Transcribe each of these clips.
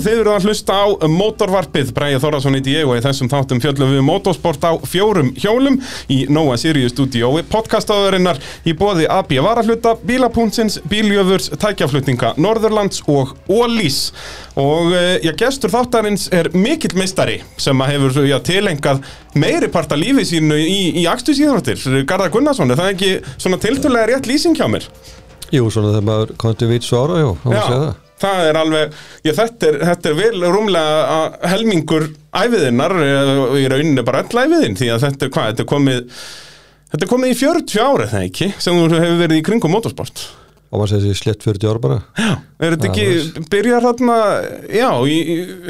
Jú, þið eru að hlusta á mótorvarpið Bræði Þórðarsson í Diego í þessum þáttum fjöllum við motorsport á fjórum hjólum í Nóa Sirius stúdiói podcastaðurinnar í bóði AB Varahluta, Bílapuntsins, Bíljöfurs, Tækjaflutninga Norðurlands og Ólís og eh, já, gestur þáttarins er mikill meistari sem að hefur já, tilengað meiri part af lífi sínu í, í Akstusíðráttir, Garðar Gunnarsson er það ekki svona tiltölulega rétt lýsing hjá mér? Jú, svona þegar maður komið til vits ára, já, hann segja það. Það er alveg, já þetta er, þetta er vel rúmlega helmingur æfiðinnar og í rauninni bara all æfiðin því að þetta er hvað, þetta er komið þetta er komið í 40 ára eða ekki sem þú hefur verið í kringum motorsport? Og maður segir þessi slett 40 ára bara. Já, er þetta Það ekki, byrjar þarna já, í,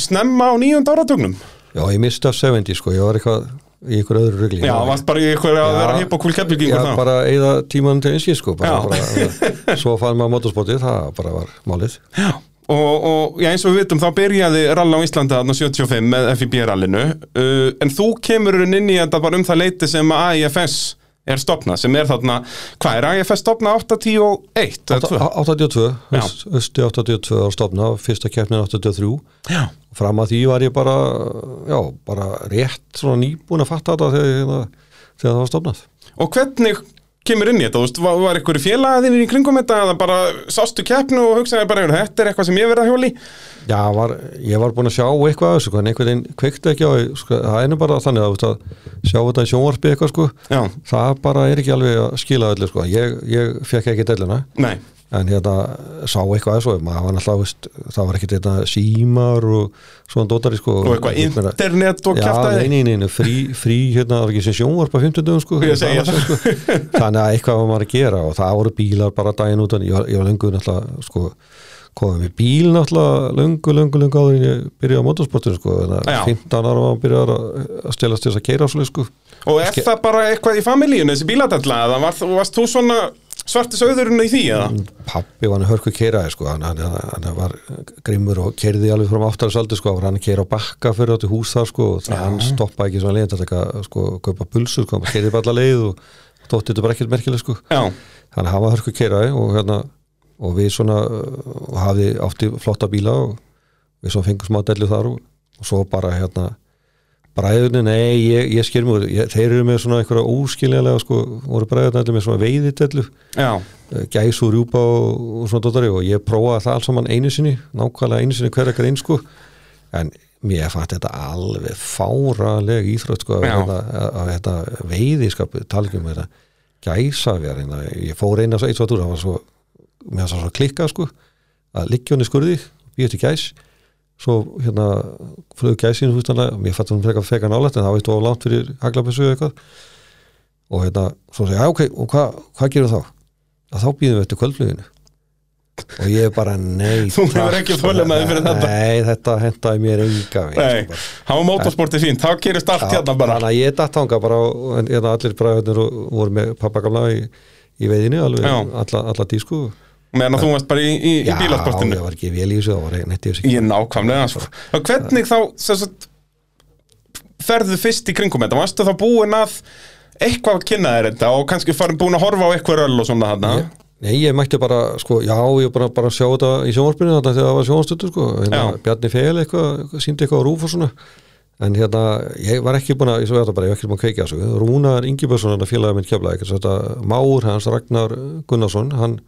snemma á nýjönda áratögnum Já, ég misti af 70, sko, ég var eitthvað í ykkur öðru rugli. Já, varst bara í eitthvað að vera hipp og kúl kepplingingur Já, þá bara eigða tíman til einskið, sko. Bara, bara, svo fann maður motorsportið, það bara var málið. Já, og, og já, eins og við vitum þá byrjaði rall á Íslandi þarna 75 með FIB-rallinu uh, en þú kemur inn í þetta bara um það leiti sem að AIFS er stopnað, sem er þarna, hvað er AIFS stopnað 8-10-1 eða 2? 82, Já. öst- östi 82 á stofna, fyrsta keppnin 83. Já, Fram að því var ég bara, já, bara rétt svona nýbúin að fatta þetta þegar, þegar, þegar það var stofnað. og hvernig kemur inn í þetta, þú veist, var, var ykkur félagaðinn í kringum þetta eða bara sástu keppnu og hugsaði bara, "Heyrðu, þetta er eitthvað sem ég verið að hjóli Já, var, ég var búin að sjá eitthvað af þessu, sko, en einhvern veginn kveikti ekki á, sko, það er nú bara þannig að, að sjá þetta í sjónvarpi eitthvað, sko, Já, það bara er ekki alveg að skila öllu, sko, ég, ég fekk ekki delluna, nei, en hérna sá eitthvað þessu, maður var náttúrulega, veist, það var ekki þetta símar og svona dótari, sko. og eitthvað meina- internet og nei, frí, frí hérna, það var ekki sem sjónvarp á 50 dögum, sko, var, sko, þannig að eitthvað var maður að gera og það voru bílar bara daginn út, ég var, ég var lengur náttúrulega, sko, komið með bíl náttúrulega löngu, löngu, löngu áður en ég byrjaði á motorsportinu sko, þannig að 15 ára var að byrja að, að stelast þess að keira svo sko. Og er það bara eitthvað í familíun, þessi bíladella, eða var, varst þú svona svartis auðurinn í því, eða? pappi var hann hörku keiraði sko, hann, hann, hann, var grimmur og keirði alveg frá áttarisaldi sko, hann að keira á bakka fyrir átti hús þar sko, og það hann stoppaði ekki svona leiðin til að sko, kaupa pulsur sko, hann keirði bara alla leið og þótti þetta bara ekkert merkileg sko. Já, hann var hörku keiraði og hérna og við svona hafði átti flotta bíla og við svona fengum smá dellu þar og, og svo bara hérna bræðunni, nei, ég, ég skil mjög þeir eru með svona einhverja óskiljanlega sko, voru bræðunni með svona veiðidellu. Já, gæs og rjúpa og, og svona dóttari og ég prófaði það alls saman einu sinni nákvæmlega einu sinni hver ekkert einn sko. En mér fannst þetta alveg fáraleg íþrótt sko að þetta, veiðiskap talgjum þetta gæsa við ég fór eina svo að það var svo mér það svo klikkað sko að liggjóni skurði, býð til gæs svo hérna flög gæsinu hústanlega, mér fannst hún frekar fekar nálægt en það var eitt of langt fyrir haglabessu eða eitthvað og hérna, svo segja, já ok, og hvað hva gerum þá? að þá býðum við eftir kvöldfluginu og ég bara, nei Þú hefur ekki sko, þolinmæði fyrir þetta. Nei, þetta hendaði mér enga nei, sko, bara. hafa motorsportið fínt, þá gerist allt hérna bara. Þannig að ég datt hanga bara en hérna allir bræðurnir voru með pappa gamla í, í veiðinu alveg alla, alla dísku Meðan að þú varst bara í, í, í Já, bílasportinu. ég var ekki vel í þessu, það var neitt í þessu Ég nákvæmlega, sko. Hvernig þá, sagt, ferðu fyrst í kringum þetta? Varstu þá búin að eitthvað að kynna þér þetta og kannski farin búin að horfa á eitthvað öll og svona þarna? Ég- Nei, ég mætti bara, sko, já, ég bara, bara sjá þetta í sjónvarpinu þetta þegar það var sjónvarstötu, sko, hérna, Já. Bjarni Fel eitthvað, síndi eitthvað á rúf og svona, en hérna, ég var ekki búin að, ég svo þetta bara, ég var ekki búin að kveikja þessu, Rúnar Ingibjörnsson, þetta félagið minn keflaði máur hans, Ragnar Gunnarsson, hann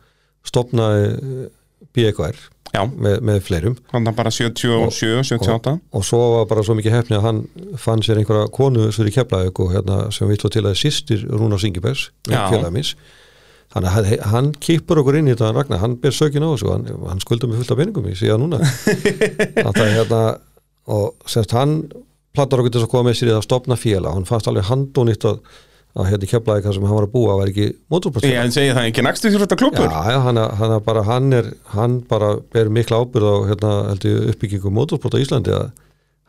stopnaði BKR Já, með, með fleirum. Þannig að bara 77, 78. og svo var bara svo mikið hefni að hann fann sér einhverja konu fyrir keflaðið og hérna, sem vill til að sýstir Rúnar minns, Þannig að hann- hann kipur okkur inn í þetta Ragnar, hann ber sökin á þessu hann, hann skuldar mig fullt af peningum í síðan núna. Það er hérna og semst hann plattar okkur til að koma með sér í það stopna félag, hann fannst alveg handónýtt að, að hérna keflaði hvað sem hann var að búa var ekki motorpast Ég en segi það ekki nægstu þjóta klubur. Já, hann, hann, er bara, hann, er, hann bara ber mikla ábyrð á hérna, uppbyggingu motorsport á Íslandi að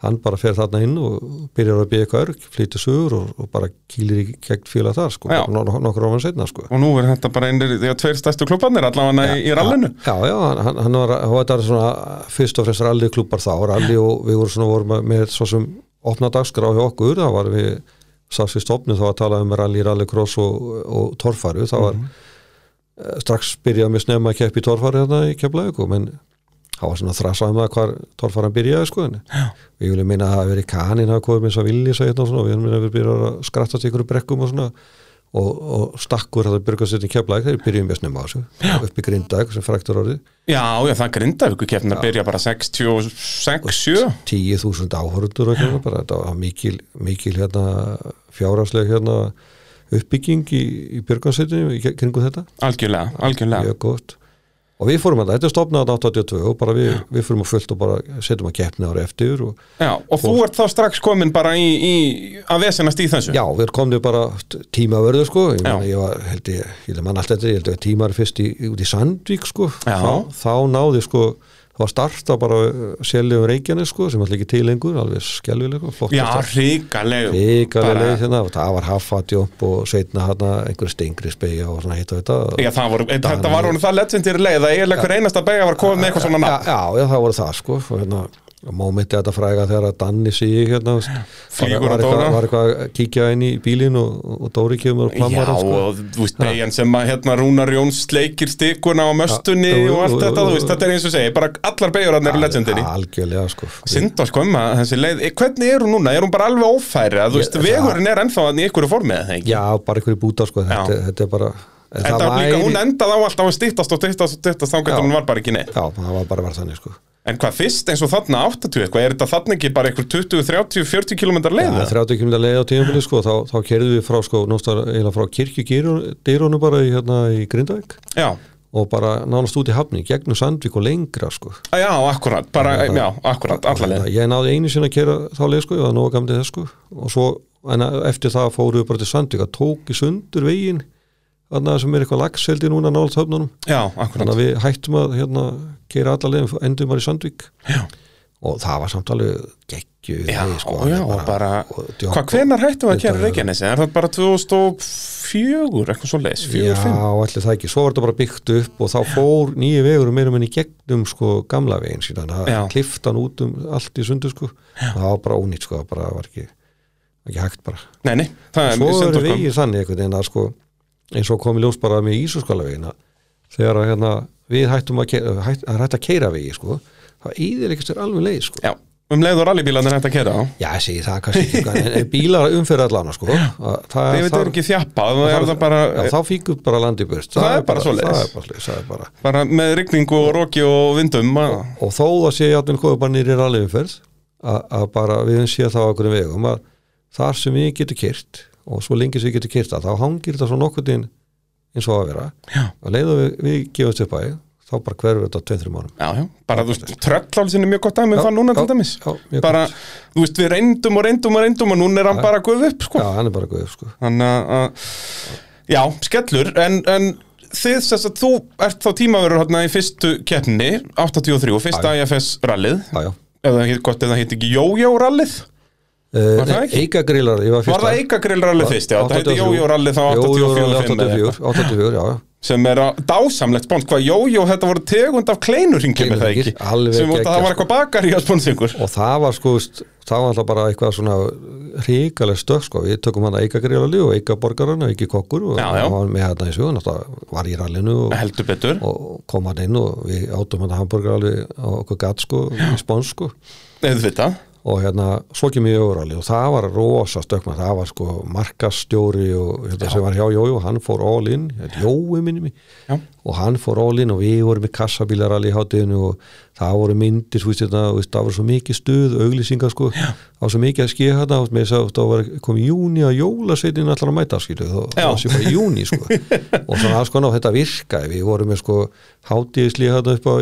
hann bara fer þarna inn og byrjar að byggja eitthvað örg, flýtir sugur og, og bara kýlir í gegn félag þar sko, nokkur áfram setna sko. Og nú er þetta bara einir, því að tveir stærstu klubbarnir allavega í, í rallinu. Já, já, hann, hann var, þetta svona fyrst og fremst rally klubbar þá, rally og við vorum svona vorum með svo sem opna dagskrá hjá okkur, það var við sást við stopnum þá að tala um rally, rallycross og, og torfaru, það var mm strax byrjað með snemma að keppi í torfaru hérna í keflaugum, en það var svona þrasaðum það hvar torfaran byrjaði sko en við viljum minna að það hafi verið kanin hafa komið með þess að vilja segja og svona og við viljum minna að við byrjaði að skrattast í ykkur brekkum og svona og, og stakkur það byrjaði að keflaði þeir byrjuðum við snemma á þessu upp í grindag sem fræktur orðið. Já, já, það grindavíku keppnin að byrja bara 66, 7 10.000 áhörundur og hérna bara þetta var mikil, mikil hérna fjárhagsleg hérna uppbygging í, í björgansveitinu í kringu þetta? Algjörlega, algjörlega. Mjög gott. Og við fórum að þetta, er stopnað 82 og bara við, við fórum að fullt og bara setjum að keppna ára eftir og Já, og þú ert þá strax komin bara í, í að vesenast í þessu? Já, við komum bara tímavörðu sko, ég, meina, ég var held ég, ég man alltaf þetta, ég held að tímar fyrst í, út í Sandvík sko, þá, þá náði sko það var starta bara seljum Reykjanes sko, sem alltaf ekki til lengur, alveg skelvileg og flott Já, ríkaleg Ríkalega bara- leið hérna og það var haffatjómp og setna hérna einhver stengri spegja og svona hitt og þetta. Já, það voru, þetta var honum það legendary leið að eiginlega hver einasta beigja var komið með eitthvað svona já, nafn já, já, það voru það sko og hérna, mómenti þetta fræga þegar að Danni sig hérna, var, eitthvað, að kíkja inn í bílinn og, og Dóri kemur og Já, plammar hann, sko. og þú veist, beigjan sem að hérna Rúnar Jóns sleikir stikuna á möstunni Já, jú, og allt jú, þetta, jú, þú veist, þetta er eins og segi bara allar beigur hann eru legendary algjörlega sko Synd á sko um að þessi leið, eh, hvernig er hún núna? Er hún bara alveg ófæri? Að, þú veist, vegurinn er ennþá í ykkur formið, eða ekki? já, bara einhver í búta sko þetta, Já. þetta er bara en Þetta það var líka, væri- hún endaði á alltaf að stýttast og stýttast og stýttast þá Já. getur hún var bara ekki neitt. já, það var bara verið þannig sko En hvað fyrst eins og þarna 80 eitthvað, er þetta þarna ekki bara einhver 20, 30, 40 km leið? Já, eða? 30 km leið á tímafili sko, þá, þá kerðum við frá sko, eiginlega frá kirkjugýrónu bara í, hérna, í Grindavík Já, og bara nánast út í hafni, gegnum Sandvík og lengra sko. já, akkurat, bara, já, akkurat, alla leið. ég náði einu sinni að kera þá leið sko, ég var nóga gamlega þess sko og svo, en eftir það fóru við bara til Sandvík að tók í sundur veginn þarna sem er eitthvað lagseldi núna nált höfnunum, Já, þannig að við hættum að hérna, kera alla leiðin, endum bara í Sandvík Já. og það var samt alveg geggju sko, og bara, hvað, hvenar hættum við að kæra Reykjanesi? Er það bara 2004, eitthvað svo leiðis, 4, Já, 5? allir það ekki, svo var þetta bara byggt upp og þá fór nýju vegur meira minni gegnum sko gamla veginn síðan Já. það klift hann út um allt í sundu sko það var bara ónýtt sko, það bara var ekki ekki hægt bara. Nei, nei, það er Svo mjög synd eru á sko. vegir þannig einhvern veginn að sko eins og kom í ljós bara með Ísuskala vegina þegar að hérna, við hættum að, ke- hætt, að hætta að keira vegi sko það íðilegist er alveg leið sko Já, um leið og rallybílarnir hægt að kæra á. Já, ég segi það kannski en, bílar umferð allana sko að það, er ekki þjappað, þá fíkur bara landi burt Það er bara svoleiðis. Það er bara með rigningu og roki og vindum. að- og þó að sé játnum hvað bara nýri rallyumferð að, að bara við séð það á okkur vegum að þar sem við getum kyrt og svo lengi sem við getum það þá hangir þetta svo nokkuð inn eins og að vera. Já. að leiða við, við gefumst upp að þá bara hverfur þetta á 2-3 mánum Já, já, bara þú veist, tröllálsin er mjög gott dæmi um það núna til já, dæmis. já, Bara, þú veist, við reyndum og reyndum og reyndum og núna er hann bara guð upp, sko. Já, hann er bara guð sko. Þannig að, að- já, skellur, en, en þið, þess að þú ert þá tímaverður hérna í fyrstu keppni, 83, fyrsta IFS rallið, það heit gott, eða heit ekki Jójó rallið, Uh, það ekki? Eika grillar, ég var fyrsta var það Eikagrill rallið fyrst, já, það heiti Jójó rallið þá 84, 5 eða eitthvað. 84, 84, já, já sem er að dásamlegt spons, hvað Jójó, þetta voru tegund af kleinurringjum, er það ekki, sem að það var eitthvað bakari að sponsa ykkur. og það var sko það var alltaf bara eitthvað svona ríkaleg stökk sko, við tökum hann að eika gríðalali og eika borgarana, eiki kokkur og hann var með hann í sögun, alltaf var í rallinu og, Heldur betur. og kom hann inn og við átum hann að hamburger alveg á okkur gatt sko, í spons sko. Og hérna, svo kemur ég öðurali og það var rosa stökkma, það var sko markastjóri og hérna, sem var hjá og hann fór all in, hérna, Jói minni mig Já. og hann fór all in og við vorum með kassabílar allir í hátíðinu og það voru myndir, þú veist, veist, það var svo mikið stuð, auglýsingar sko, það var svo mikið að skýja þetta, með þess að það var komið í júni að jólasveitin allar að mæta, skilu, það Já. var sér bara í júni sko, og svona konar og þetta virkaði, við vorum með sko hátíðisli hérna upp á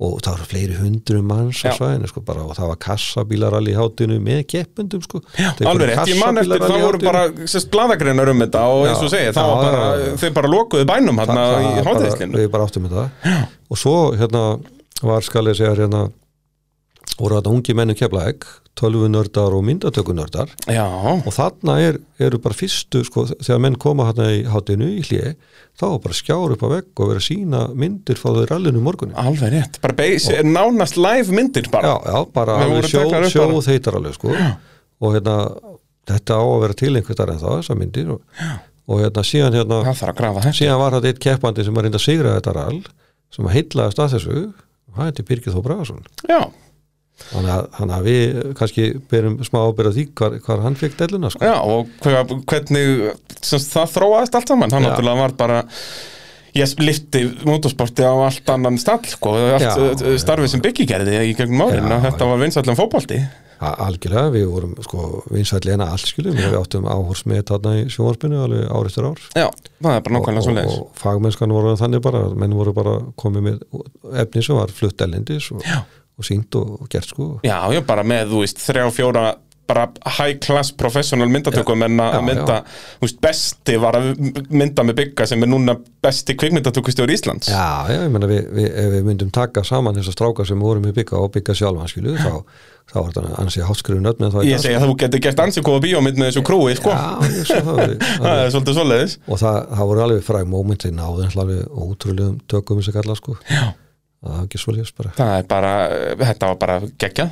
og það voru fleiri hundru manns á svæðinu sko bara og það var kassabílar allir í hátinu með keppendum sko. Já, alveg ég man eftir, það voru bara sérst bladagreinar um þetta og eins og segja, það var bara, þeir bara lokuðu bænum Það- í hátíðislinu. við bara áttum það og svo hérna var skal ég segja hérna voru þetta ungi menni keflaeg tölvunördar og myndatökunördar. Já, og þarna er, eru bara fyrstu sko, þegar menn koma hérna í hátinu í hlið þá bara skjár upp á vegg og vera að sína myndir frá þau rallinu morgunin alveg rétt, bara beisi, nánast live myndir bara. já, já, bara sjó, sjó þeitar alveg sko. Og hérna þetta á að vera til einhvern en það, þessar myndir. Og, og hérna síðan hérna að síðan var þetta eitt keppandi sem var reynda að sigra þetta rall sem að heitlaðast að þessu. Það heiti Birgir Þó Bragason? Já, þannig að, við kannski berum smá ábyrða því hvar, hvar hann fekk delluna sko. já, og hvernig það þróaðist allt saman hann náttúrulega var bara ég lifti motorsporti á allt annan stall sko, allt Já, uh, já. starfið sem Biggi gerði í gegnum árin að þetta var vinsallum fótbolti. A- algjörlega, við vorum sko vinsætli en allt skilum, við áttum áhorsmið þarna í sjónvarpinu alveg ár eftir ár. Já, það er bara nákvæmlega svo og, leiðis og fagmennskan voru þannig bara menn voru bara komið með efni sem var flutt ellendis og, og sínt og, og gert sko. Já, ég bara með, þú veist, þrjá, fjóra bara high class professional myndatökum en að mynda, þú veist, besti var að mynda með bygga sem er núna besti kvikmyndatökustjóri Íslands. Já, já, ég menna við, við, ef við myndum taka saman þessar strákar sem vorum í bygga og bygga sjálfan skilu, þá, þá var þetta ansi hátskrifu nöfn Ég dag, segi að þú getur gert ansið góða bíómynd með þessu krúi, sko. Já, ég svo það, Það er svolítið svoleiðis. Og það, það voru alveg fræg mómenti náðu alveg ótrúlegum tökum sem kalla sko. Já. Það var ekki svolítið bara. Það er bara, þetta var bara já.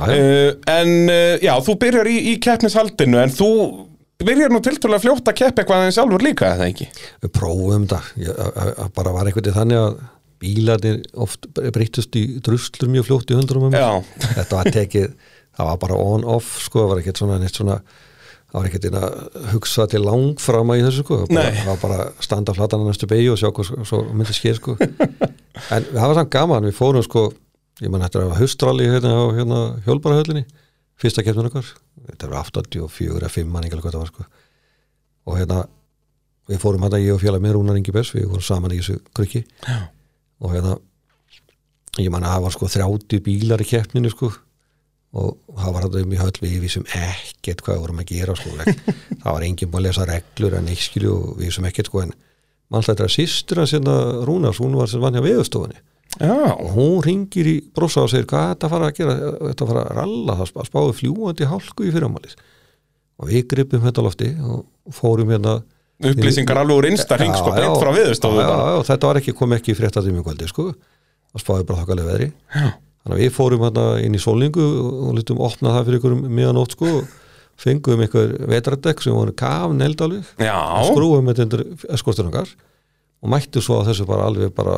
uh, En, uh, já, þú byrjar í, í keppnishaldinu en þú byrjar nú tiltölulega fljótt að keppa eitthvað en sjálfur líka, eða ekki? við prófum þetta. Ég, að, að, að bara var einhvern veginn þannig að bílarnir oft breytust í druslur mjög fljótt í hundrum um þetta var tekið, það var bara on-off sko, það var ekkert svona neitt svona það var ekkert inn að hugsa til langframa í þessu sko, það var bara, að standa flatan á næstu beigju og sjá hvað svo- myndi skeið sko. En það var samt gaman, við fórum sko ég man þetta var haustralli hérna á hérna, hjólbarahöllinni, fyrsta keppnum okkar. Þetta var 84 eða 5 mann eitthvað hvað það var sko. Og hérna við fórum hérna ég og félag með Rúnar Ingi Bess við vorum saman í þessu krukki. Já. og hérna ég man að það var sko 30 bílar í keppninu sko og það var þetta um í höll við vissum ekkert hvað við vorum að gera sko það var enginn búin að lesa reglur en ekki skilju og við vissum ekkert sko en mannstættir að sýstur hans hérna Rúnars, hún var sem vann hjá veðustofunni já, og hún ringir í brosa og segir hvað þetta að fara að gera, þetta að fara að ralla það spá- spáði fljúandi hálku í fyrramális og við gripum þetta lofti og fórum hérna upplýsingar alveg úr innsta hring, sko, já, frá já, já, þetta var ekki, kom ekki í fréttatum í kvöldi sko, það spáði bara þokkalega veðri. Já. Þannig að við fórum hérna inn í sólningu og litum opna það fyrir ykkur miðanótt sko, fengum ykkur vetradekk sem voru kaf neldalveg Já, skrúum þetta undir eskortun okkar og mættu svo að þessu bara alveg bara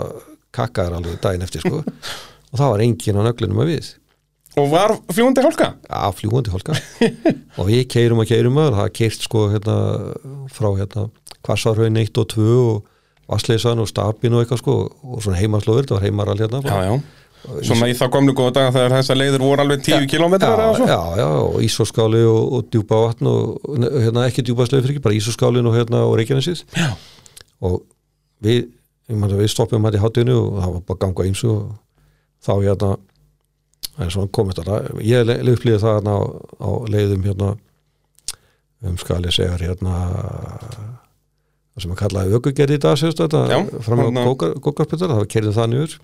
kakkaðar alveg daginn eftir sko. Og það var engin á nöglunum að við. Og var fljúandi hálka? að fljúandi hólka og við keirum að keirum að það keirt sko hérna frá hérna Kvassarhaun 1 og 2 og Vassleysan og Stapin og eitthvað sko og svona heimaslóður, þetta var heimaral hérna. Já, já, svona í þá komlu góða daga þegar þessar leiðir voru alveg 10 kilometrar eða svo já, já, og Ísoskáli og, og djúpa vatn og hérna ekki djúpa sleið fyrir ekki, bara Ísoskálin og hérna og Reykjanesið. Og við, ég man að við stoppum hætti hátinu og það var bara ganga ímsu og þá hérna en svona komist þetta, ég le- upplýði það hérna á, á leiðum hérna um skal ég segja hérna það sem að kallaði ökugerði í dag sérst þetta, fram á gókarpittar það var kerðið það niður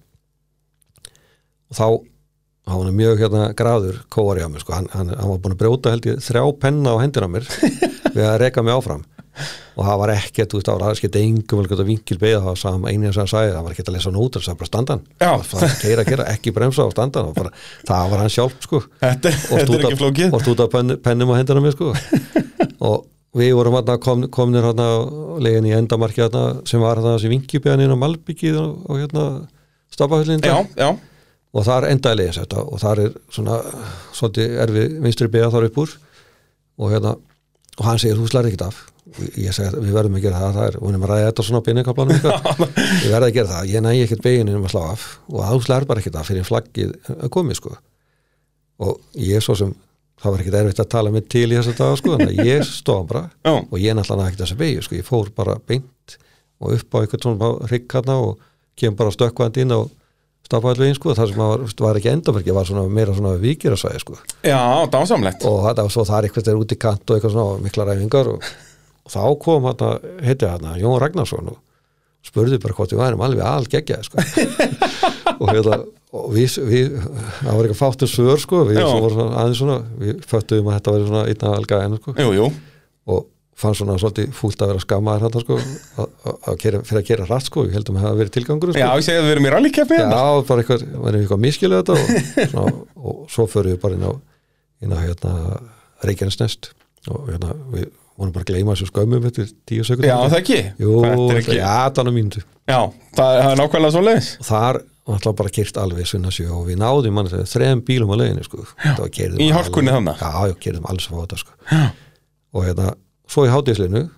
og þá hann var mjög hérna graður kóari á mig sko, hann, hann, hann var búin að brjóta held ég þrjá penna á hendina á mér við að reka mig áfram. Og það var ekkert, þú veist, það var getið engum vel gott að vinkil beða, það var sam, einin sem hann sagði það var ekkert að lesa nótur, það var bara standan. Það var keira, keira, ekki bremsa á standan bara, það var hann sjálf, sko. Þetta, og stúta pen, pennum á hendina mér, sko. Og við vorum hérna kom, komnir hérna legin í endamarki hérna sem var hérna þessi vinkibeðan inn á Malbyggið og, og hérna stafahöllin Já, já, og þar endaði leiðis þetta og þar er svona svolítið erfið vinstri beða þar upp úr. Og hérna og hann segir þú slæri ekkert af. Ég segi við verðum að gera það, það er, við erum að ræða þetta svona eitthvað, við verðum að gera það. Ég næ ekkert beginu um að slá af. Og þú slæri bara ekkert af fyrir flaggið að komi sko. Og ég svo sem það var ekkert erfitt að tala mig til í þess að dag sko, þannig að ég stóðan bara. Og ég náttúrulega ekkert þess að begju sko, ég fór bara beint og upp á eitthvað svona hrygg hérna og kem bara stökkvæðandi inn á stafæðlegin sko, það sem var, var ekki endamerki var svona meira svona vikirasvæði sko. Já, dásamlegt. Og þetta var svo það er eitthvað þeir út í kant og eitthvað svona mikla ræfingar og, og þá kom hérna, heitja hérna Jón Ragnarsson og spurði bara hvort við værum alveg alg geggjaði sko. Og hérna og við, við, það var eitthvað fátum svör sko, við vorum aðeins svona við föttuðum að þetta væri svona einna alga en sko. Jú, jú, og fann svona svolítið fúlt að vera skammaður þetta sko fyrir að gera rætt sko, ég heldum að það hafa verið tilgangur sko. já, ég segi að við erum í rallykefni Já, hérna bara eitthvað, verðum eitthvað miskilega þetta og, svona, og svo förum við bara inn á, inn á hérna, Reykjanesnest og hérna, við vorum bara að gleyma þessu skömmum eftir tíu sekund Já, það ekki Jú, Þetta er ekki þannig mínútu Já, það það er nákvæmlega svo leiðis og þar var alltaf bara kyrt alveg sunna sjö og við náðum þrejum bílum á leiðinu sko. Þetta var Í hálkunni þarna? Já, já, keyrðum alls fá þetta sko. Og hérna, svo í hátíðslinu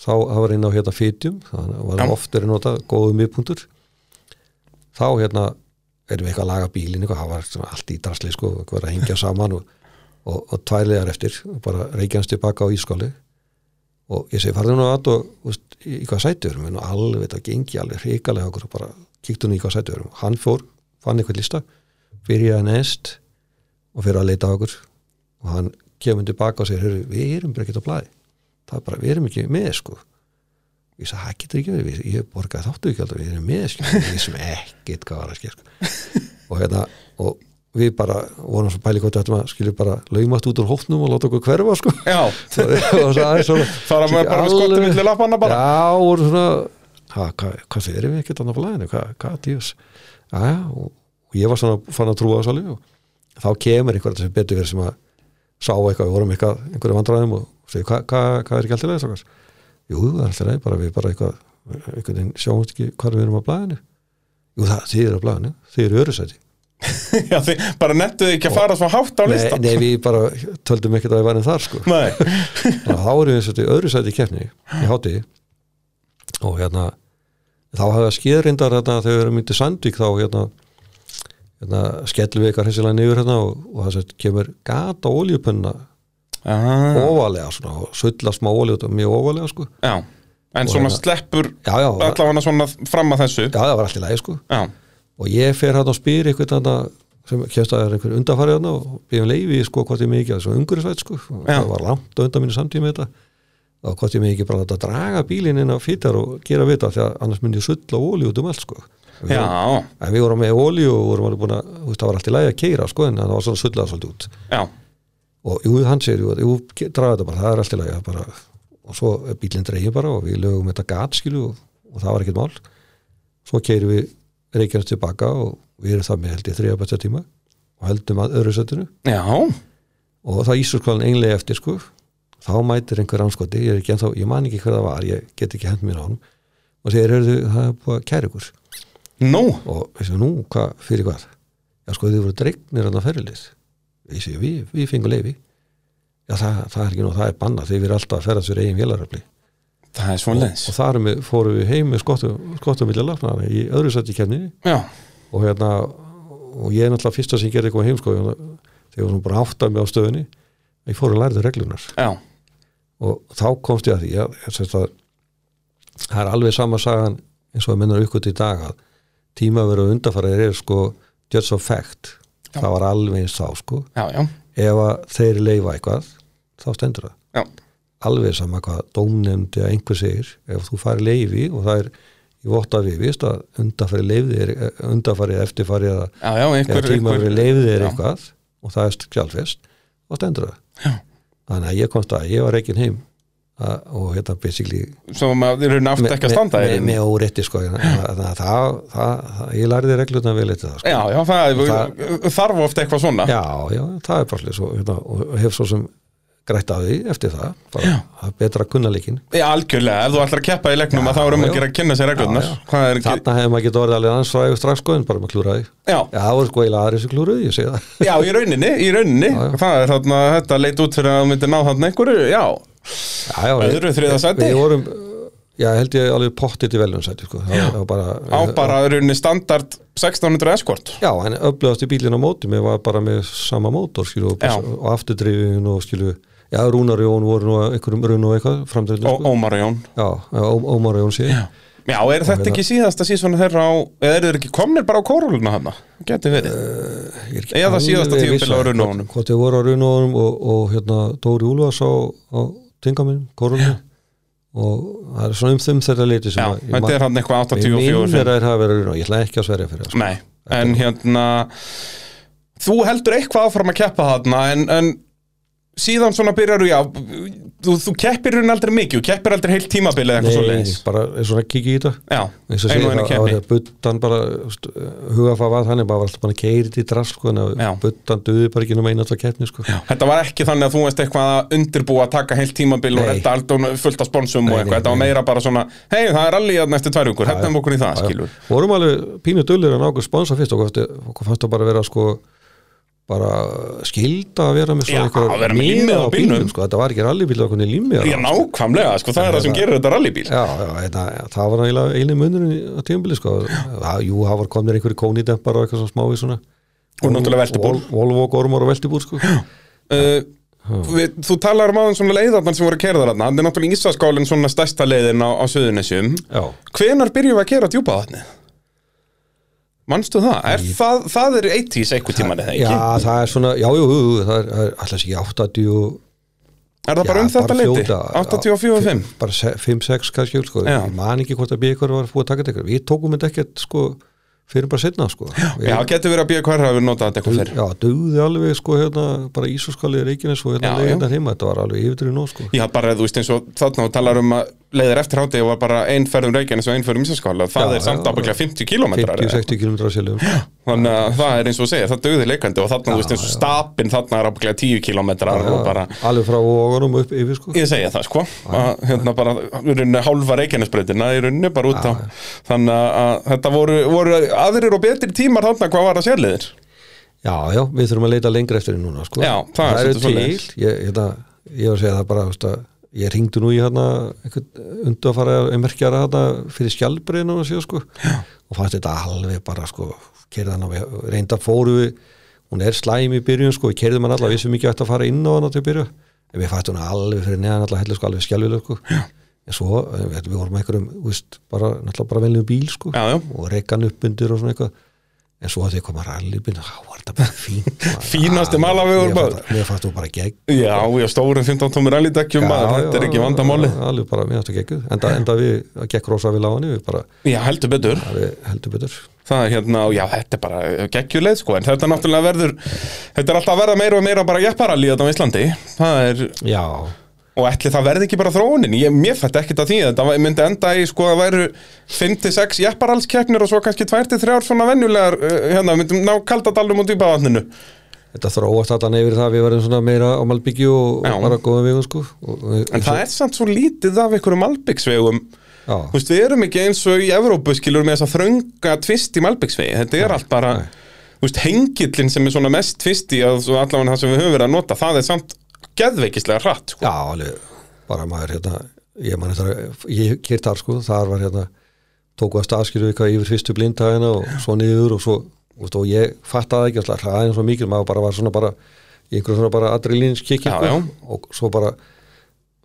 þá það var inn á hérna fítjum það var Já. oft verið nota góðu miðpunktur. Þá hérna erum við eitthvað að laga bílinn eitthvað, það var svona allt í drasli sko, eitthvað að hengja saman og, og, og tværlegar eftir og bara reykjans tilbaka á ískáli og ég segi farðu nú að og veist, í hvað sæti við? Erum, en alveg þetta gengi alveg hrikalega okkur og bara kíktu nú í hvað sæti við. Erum hann fór, fann eitthvað lista fyrir að neðst og fyrir að leita okkur. Og hann kemur tilbaka og segir, "Heyrðu, við erum bara ekkert á blæði það er bara, við erum ekki með sko. Ég sagði, það getur ekki verið, Við- ég borgaði þáttu ekki alltaf, við erum með sko, við sem ekkert hvað var að sker sko. og hérna, og við bara vorum svo hvað þetta að skilja bara laumast út úr hófnum og láta okkur hverfa sko. Já, og svo aðeins svona fara með bara með skottum milli lappanna bara. Já, voru svona ha, hvað, hvað segir við ekkert annað á blæðinu hvað, hvað dýfus já, og, og ég var svona fann að trúa þessu alveg og þá kemur einhver sem betur verið sem að sá eitthvað, við vorum eitthvað einhverju vandræðum og hvað hva, hva er ekki alltaf leið jú, það er alltaf leið, bara við bara eitthvað einhvern veginn sjáumst ekki hvað við erum á blæðinu jú, það, þið eru á blæðinu, þið eru örusæti Já, þið bara nettuðu ekki að fara svo hátt á nei, lista. nei, við bara töldum ekkert að við varum þar sko. Nei. Þannig að þá erum við svolítið öðru sæti í keppni í hátti og hérna þá hafa skýðrindar hérna, þegar við erum myndið Sandvík þá hérna, hérna skellum við eitthvað það ólíupunna Ah, svona og sulla smá ólíu mjög ofalega sko. Já, en Og svona hérna- sleppur allavega svona fram að þessu. Já, það var allt í lagi sko. Já, og ég fer hérna og spyr eitthvað hérna sem kemst að er einhver undarfærið hérna og byrjum leifi sko hvort ég mikið að þessu ungurisvætt sko. Og Já. það var langt undan mínu samtíma með þetta. Og hvort ég mikið bara að draga bílinn inn á fýtar og gera við þetta því að annars myndi ég sulla ólíu út um allt sko. Við já, vorum- en við vorum með ólíu og vorum búin að það var allt í lagi að keira sko en það var svona sullað svolítið út. Já og jú, hann segir, jú, jú draga þetta bara, það er allt í lagi það bara, og svo bílinn dreigir bara og við lögum þetta gatskilu og, og það var ekkert mál. Svo keirum við reykjast tilbaka og við erum það með held þriða besta tíma og heldum að öðru setinu. Já, og það ísur skvalin einlega eftir sko. Þá mætir einhver anskoti, ég er ekki ennþá ég man ekki hvað það var, ég get ekki hend mér á hann og segir, heyrðu, það er búið að kæra ykkur. Nú? Og ég segi, nú, hvað, fyrir hvað? Já sko, þið voru dregnir að ferðilið ég segi, við, við fengum leifi já, það, það er ekki nú, það er banna þeir eru alltaf að ferða sér eigin vélaröfli Það er svona leins og þar með, fórum við heim með skottum, skottum milli lafnaðana í öðru sætti kemni Já, og hérna og ég er náttúrulega fyrsta sem gerði eitthvað heim sko, þegar við vorum bara áttað með á stöðunni. Ég fór að læra reglunar já, og þá komst ég að því að, að, að það er alveg sama sagan eins og að ykkur til í dag að tíma verið undarfæraðir er sko just of fact Já. það var alveg eins þá sko. Já, já. Ef þeir leifa eitthvað þá stendur það. Já, alveg sama hvað dómnefndi að einhver segir ef þú fari leifi og það er í votta við, vist að undarfæri leifði er undarfæri eftirfæri eða, já, já, eða einhver, tíma verið leifði er eitthvað og það er sjálfest og stendur það. Já. þannig að ég komst að ég var reikin heim og hérna basically Sem að þeir eru aftur ekki að standa með, í með, órétti sko það, það, það, það ég lærði regluna vel eitthvað sko. Já, já, það, það þarf ofta eitthvað svona. Já, já, það er bara slið svo, hérna, og hef svo sem grætt að því eftir það bara, það betra að kunna líkin Já, algjörlega, ef þú ætlar að keppa í leiknum Já, að þá erum að já. gera að kynna sér. Það er ekki, þarna hefði maður getið orðið alveg annars fræðu strax sko en bara með klúraði já, já, það voru sko eiginlega aðri sem klúruði, ég segi það. Já, í rauninni, í rauninni. Já. Það er þarna, þetta leit út fyrir að þú myndir ná þarna einhverju, já. við- Öðru, þriðja sæti? við vorum, já, held ég alveg pottið í veljónsæti sko. bara, Á bara í rauninni standard 1600 eskort Já, en öflugast í bílinn á móti var bara með sama mótor skilu, og, og afturdrifin og skilu Já, Rúnar og Jón voru nú einhverjum runn og eitthvað framdreifin og Ómar og Jón Já, Ómar og Jón sé Já, já er þetta ekki síðasta sísonu þeirra á eða eru þeir ekki komnir bara á kóruluna þarna? Geti verið er ekki Eða síðasta viss tímabil á að- Runóunum. Hvort þið voru á Runóunum og, og hérna Dóri Úlfars á, á tingaminn, korunni og það er svona um þeim þetta leiti sem að- ég þetta er hann eitthvað Ég 84 minnir að það hafi verið Runó, ég ætla ekki að sverja fyrir það sko. Nei, en hérna þú heldur eitthvað áfram að keppa þarna en, en síðan svona byrjar já, þú, þú keppir hún aldrei mikið, þú keppir aldrei heilt tímabilið eða eitthvað svo Nei, leiðis bara er svona að kikið í þetta Já, eins og einu og að buttan bara hugafað var þannig, bara var alltaf bara keirið í drast sko, en Já. buttan duði bara ekki um einu alltaf keppni sko. Þetta var ekki þannig að þú veist eitthvað að undirbúa að taka heilt tímabil og Nei. þetta allt fullt af sponsum og Nei, eitthvað, nei, þetta var nei. meira bara svona hei, það er allir að næstu tvær vikur, hérna okkur í það, skilur vorum alveg pínu bara sko skilda að vera með svona að vera með límið á bílnum. sko, þetta var ekki rallybíl okkur límið Já, nákvæmlega, sko, það er það sem gerir þetta rallybíl. Já, já, þetta, það var eiginlega einu munurinn á tímabili sko. það, jú, það var komnir einhverju kónidempar og eitthvað svona smávið svona Og náttúrulega veltibúr. Vol- Volvo, Gormar og Veltibúr sko. uh, við, Þú talar um aðeins svona leiðarnar sem voru að kera þarna. Þannig er náttúrulega Ísaskálinn svona stærsta leiðin á, á Suðunisjum Já, Hvenar byrjum við að gera djúpaðatni? Manstu það? Er það, það er 80s einhver tíman eða ekki? já, það er svona, já, jú, jú, jú, það er, er alltaf ekki 80 Er það bara Já, um þetta bara leiti? fljóta, 84 og 5? bara 5-6 kannski, sko. Já. ég man ekki hvort að ykkur var búið að taka þetta ykkur við tókum þetta ekkert, sko, fyrir bara setna, sko. Við- Já, getur verið að býja hver hafi notað þetta eitthvað fyrir Já, dögði alveg sko hérna bara Ísóskalið Reykjanes og hérna Já, leiðina heima, þetta var alveg yfirdrið nóg sko. Já, bara þú veist eins og þarna þú talar um að leiðir eftir hátegi var bara ein ferðum Reykjanes og ein ferðum Ísaskála það Já, er samt já, ábygglega 50 kilometrar 50-60 km að seljum þannig að það er eins og þú segir, það dögði leikandi og þarna þú veist eins og stapin þarna er ábygglega 10 kilometrar og bara alveg frá ógunum upp yfir sko. Ég segja það sko, að hérna bara rauninni hálfa Reykjanesbreytina í rauninni bara út á þannig að þetta voru, voru aðrir og betri tímar þarna hvað var að sérliðir. Já, já, við þurfum að leita lengra eftir því núna sko. Já, það er er til ég, hérna, ég var að segja það bara veist, að ég ringdu nú í hérna undu að fara að merkjara hérna fyrir skjálbreinu og séu sko. Já. og fannst þetta alveg bara sko kerðan á við, reynda fóru við hún er slæm í byrjun sko, við kerðum hann alla við sem ekki ætti að fara inn á hana til að byrja. En við fannst hún alveg fyrir neðan alla heldur sko alveg skjálfileg sko. En svo, eh, við vorum einhverjum víst, bara, náttúrulega bara veljum bíl sko. Já, já. og reikan upp undir og svona eitthvað en svo að þið koma rallybíl þá var þetta bara fínt Fínasti malavegur Mér fannst- þú bara gegg Já, já, stórum 15 tómur rallydekjum maður, þetta er ekki vandamálið alveg bara, mér fannst þú geggjuð enda, enda við, að gekk rosa við láðan við Já, heldur betur. Við heldur betur. Það er hérna, já, þetta er bara geggjuleið sko, en þetta náttúrulega verður þetta er alltaf að verða meira og meira bara jepparalli þetta á Íslandi, það er já, og ætli það verði ekki bara þróunin? Ég, mér fætti ekkert að því, þetta var- myndi enda í sko að væru 5-6 jepparallskeppnir og svo kannski 2-3 svona venjulegar uh, hérna, myndum ná kaldadalum og dýpavatninu. Þetta þróast allan yfir það að við verðum svona meira á Malbyggju og Já. bara góðum vegum sko. Og, en það er samt svo lítið af einhverjum Malbyggsvegum. Veist, við erum ekki eins og í Evrópu skilur með þess að þrönga tvist í Malbyggsvegi. Þetta er allt bara, þú veist, hengillin sem er svona mest tvist í að allavega það sem við höfum verið að nota, það er samt geðveikislega hratt, sko. já, alveg bara maður hérna, ég man þetta ég kýrt þar sko, þar var hérna tóku að staðskilu eitthvað yfir fyrstu blindhæðina og svo niður og svo og, og ég fattaði ekki alltaf hraðin svo mikið maður bara var svona bara í einhverjum svona bara adrenalinskikki sko, og svo bara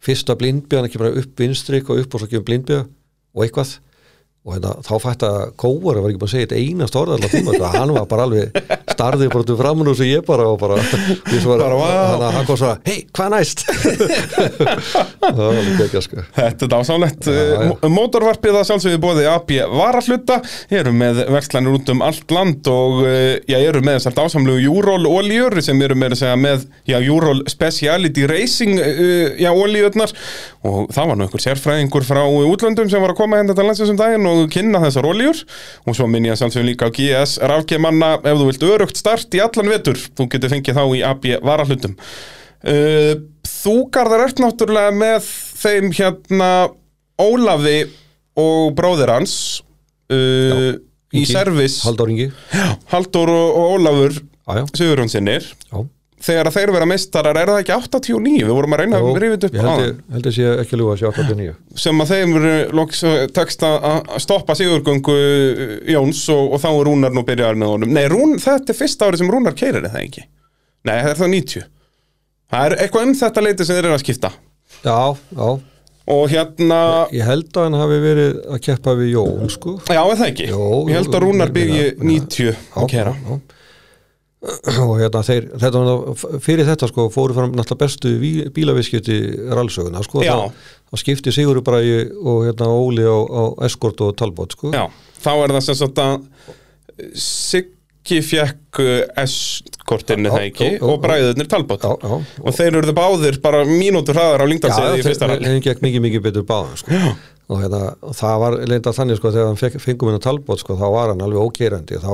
fyrsta blindbjörn ekki bara upp vinstrik og upp og svo kemur blindbjörn og eitthvað og hérna, þá fætt að Kóar var ekki búin að segja eitt einast orð allar tíma, þetta, hann var bara alveg starðið bara til framun og svo ég bara og bara, ég svo var, Bara, þannig að hann kom svona, hei, hvað næst? Það var alveg ekki sko. Þetta er dásamlegt. Já. Mó- Mótorvarpið að sjálfsögðu bóði AB varahluta, eru með verslanir út um allt land og eh, já, eru með þessar dásamlegu Júról oljur sem eru með að segja með, Júról Speciality Racing, uh, já, oljurnar og það var nú einhver sérfræðingur frá útlöndum sem var að koma hérna til landsins um daginn og kynna þessar oljur og svo minn ég að sjálfsögðu líka á GS rafgemanna ef þú vilt örugt start í allan vetur, þú getur fengið þá í AB varahlutum. Uh, þú garðar ert náttúrulega með þeim hérna Ólafi og bróðir hans uh, í servis. Halldór og, og Ólafur Sigurjónsinnir já þegar að þeir vera meistarar er það ekki 89 við vorum að reyna Jó, að rifið upp ég held ég, held ég sé ekki að ljúga að sjá 89 sem að þeim eru loks tekst að að stoppa Sigurgöngu uh, Jóns og, og þá er Rúnar nú byrjaðar með honum. Nei, Rún, þetta er fyrsta ári sem Rúnar keirir það ekki? Nei, það er það 90 Það er eitthvað um þetta leiti sem þeir eru að skipta. Já, já, og hérna ég held að hann hafi verið að keppa við Jón sko. Já, er það ekki? Jó, ég held að Rúnar ég byrji meina- 90 að kera já. Og hérna þeir þetta, var fyrir þetta sko fóru fram náttúrulega bestu bílaviskjöti rallsöguna sko Já. þá, skipti Sigurður Bræði og hérna Óli á, á Escort og Talbot sko. Já, þá er það sem sagt að Siggi fekk uh, S-kortinni Já, það ekki? já, já, og bræðurnir talbótt Já, já, og þeir eruðu báðir bara mínútur hraðar á Lyngdalsið í fyrsta rally. þeim gekk mikið, mikið betur báðum sko. og, hérna, það var leynda þannig sko, þegar hann fengum hennar talbót sko, þá var hann alveg ókerandi þá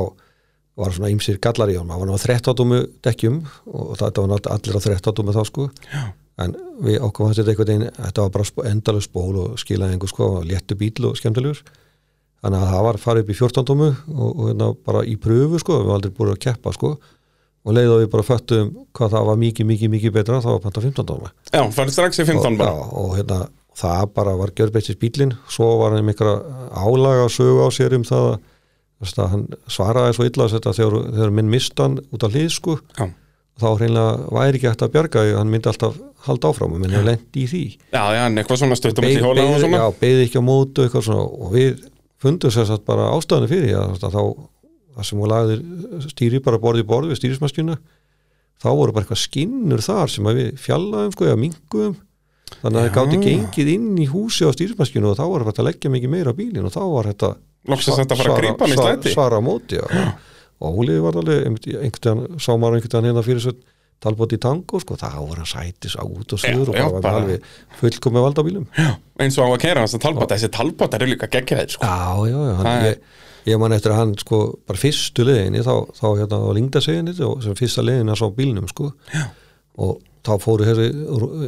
var svona ýmsir gallar í honum. Hann var á 13 dekkjum og þetta var nátt- allir á 13 þá sko. Já. en við okkur fannst þetta einhvern veginn þetta var bara endalaus ból og skilaði einhver sko, og léttu bíl og skemmtilegur. Þannig að það var farið upp í 14 tómu og, og hérna bara í pröfu sko, við varum aldrei búin að keppa sko. Og leið og við bara föttum hvað það var mikið, mikið, mikið betra þá var panta 15 tóma Já, farið strax í 15 og, bara já, og hérna það bara var gjörbreyttis bílinn svo var hann einhverja álaga sögu á sér um það að, að hann svaraði svo illa þetta þegar, þegar minn mistan út af hlið sko. Já, þá hreinlega væri ekki hægt að bjarga að hann myndi alltaf halda áfram og minn hefur lent í því. Já, já en eitthvað svona stöttum Beið- í hóla og svona. já, beið ekki á mótu eitthvað svona. Og við fundum sér satt bara ástæðinu fyrir að, að þá það sem hún lagðir stýri bara borði borði við stýrismaskjuna þá voru bara eitthvað skinnur þar sem að við fjallaðum sko eða minguðum þannig að það Já. gátti gengið inn í húsi á stýrismaskjunu og þá var þetta að leggja mikið meira á bílinn og þá var þetta Loksins þetta að fara að grípa hann í slæti svara á móti já. og Óliði var alveg einhvern veginn, sá maður einhvern veginn hérna fyrir svo talbóti í tango sko, þá var hann sætis út og Já, sögur og já, bara alveg fullkomið valda á bílum Já, eins og á að kera hans að talbóta Þessi talbóta er líka geggjaðir sko. Já, já, já, hann, Það ég, ég man eftir að hann sko, bara fyrstu leðinni þá, þá hérna á Lingdaseginni sem fyrsta leðinni á bílnum sko. Já. og þá fóru þessi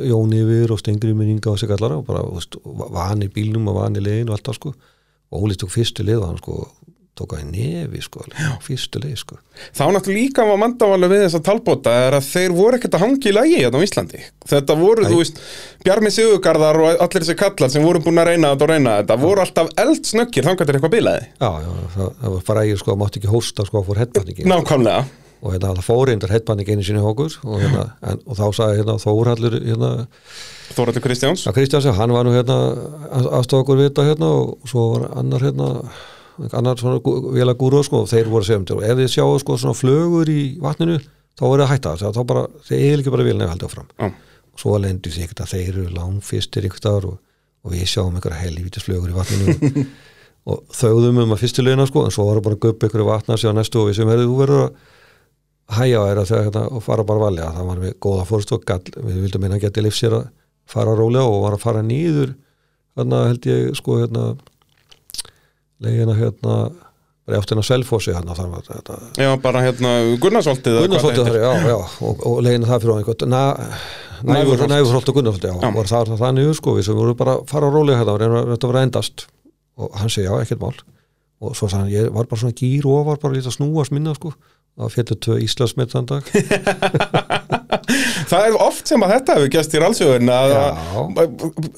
Jón yfir og Stengri minninga og sig allara og bara þú veist, vani bílnum og vani leðin og alltaf sko og Óli tók fyrstu leð og hann sko tók að nefi sko, fyrstu leð sko Þá náttúrulega líka var mandavalið við þessa talbóta er að þeir voru ekkert að hangi í lægi hérna á Íslandi. Þetta voru, Nei. þú veist, Bjarmi Sigurgarðar og allir þessi kallar sem voru búin að reyna þetta og reyna þetta, voru alltaf eldsnöggir þangar til eitthvað bilaði. Já, já, það, það var frægir sko, mátti ekki hósta sko, fór headbanningi Nákvæmlega. Og hérna það fór reyndar headbanning einu sinni hjá okkur og, hérna, en, og þá sagði hérna Þórhallur hérna Þóraldur Kristjáns. að Kristján sem hann var nú hérna aðstofa okkur við þetta hérna og svo var annar hérna annar svona vela gúru sko og þeir voru segjum og ef þið sjáu sko svona flögur í vatninu þá voru það að hætta það þá bara, þeir eða ekki bara vilja haldið áfram Já. og svo lendur því ekkert að þeir eru langfyrstir einhvers staðar og, og við sjáum einhverja helvítis flögur í vatninu og þauðum um að fyrstilegina sko en svo var bara að guppa einhverju vatna sér næstu og við sem herrið þú verður að hæja á þeirra þegar hérna og fara bara valega það var við góða fórst og gall. Við vildum meina að geti lífsér að fara rólega og var að fara nýður hérna held ég sko hérna leiðina hérna bara Selfossi hérna þar var þetta Já, bara hérna Gunnarsvoltið. það þar, já, já og, og leiðina það fyrir á einhvern na, Næfurholt. Og Gunnarsholti, já, Já. var það, það niður sko við sem voru bara að fara rólega hérna og reyna að var að endast. Og hann segi já, ekkert mál. Og svo hann, ég var bara svona gýr og var bara lítið að snúast minna sko að fjallu tvö Íslandsmet þann dag Það er oft sem að þetta hefur gæst í rálsjóðin að Já.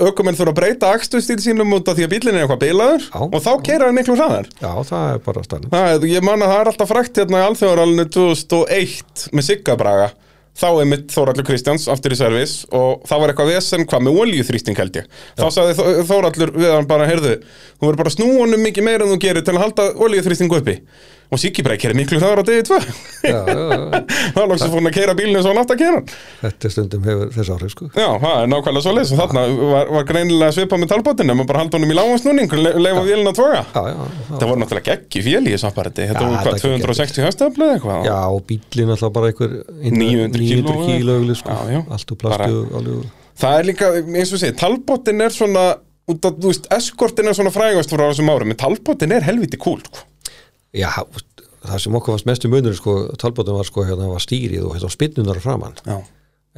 aukumenn þurfa að breyta akstustíl sínum út af því að bílinn er eitthvað bilaður Já. og þá keira hann miklu hraðar. já, það er bara stann Það, ég man að það er alltaf frækt hérna í alþjóðarálinu 2001 með Sigga Braga þá er mitt Þóraldur Kristjáns aftur í servis og það var eitthvað vesen hvað með olíuþrýsting held ég þá sagði Þó- Þóraldur við hann bara heyrðu þú verður bara að snúa honum mikið meira en þú gerir til að halda olíuþrýstingu uppi og Braga kerir miklu hraðar á degi tvö. Já, já, já. það er lóksum fór að keira bílinn eins og hann átt að kera þetta stundum hefur þess áhrif sko. Já, það er nákvæmlega svo leys og þarna var, var greinilega svipað með talbótinu maður bara halda honum í lágansnúning le, leifa vélina að já, Það var náttúrulega geggi fél í þessu apparati. Þetta var hvað, þetta er 260 höstöflu eða eitthvað? Já og bílinn alltaf bara einhver 900 kíló, 900 kíló ögli, sko. Allt úr plastu Það er líka, eins og sé, talbótin er svona út af, þú veist, eskortin er svona frægast frá þessum árum, en talbótin er helviti kúl sko. Já, það sem okkur fannst mestu munur sko, talbótum var sko hérna var stýrið og hérna spinnunar framann Já,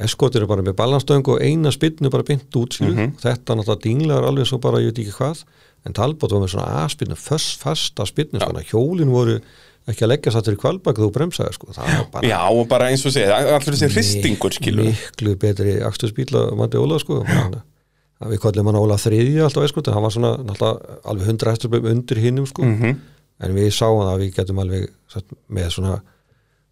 eskortin er bara með ballanstöng og eina spinnu bara beint út skilur. Mhm. þetta náttúrulega dinglar alveg svo bara ég veit ekki hvað en talbót var með svona A-spinnu fasta spinnu, svona hjólin voru ekki að leggja sattur í kvalbak þú bremsaði sko, það var bara Já og bara eins og sé, allur þessi hristingur skilur miklu betri akstursbíla Mandi Óla sko. Að við kallum hann Óla þriðja alltaf eskortin, hann var svona náttúrulega alveg 100 hestur undir hinnum sko. Mhm. En við sáum að við getum alveg satt, með svona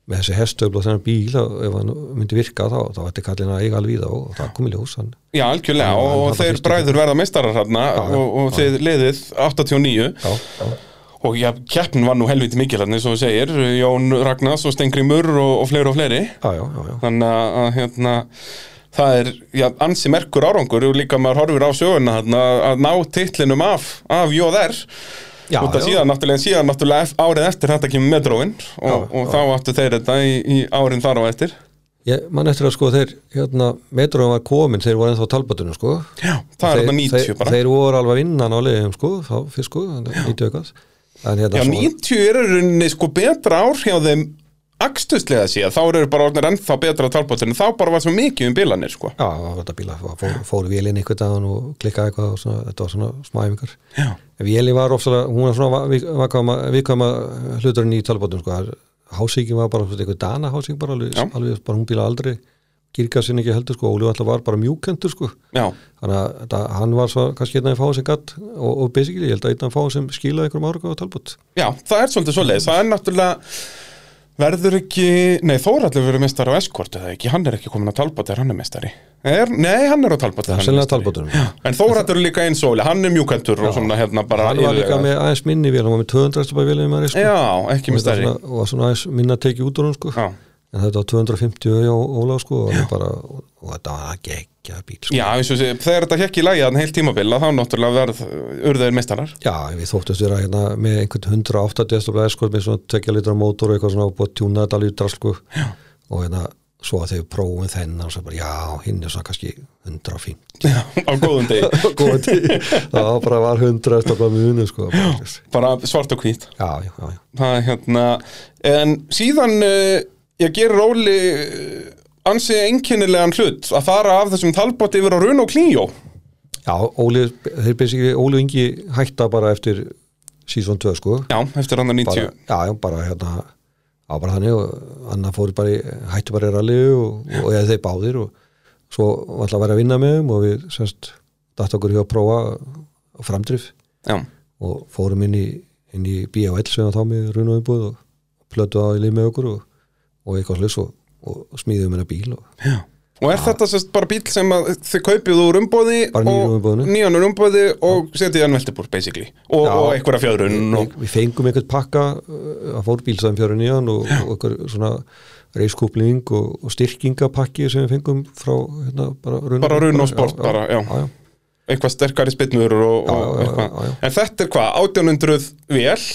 með þessi hestöfl og þennan bíl ef hann myndi virka þá, þá ætti kallin að eiga alveg í þá og það kom í ljós hann, Já, algjörlega, og, hann og þeir bræður verða meistarar hérna og, og þið liðið 89 já, já, og já, keppnin var nú helviti mikil hérna eins og þú segir, Jón Ragnars og Stengrimur og, og fleiri og fleiri. Já, já, já, já. þannig að, hérna það er, já, ansi merkur árangur og líka maður horfir á söguna hérna, að ná titlinum af, af Jóðar Já, já. síðan náttúrulega, síðan náttúrulega árið eftir þetta kemur og, Já, og já. þá áttu þeir þetta í, í árin þar á eftir. Ég man eftir að sko þeir hérna, metróin var komin, þeir voru ennþá á talbátunum sko. Já, það er þetta 90 þeir, bara. þeir voru alveg innan á leiðum sko, þá fyrst sko, 90 eitthvað. En hérna Já, svo- 90 er í rauninni sko betra ár hjá þeim akstuslega síðan, þá eru bara orðnir ennþá betra á talbótinu, þá bara var svo mikið um bilanir sko. Já, það var þetta bíla, fór, fóru vélinn einhvern daginn og klikkaði eitthvað og svona, þetta var svona smáæfingar. Já, Vélinn var ofsalega, hún var svona viðkvæma, hluturinn í talbótum, sko, hásíkin var bara svona einhver dana hásík bara alveg, alveg bara hún bíla aldrei, girkassin ekki heldur, sko, Óli var bara mjúkendur, sko, já, þannig að þetta, hann var svo kannski einn af fáið sem gatt og, og basically, ég held að einn af fáið sem skilaði einhverjum árið á talbót. já, það er svolítið svoleiðis, það er náttúrulega verður ekki, nei Þóraldur verður mestari á Escort eða ekki, hann er ekki komin á talbót þegar hann er mestari er, Nei, hann er á talbót þegar hann Sennilega meistari. talbótunum. En Þóraldur er líka eins og hann er mjúkentur og svona hérna bara Hann var líka með aðeins minni vél, hann var með 200 bara vélinn maður, sko. Já, ekki og með stærri þetta svona- og svona aðeins minna tekið út úr hún, sko. En þetta var 250 hjá Óla sko og, hann bara, og, og þetta var að gegja bíl sko. já eins og sé, þegar þetta hekk í lagi að heilt tímabil að þá náttúrulega verð urðaðir meistarar. Já, við þóttust vera hérna með einhvern 180 stoflega sko með svona tekja litra mótor og eitthvað svona og búið að tjúna þetta drast sko. Já. og hérna svo að þau prófum þennan og svo bara já, hinn er svona kannski 150 Já, á góðum degi. Góða tíð, það var bara var 100 stoflega muni sko bara, já, bara svart og hvít. Já, já, já. það er hérna en síðan uh, ég gerir Óli uh, ansi einkennilegan hlut að fara af þessum talbót yfir á Run og Klíó já Óli, þeir basically Óli og Ingi hætta bara eftir síðan 2 sko. Já, eftir hann að 90 bara, já, bara hérna á bara þannig og annar fór bara í, hætti bara í rally og, og eða þeir báðir og svo var alltaf að vera að vinna með þeim og við semst dætt okkur hjá að prófa framdrif. Já, og fórum inn í, inn í B.A.L. sem þá með runuðumbúð og plötu á í lið með okkur og, og eitthvað slis og, og smíðum hennar bíl og Og er þetta sérst bara bíl sem að þið kaupið úr umbóði Bara nýr úr umboðinu. Nýjan úr umbóði og setið hann veltibúr basically Og, og einhverja fjöðrun og, við, fengum einhvern pakka uh, að fór bílstæðum fjörun hann og, og einhver svona reiskúpling og, og styrkingapakki sem við fengum frá hérna, bara runn og sport bara, já. já, já. eitthvað sterkari spinnur og, og. En þetta er hvað, 1800 vel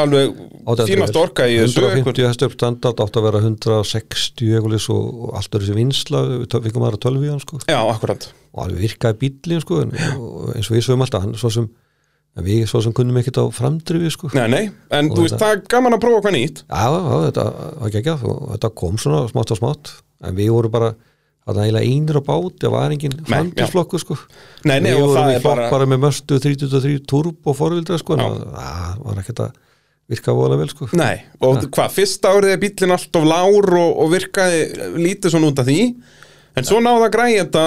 Alveg 800 fínast orka í þessu. Einhver- 150 hestur standard átt að vera 160 eitthvað leys og, allt er þessi vinsla við fengum aðra 12 í hann sko. Já, akkurat. Og alveg virkaði bílinn sko en, eins og við sögum alltaf hann svo sem við svo sem kunnum ekkert á framdrifi sko. Nei, nei, en Og þú veist, það er gaman að prófa hvað nýtt. Já, já, þetta var ekki og þetta kom svona smátt og smátt en við vorum bara það er eiginlega einir á bát, það var engin Nei, framtíðsflokkur sko. Nei, nei, við og það er bara bara, með möstu 33 turbo forvildra sko en það var ekkert að virka vola vel sko. Nei, og hvað, fyrsta árið er bíllinn alltof lár og, og virkaði lítið svona út af því? En svo náða græja þetta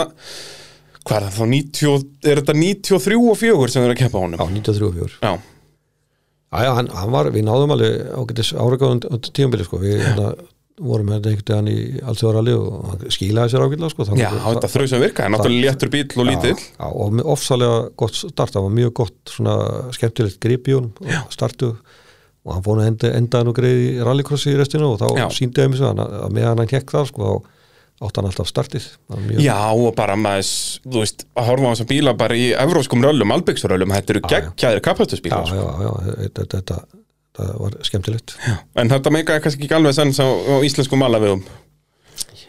Hvað er það þá, 90, er þetta 93 og 4 sem þeir eru að keppa á honum? á 93 Já, Já, já, hann, hann var, við náðum alveg ágætis áragáðum tíumbili sko. Við hérna, vorum hérna einhvern veginn í alltjóðaralli og hann skilaði sér ágætlega sko. Já þetta þrau sem virkaði, náttúrulega léttur bíll og lítill. Já, já, og ofsalega gott start, það var mjög gott svona skemmtilegt grip í honum og startu og hann fór að enda, endaði nú greið í rallycrossi í restinu og þá síndi ég mér svo að, að meðan hann hekk þar sko þá átti hann alltaf startið. Já, og bara maður, þú veist, að horfa á þessum bíla bara í evróskum röllum, albyggsröllum, þetta eru geggjaðir já, kapastusbílar. já, já, þetta, þetta, þetta, þetta var skemmtilegt. En þetta meikaði kannski ekki alveg sens á, íslenskum malavegum.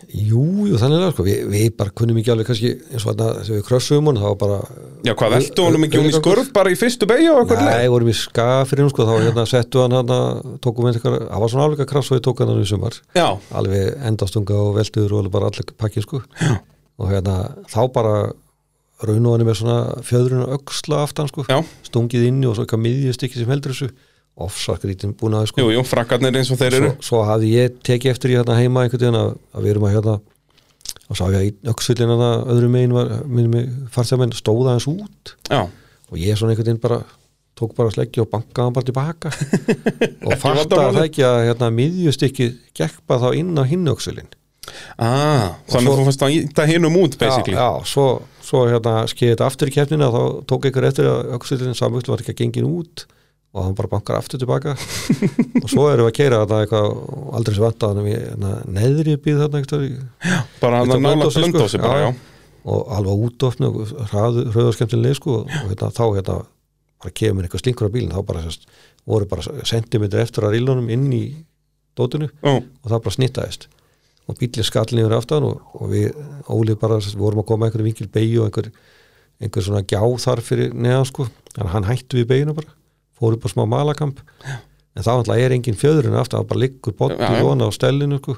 Jú, jú, þannig að sko, við, við bara kunnum ekki alveg kannski eins og þarna þegar við krössum hún, þá bara Já, hvað, veltu honum ekki hún í skurð bara í fyrstu beigja og eitthvað Nei, vorum í skafirinn sko, þá hérna settu hann hann tókum við eitthvað, það var svona alveg að krass og við tók hann hann í sumar. Já, alveg endastunga og veldur og alveg bara allir pakki sko. Og hérna þá bara raun og hann með svona fjöðrun og öxla aftan sko, já, stungið inni og svo eitthvað miðjustykki sem heldur þessu ofsakrítin búin að sko jú, jú, frakkarnir eins og þeir eru. svo, svo hafði ég tekið eftir í hérna heima einhvern veginn að, að við erum að hérna og sá ég að í öxullin að öðru megin var minnum mig farþjamenn stóða hans út Já, og ég svona einhvern veginn bara tók bara sleggja og bankaði hann bara tilbaka og fatta vandamálið. að það ekki að hérna, miðjustykki gekk bara þá inn á hinn öxullin ah, þannig að þú fannst að íta hinum út, basically. já, já, svo, svo hérna skeiði þetta aftur í keppnina þá tók einhver eftir að öxullin samvöld var ekki að gengin út og hann bara bankar aftur tilbaka og svo erum við að keira þetta eitthvað aldrei sem vant að hérna, neðri býð þarna einhver Bara hann að nála sko. blöndósi bara, Já, já. já. og alveg útofni og hröðarskemmtileg sko, og hérna, þá hérna bara kemur eitthvað slinkur á bílinn þá bara sérst, voru bara sentimetri eftir að rílunum inn í dótinu Ó, og það bara snittaðist og bílinn skallin yfir aftan og, og við ólið bara sérst, vorum að koma einhverju vinkil beigju og einhver, einhver svona gjá þar fyrir neðan sko hann hættu við beiguna bara fór upp á smá malakamp. En alltaf er engin fjöðurinn aftan það bara liggur Já, í vona á stellinu sko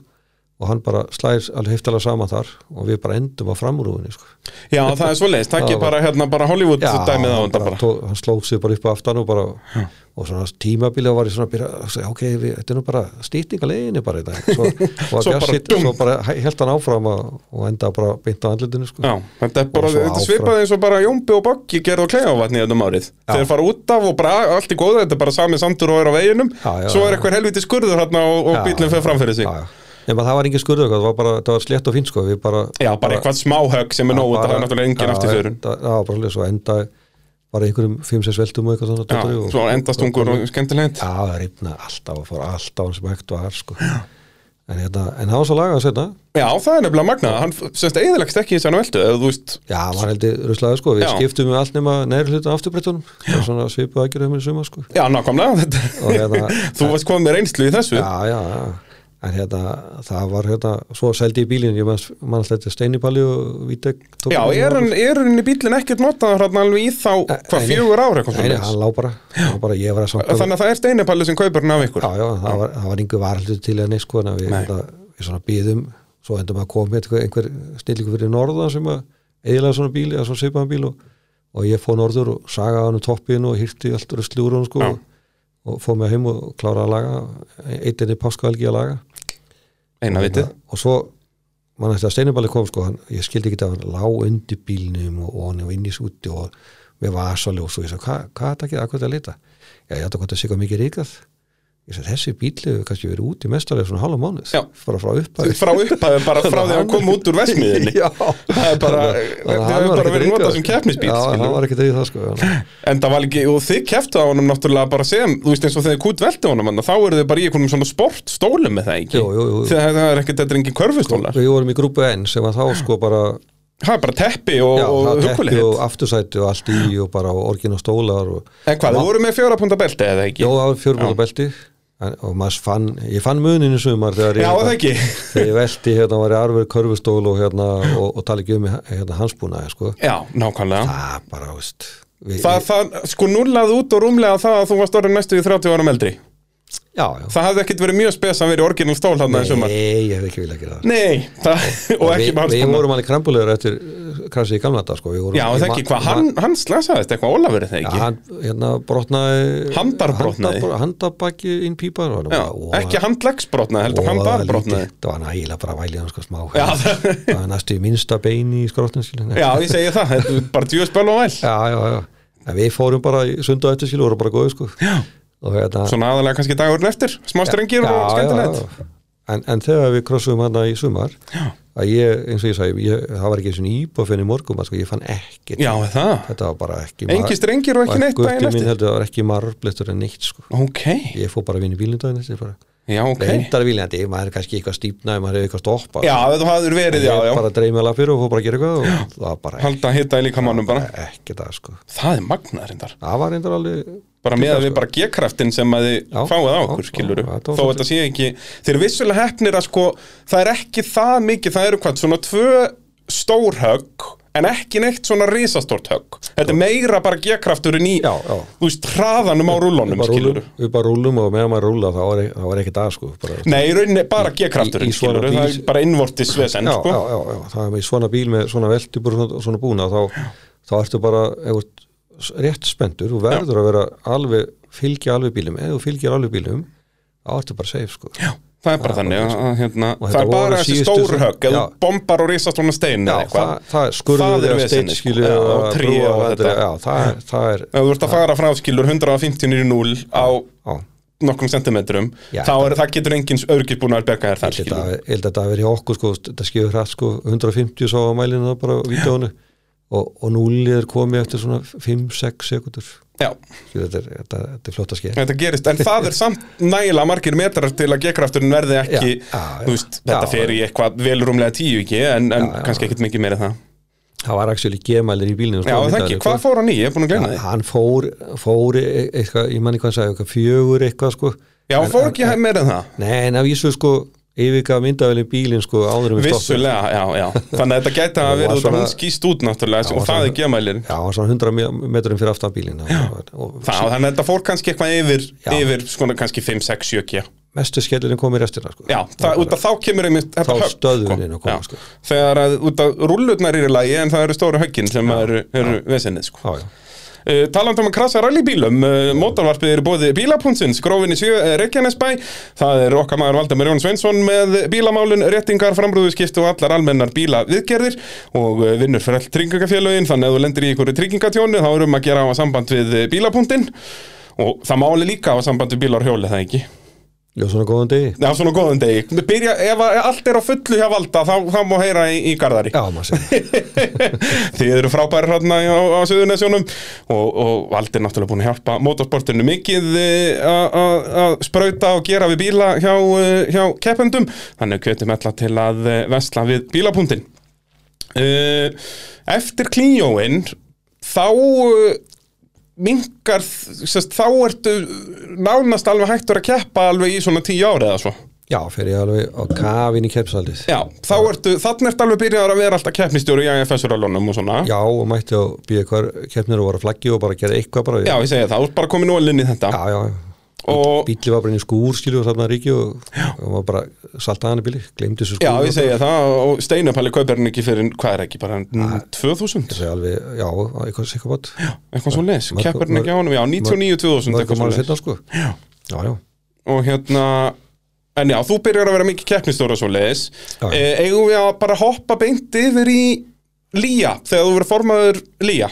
og hann bara slæðir alveg heftalega saman þar og við bara endum á framrúðinni sko. já, það er svo leiðist, Já, ég bara hérna bara Hollywood dæmið á hann, bara, Tó, hann slóð sér bara upp á aftan og bara og svona tímabilið var ég svona að byrja ok, við, þetta er nú bara leiðinni bara þetta svo, Svo svo, bara held hann áfram að, og enda bara beint á andlutinu sko. Já, þetta er bara, þetta svipaði eins og bara Jómbi og Boggi gerðu á kleiðavatni þetta árið. Já. Þeir fara út af og bara allt í góðu, þetta er bara sami sandur og er á veginum, Já, já, svo er já. eitthvað helviti skurður hérna og, og Já, bílinn fer framfyrir sig. Já, já. nema það var engin skurðu það var bara, það var slétt og fínt sko við bara, Já, bara eitthvað smáhögg sem er nóg, þetta er náttúrulega engin eftir það það var bara alveg svo enda bara einhverjum 5-6 veltum og eitthvað svona Já, og- svo endastungur og skemmtilegt. Já, það reyfna alltaf og fór alltaf hann sem hægt var sko. en, hérna, en það var svo lagað setna Já, það er nefnilega magnað, hann semst eðilegst ekki í þessan veldu, eða þú veist, Já, maður heldur ruslaði sko, við Já. skiptum með allt nema afturbrettunum það er svona svipu aðgjörðum í suma sko já, nákvæmlega, Og hérna- þú varst komið með reynslu í þessu. Já, já, já en hérna, það var hérna svo seldi ég bílinn, ég man alltaf þetta steinipalli og vítek Já, er í bílinn ekkert notaður hérna alveg í þá, hvað, fjögur ár eitthvað Nei, hann lá bara, bara Þannig að það er steinipalli sem kaupir hann af ykkur. Já, já, það var, það var yngur varhaldur til neist sko, en við, við svona býðum svo endum að koma einhver, einhver snillingu fyrir norðan sem að eðilega svona bíl eða svona svipaðan bíl og, og ég fóð norður og sagaði hann um toppin og hýrti allt úr slúrun sko, og, fóð mig heim og kláraði að laga eitinni páskahelgi að laga Eina vitið. og svo mann eftir að Steiniballi kom sko, hann, ég skildi ekki að hann lá undir bílnum og, og hann var inn í súti og með vasaljós og ég sagði, hvað hva er þetta ekki að hvað er að lita? Já, ég ætla að þetta sé hvað mikið ríkað þessi bíl hefur kannski verið út í mestarlega svona halva mánuð. Já. bara frá upphæði frá upphæðum bara frá því að hann kom út úr vesmiðinni Já. það er bara, það að hann hefur bara verið notað sem keppnisbíl Já, hann skilur. var í það sko hann- en það var ekki, og þið kepptu á honum náttúrulega bara sem, þú veist eins og þegar kút velti honum þarna, þá eru þið bara í einhvernum svona sport stólum með það ekki, það er ekkert, þetta er engin körfustólar. Við vorum í grúpu N sem var þá sko bara það er bara teppi og, já, og það teppi og aftursæti og allt í og bara orgin og stólar og en hvað, þið voru með fjóra punta belti eða ekki? Jó, það og maður fann, ég fann muninu sumar þegar ég, já, það ekki? þegar ég velti hérna var ég arfur körfustól og hérna og, og tala ekki um hérna hansbúnaði sko. Já, nákvæmlega. Það bara, veist við, það, það, sko nullaði út og rúmlega það að þú varst orðin næstu í 30 árum eldri já, já, það hafði ekkert verið mjög spes að vera í orginal stól hann í sumar. nei, ég hef ekki viljað gera það. Nei, það, og ekki við, með við hans vorum alveg krambulegur eftir krasið í gamla þetta sko. Við Já, það ekki, hvað, hann, hann slasaðist eitthvað Ólafur er það Já, ekki? hann hérna brotnaði Handarbrotnaði? handabro- handabaki inn pípa Já, ekki handleggsbrotnaði, heldur handarbotnaði það var nægilega bara vælið hann sko smá. Já, það- var næstu í minnsta beini í skrottin Já, ég segi það, bara djúspöl og væl. Já, já, já. En við fórum bara sundu eftir skilu og vorum bara góði sko. Já. Og hérna Svona aðalega kannski dagurinn eftir, smá strengir og já, skemmtilegt. En, en þegar við krossum hana í sumar að ég, eins og ég sagði, ég, það var ekki svona íbúfinn í morgum, sko, ég fann er það, þetta var bara ekki engi strengir og ekki neitt daginn eftir? það var ekki marblittur en neitt sko. Ok, ég fór bara að vinna í bílinn daginn eftir bara já, ok. Reyndar viljandi, maður er kannski eitthvað stípnaði maður hefur eitthvað stoppað. Já, þú hafður verið, já, já. Bara dreif mig alveg fyrir og fór bara að gera eitthvað og það var bara Halda að hitta í líka mannum bara. Ekki það sko. Það er magnaður reyndar. Það var reyndar alveg bara með að við bara G-kraftin sem að þið fáið á okkur, já, skilur já, þetta var þó þetta sé ekki, þeir vissulega hefnir að sko, það er ekki það mikið það eru hvað, svona tvö stór högg en ekki neitt svona risastórt högg. Þetta er meira bara G-krafturinn í Já, já. þú veist, hraðanum á rúllunum, bara skilur rúlum, við bara rúlum og meðan maður rúla þá var, þá var ekki það sko bara, Nei, í rauninni bara G-krafturinn, í- í það er bara innvortis vesen, sko. já, það er með svona bíl með svona velti bara svona, svona búna þá, þá ertu bara ert rétt spendur og verður að vera alveg, fylgja alveg bílum ef þú fylgir alveg bílum þá ertu bara safe sko. Já, það er bara þannig að, að hérna, Og það er bara þessi stóru högg þú bombar og risast svona stein eða það, það skurður Það eða sko. Já, eða og brúa og þetta, það, er- það ef þú ert að fara frá skilur 150 nýri 0 á nokkrum sentimetrum er, það getur engins örgir búin að berga þér þar Ég held að ég held að þetta hafi verið hjá okkur sko, þetta skifur hrætt sko 150 sá á mælinu það bara á vídeónu og, og núlið er komið eftir svona 5-6 sekundur. Já, þetta er, þetta, þetta er flott að skeið. Þetta gerist, en það er samt nægilega margir metrar til að G-krafturinn verði ekki Já, já, veist, þetta Já, fer í eitthvað velrumlega tíu ekki, en, en kannski ekkit mikið meira það. Það var actually gemælir í bílinu Já, það ekki, hvað fór hann í? Ég er búin að gleyna því. hann fór, fór e- eitthvað, ég manni hvað hann sagði, eitthvað fjögur eitthvað sko. Já, hann fór ekki meira en það. Nei, en að vísu sko yfirgaf myndavelin bílinn sko áður um. Vissulega, já, já Þannig að þetta gæti að Og vera út að hún skýst út náttúrulega og það er gemælin Já, var svona 100 metrum fyrir aftan bílinn og Það, þannig að þetta fór kannski eitthvað yfir, yfir svona kannski 5, 6, 7 G mestu skellurinn kom í restina sko. Já, það, út af þá kemur einmitt Þá högg, stöðvunin að koma, sko. Þegar að út af rúllurnar er í lagi en það eru stóru höggin sem eru, eru vesinnið sko. Já, já. Uh, taland um að krasa rallybílum uh, mótorvarpið eru bóði bílapunnsins grófinni sjö uh, Reykjanesbæ. Það er okkar maður Valdemar Jón Sveinsson með bílamálun, réttingar, framrúðuskipti og allar almennar bílaviðgerðir. Og vinnur fyrir all tryggingafélögin þannig að þú lendir í einhverju tryggingatjónu þá er um að gera á samband við bílapunktin. Og það máli líka á samband við bílar hjóli það ekki Já, svona góðan degi. Já, svona góðan degi. Byrja, ef allt er á fullu hjá Valda þá, þá má heyra í, í Garðari. Já, maður segir Þið eru frábæri hérna á, á Suðurnesjónum og, og Valdi er náttúrulega búin að hjálpa motorsportinu mikið eh, að- sprauta og gera við bíla hjá, eh, hjá keppendum. Þannig kvetum alla til að eh, vesla við bílapunktin. Eftir klíjóin þá minkar, sest, þá ertu nánast alveg hættur að keppa alveg í svona tíu ári eða svo. Já, ég alveg á kafin í keppsaldið Já, þá ertu, þannig ertu alveg byrjaðar að vera alltaf keppnistjóri í IFS-rallunum og svona. Já, og mætti á býja hver keppnir og var að flaggi og bara gera eitthvað bara Já, ég segi það, bara komin ólinn í þetta. Já, já. Og- Bíli var bara inn í skúr skilu og safnaði ríki og, og var bara saltaði hann í bíli, glemdi þessu skúr Já, ég segi það og Steinupalli kaupir hann ekki fyrir, hvað er ekki, bara mm, 2000 Það er alveg, já, eitthvað sikka bát eitthvað svo les, keppir hann ekki á honum, já, 99-2000 Mörgum eitthvað svo les setna Já, já, já. Og hérna, en já, þú byrjar að vera mikið keppnistjóra svo les Já, já. e, Eigum við að bara hoppa beint yfir í Lía, þegar þú verður formaður Lía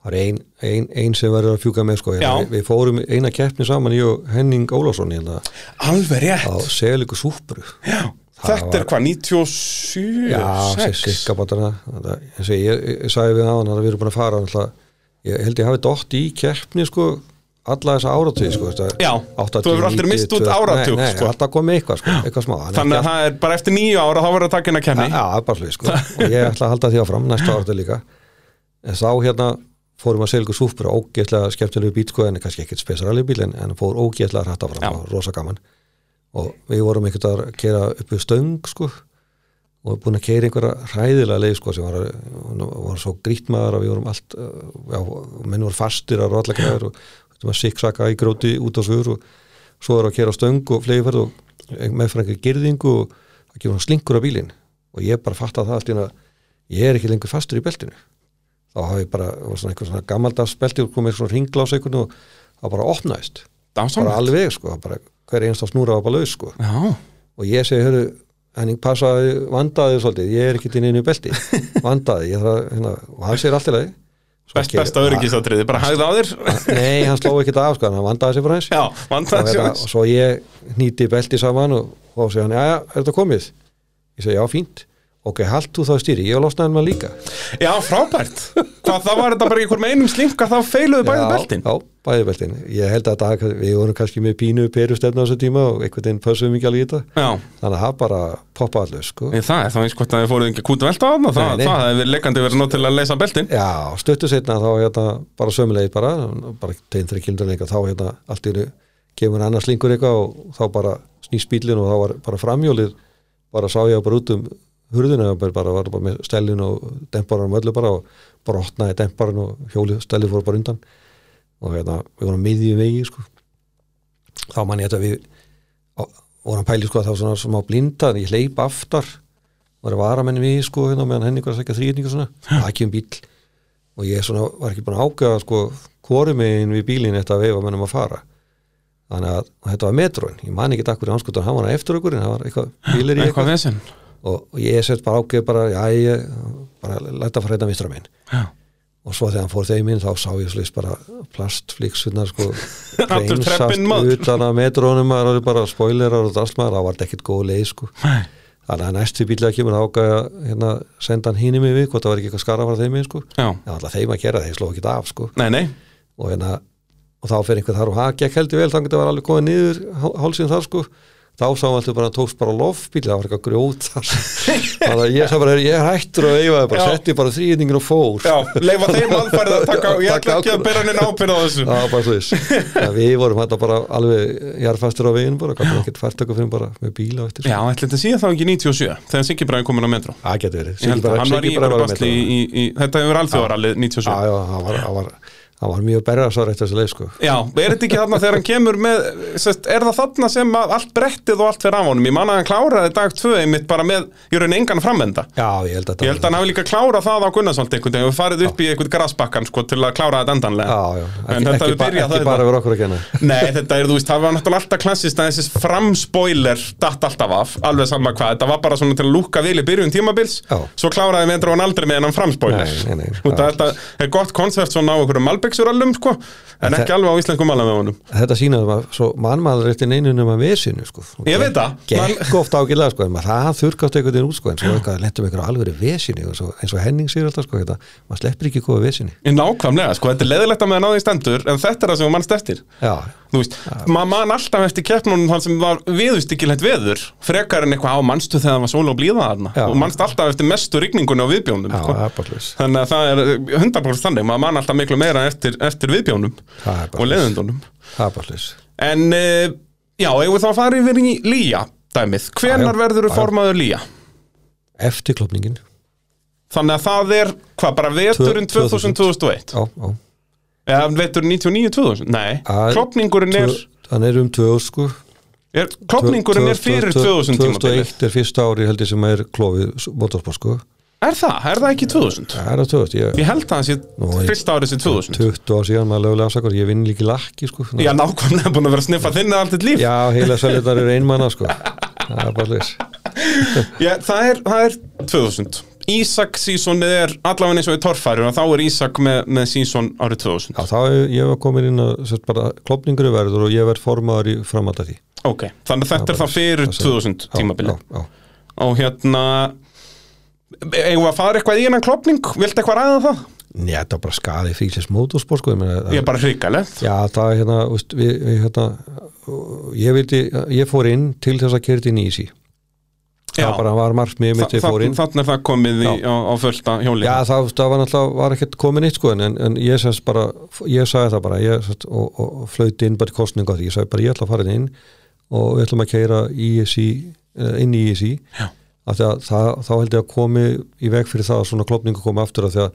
Það er ein, ein, ein sem verður að fjúka með sko. Við, við fórum eina keppni saman ég og Henning hérna Alveg rétt. Á Seliku Súpru. Það þetta er hvað, 97, Já, 6 sikka bátana ég, ég, ég, sagði við hann að við erum búin að fara alltaf, ég held ég hafi dótt í keppni sko alla þessa áratug sko, Já, 80, þú hefur aldrei 90, misst út 2000, áratug, Nei, nei, sko. alltaf komið eitthvað, sko, eitthvað smá Þannig að það er bara eftir nýju ára þá verður að taka inn að kenni Já, það bara slið sko. Og ég ætla að halda því áfram næsta áratu líka. En þá hérna fórum að selgu súpur ógeðslega skemmtilegu bíl sko en kannski ekkert spesarali bíl en, en fór ógeðslega hrætt Já. og rosa gaman. Og við vorum veginn að kera upp við stöng sko og búin að keira einhverja hræðilega leið sko sem var, var svo grítmaður að við vorum allt já, menn voru fastir að rótla græður og þetta var siksaka í gróti út á svör og svo er að kera stöng og flegiferð og meðfram einhver girðingu og það kemur hann slinkur á bílinn. Og ég bara fatt að það allt í einu að ég er ekki lengur fastur í beltinu þá hafi bara, svona einhver svona gammaldags belti og komið svona á sig og það bara opnaðist, bara alveg sko, bara, hver einst á snúra var bara laus sko. Já, og ég segi, hörru, henning passaði vandaði svolítið, ég er ekki inn inn í belti. Vandaði, ég þarf að hérna, og hann segir alltaf leið best, besta öryggisatriði, bara hægði á þér. Nei, hann sló ekki af, sko, hann vandaði sér bara eins Já, vandaði hérna, sér og svo ég nýti belti saman og, og segja hann, já, já, er þetta komið? Ég segi, já, fínt ok, halt þú þá stýri, ég losnaði maður líka. Já, frábært. Hvað, það var þetta bara einhver með einum slinka þá feiluðu bæði já, beltin. Já, bæði beltin, ég held að dag, við vorum kannski með pínu perustefna á þessu tíma og einhvern veginn pössum ekki alveg í þetta. Já, þannig að það bara poppa allir, sko. En það er þá eins hvort að þið fóruð ekki kút velta á það það, það hefur leikandi verið nóg til að leysa beltin. Já, stöttu setna þá hérna bara sömulegi bara, bara tegn þrjir í hurðina bara, var bara með stellin og demparan og öllu bara og brotnaði demparan og hjólið stellið fór bara undan. Og hérna, við vorum miðjum vegi sko. þá man ég þetta við vorum pæli sko að það var svona smá blinda en ég hleyp aftar. Var að vara menni við sko hérna meðan henni var að sækja þrýðning og svona, það ekki um bíl og ég svona var ekki búin að ágæða sko hvori megin við bílinn þetta að veifa mennum að fara. Þannig að þetta var metróin, ég man ekki takk fyrir hanskotan hann var eftir okkur en það var eitthvað bílir í Eitthvað eitthvað og, og ég sett bara ágæð bara, já ég bara læta að fara þetta mistra minn Já, og svo þegar hann fór þeim inn þá sá ég slist bara plastflíksunar sko maður. utan að metrónum maður er bara spoilerar og drastmaður, það var ekkit góð leið sko. Nei. þannig að næstu bílega kemur ágæða hérna, senda hann hínum við, hvort það var ekki eitthvað skara frá þeim inn sko, en alltaf þeim að gera þeir sló ekki af sko. Nei, nei. Og, hérna, og þá fer einhver þar og það gekk heldur vel þannig að það var alveg komið niður há- hálsinn þar sko þá sáum alltaf bara tókst bara lofbíl það var eitthvað grjót þar. Þannig að ég sá bara, ég hættur og eifaði bara, Já. setti bara þrýðningin og fór. Já, leifa þeim alfærið að taka og ég ætla ekki að bera henni ábyrð á þessu. Var bara að við vorum þetta bara alveg jarðfastur á veginn bara, gætum ekkert fært okkur fyrir bara með bíla og eftir. Já, ætla þetta síðan þá ekki 97 þegar Siggi Bræði komin á metro það getur verið. Að þetta hefur alþjóðarallið 97 já, já, hann var, hann var, hann var mjög berðarsár eftir þessu leið sko. Já, er þetta ekki þarna þegar hann kemur með sest, er það þarna sem að allt brettið og allt fyrir af honum, ég man að hann kláraði dag 2 einmitt bara með, ég raun engan framenda já, ég held að Ég held að hann hafi líka klárað það á Gunnarsvold einhvern veginn. Og farið upp í einhvern grassbakkan sko, til að klára þetta endanlega. Já, já, En ekki, þetta ekki, ba ekki það bara verið okkur að kenna. Nei, þetta er, þú veist, það var náttúrulega alltaf klassist að þessi framspoiler datt alltaf af, alveg sama hvað, þetta var bara svona til að lúka vil í byrjun tímabils Já. svo kláraði Malbygsurallum, sko, en ekki alveg á íslenskum malamöfunum þetta sínaði maður, svo mannmaður eftir neinunum að vesinu sko. Ég veit það. gekk ofta ágætlega sko, en maður það þurrkast einhvern veginn út sko, en svo eitthvað lentum einhverju alveg vesinu eins og Henning sér alltaf sko, þetta, maður sleppir ekki góða vesinu. Í nákvæmlega, sko, þetta er leðilegt að að náði stendur en þetta er það sem þú mannst eftir. Já, Þú veist, maður man alltaf eftir keppnunum þann sem var viðustykkilegt veður frekar en eitthvað á mannstu þegar það var sól og blíða þarna? Og mannst alltaf eftir mestu rigningunni á viðbjónum já, sko. þannig að það er 100% þannig maður man alltaf miklu meira eftir, eftir viðbjónum og hlust en uh, já, ef við þá farið yfir í Lía dæmið, hvenar verður já. formaður Lía? eftir klopningin Þannig að það er, hvað, bara veturinn 2000. 2000-2001 já, já. Eða veturinn 99-2000, nei klopningurinn er, hann er um 2000 sko. Er klopningurinn er fyrir 2000 tímabilið. 2001 er fyrsta ári held ég sem er klófið motorsport sko Er það? Er það ekki 2000? það er að 2000, ég, Ég held að það sé fyrsta árið sé 2000 20 ár síðan maður lögulega afsakar, ég vinn líki lakki sko. Já, nákvæmlega búin að vera að sniffa þinni allt þitt líf. Já, heila sælindar eru einmanna sko. Það er bara leys Já, það er, það er 2000 Ísak sísonið er allavega eins og í torfæri og þá er Ísak með, með síson árið 2000 Já, þá er ég komin inn að sett bara klopningur er verður og ég verð formaður í framhald af því. Ok, þannig þetta er fyrir það sem- 2000 tímabili Já, já, Og hérna Við að fara eitthvað í hennan klopning? Viltu eitthvað ræða það? Nei, þetta er bara skaði fríklis motorsport sko, ég meina, Ég er bara hrikalegt Já, það er hérna, veist, við, við, hérna ég vildi, ég fór inn til þess að kerti í sí það bara var markmið mitt ég fór inn Þannig er það komið í, Já. á, á fullta hjóli Já, það, það var náttúrulega, var ekkert komin eitt sko, en, en ég sérst bara, ég sagði það bara ég, sérst, og, og, og flauti inn bara á því, ég sagði bara ég ætla að fara inn og við ætlum að keira ISI, eh, inn í ISI Já. Það, þá held ég að komi í veg fyrir það að svona klopningu komi aftur af því að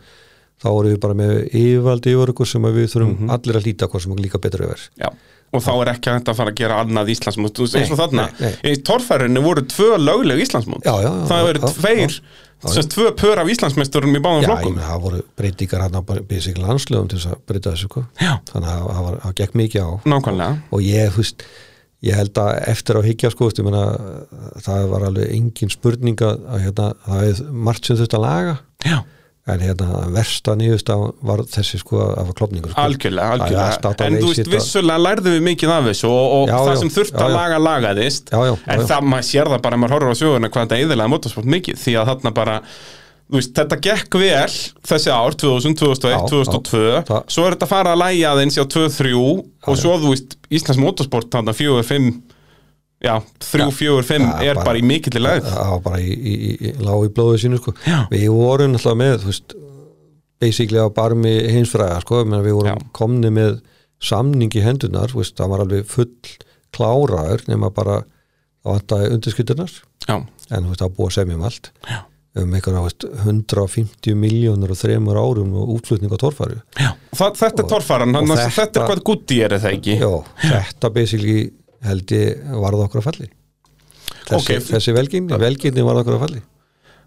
þá voru við bara með yfirvaldi yfir ykkur sem við þurfum Mhm. allir að líta hvað sem líka betur yfir Já, og þá er ekki hægt að fara að gera annað Íslandsmót. Þú veist, eins og þarna, í torfærinu voru tvö lögleg Íslandsmót. Já, já, já, Það já, eru já, tveir, já, sérst tvö pör af Íslandsmeisturum í báðum Já, ég flokkum. meina, það voru breytingar hann á basic landslöfum til þess að breyta þessu sko. Já, þannig að það gekk mikið á. Nákvæmlega. Og ég, þú veist, ég held að eftir að higgja sko, veist, meina, það var alveg engin spurning að hérna, það er margt sem þurft að laga. Já, en hérna, versta nýðust var þessi sko að var klopningur sko. algjörlega, algjörlega. á En þú veist, vissulega lærðum við mikið af þessu og, og Já, það já, sem þurft að laga lagaðist En það, maður sér það bara, maður horfir á söguna hvað þetta eðilega motorsport mikið Því að þarna bara, veist, þetta gekk vel þessi ár, 2000, 2001, Já, 2002 já, Svo er þetta að fara að læja aðeins á 2-3 Og svo, þú veist, Íslands motorsport þarna 4-5 Já, 3-4-5 Já, er bara- bara í mikilli læð það var bara í, í, í, í lág í blóðu sínu sko. Já. við vorum alltaf með þú veist, basically á barmi hinsfræða sko, meina, við vorum Já. komni með samning í hendunar þú veist, það var alveg full kláraður nema bara það vantaði undirskytturnar Já, en þú veist, það búið að semja um allt Já. Um einhverja þú veist, 150 miljónur og þremur árum og útflutning á torfæru. Já Þa, Þetta er torfaran, þannig að þetta- þetta er hvað gutti er það ekki? Já, þetta basically held ég varð okkur að falli. Þessi, Ok. þessi velgengni, velgengni varð okkur að falli.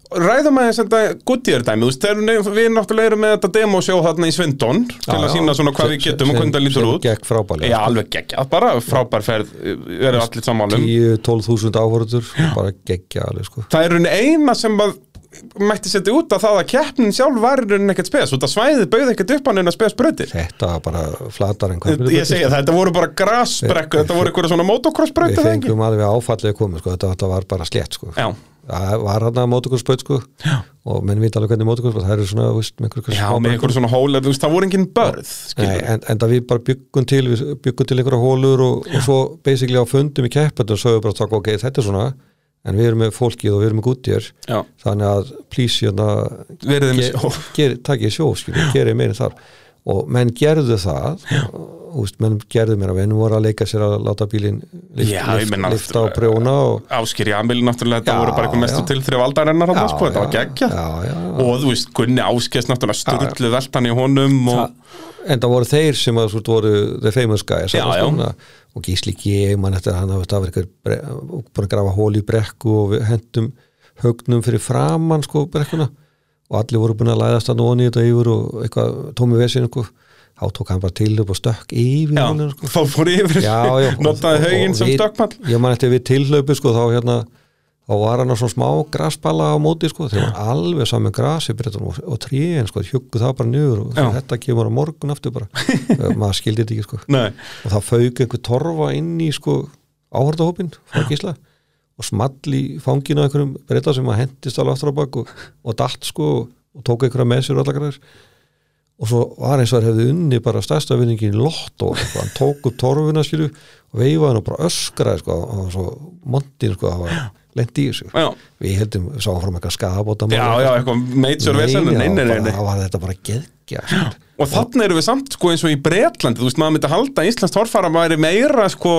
Ræðum að þetta gutti er dæmi, við- náttúrulega erum með þetta demosjó þarna í Svindon til að sína svona hvað við getum og hvernig það lítur út. gekk frábælega Já, alveg geggjað, bara frábær ferð verður allir sammálum 10-12 þúsund áhörður bara geggja alveg sko. Það er eina sem að mætti setja út að það að keppnin sjálf var í rauninni ekkert spes, út að svæðið bauð ekkert upp hann en að spes brautir. Þetta var bara flatar en hvað Ég segi það, þetta voru bara grasbrekku, þetta voru eitthvað svona motocross við það ekki? fengum alveg áfallið komið sko þetta, þetta var bara slett sko. Já, það var hann að mótokursbraut sko. Já. og menn vita alveg hvernig mótokursbraut það eru svona, veist, með einhverjum svona hólar, þú veist, það voru engin börð Nei, en, en það við bara byggum til við byggum til einhverja hólur og, og svo basically á fundum í keppandum svo við bara ok, þetta er svona en við erum með fólkið og við erum með gúttir Já, þannig að please hérna þeim ge, sjó. ger, takið sjó, skilur, gerið meira þar og menn gerðu það. Úst, menn gerðu mér að menn voru að leika sér að láta bílinn lift, Já, lift, meina, lifta og prjóna og Áskir Jamil, náttúrulega, þetta voru bara eitthvað mestu já. til þrjá aldarinnar hann, sko, þetta var geggja og þú veist, Gunni Áskers náttúrulega sturglu veltan í honum og en það voru þeir sem að, svo, voru the famous guys Já, já. Stofna, og Gísli G, mann eftir að hann bre- búin að grafa hól í brekku og hendum högnum fyrir framann sko brekkuna og allir voru búin að læðast hann onni þetta yfir og eitthvað tómi vesinn sko þá tók hann bara til upp og stökk yfir já, hólinu, sko. þá fór yfir. Já, já, notaði og- og sem stökkmall ég man eftir við tillaupi sko þá hérna þá var hann á svona smá graspalla á móti sko þegar var alveg saman grasi og, og tríin sko, hjuggu það bara niður og þetta kemur á morgun aftur bara. Maður skildi þetta ekki sko. Nei, og það fauk einhver torfa inn í sko áhörðahópin frá gísla og small í fanginu einhverjum breyta sem að hendist alveg aftur á bak og, og datt sko og tók einhverja með sér og græðir og svo var eins og það hefði unni bara stærsta vinningin lott og hann tók upp torfuna skilu og veifaði hann og bara öskraði sko og svo montin sko það var lendi í þessu. Já, við heldum, við sáum frá með eitthvað nei, nei. það var þetta bara geðgja sko. Og þannig erum við samt sko eins og í Bretlandi, þú veist, maður myndi halda að Íslands torfara væri meira sko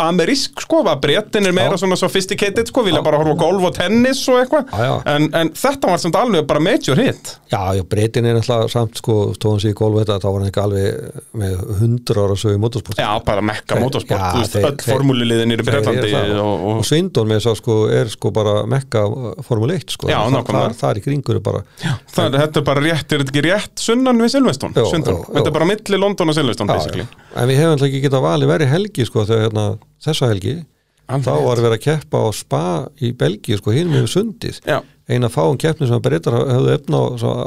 amerísk sko, að Bretin er meira Já. svona sophisticated sko, vilja bara horfa golf og tennis og eitthvað, Já, já. en, en þetta var samt alveg bara major hit. Já, já, breytin er náttúrulega samt sko, stóðan sig í golf þetta, þá var hann ekki alveg með hundra ára sögu motorsport Já, bara mekka motorsport, já, þú veist, þeir- öll formúliliðin í Bretlandi og, og, og, Svindon með þess að sko er sko bara mekka Formule 1 sko, Já, það, það, það er í kringur bara það er, þetta er bara rétt, er þetta ekki rétt sunnan við Silveston, þetta er bara milli London og Silveston, já, já. en við hefum alltaf ekki getað valið verið helgi sko þegar hérna, þessa helgi Alveg þá var verið að keppa á spa í Belgíu sko hinn með sundið Já, eina fáum keppni sem breytar hefðu efna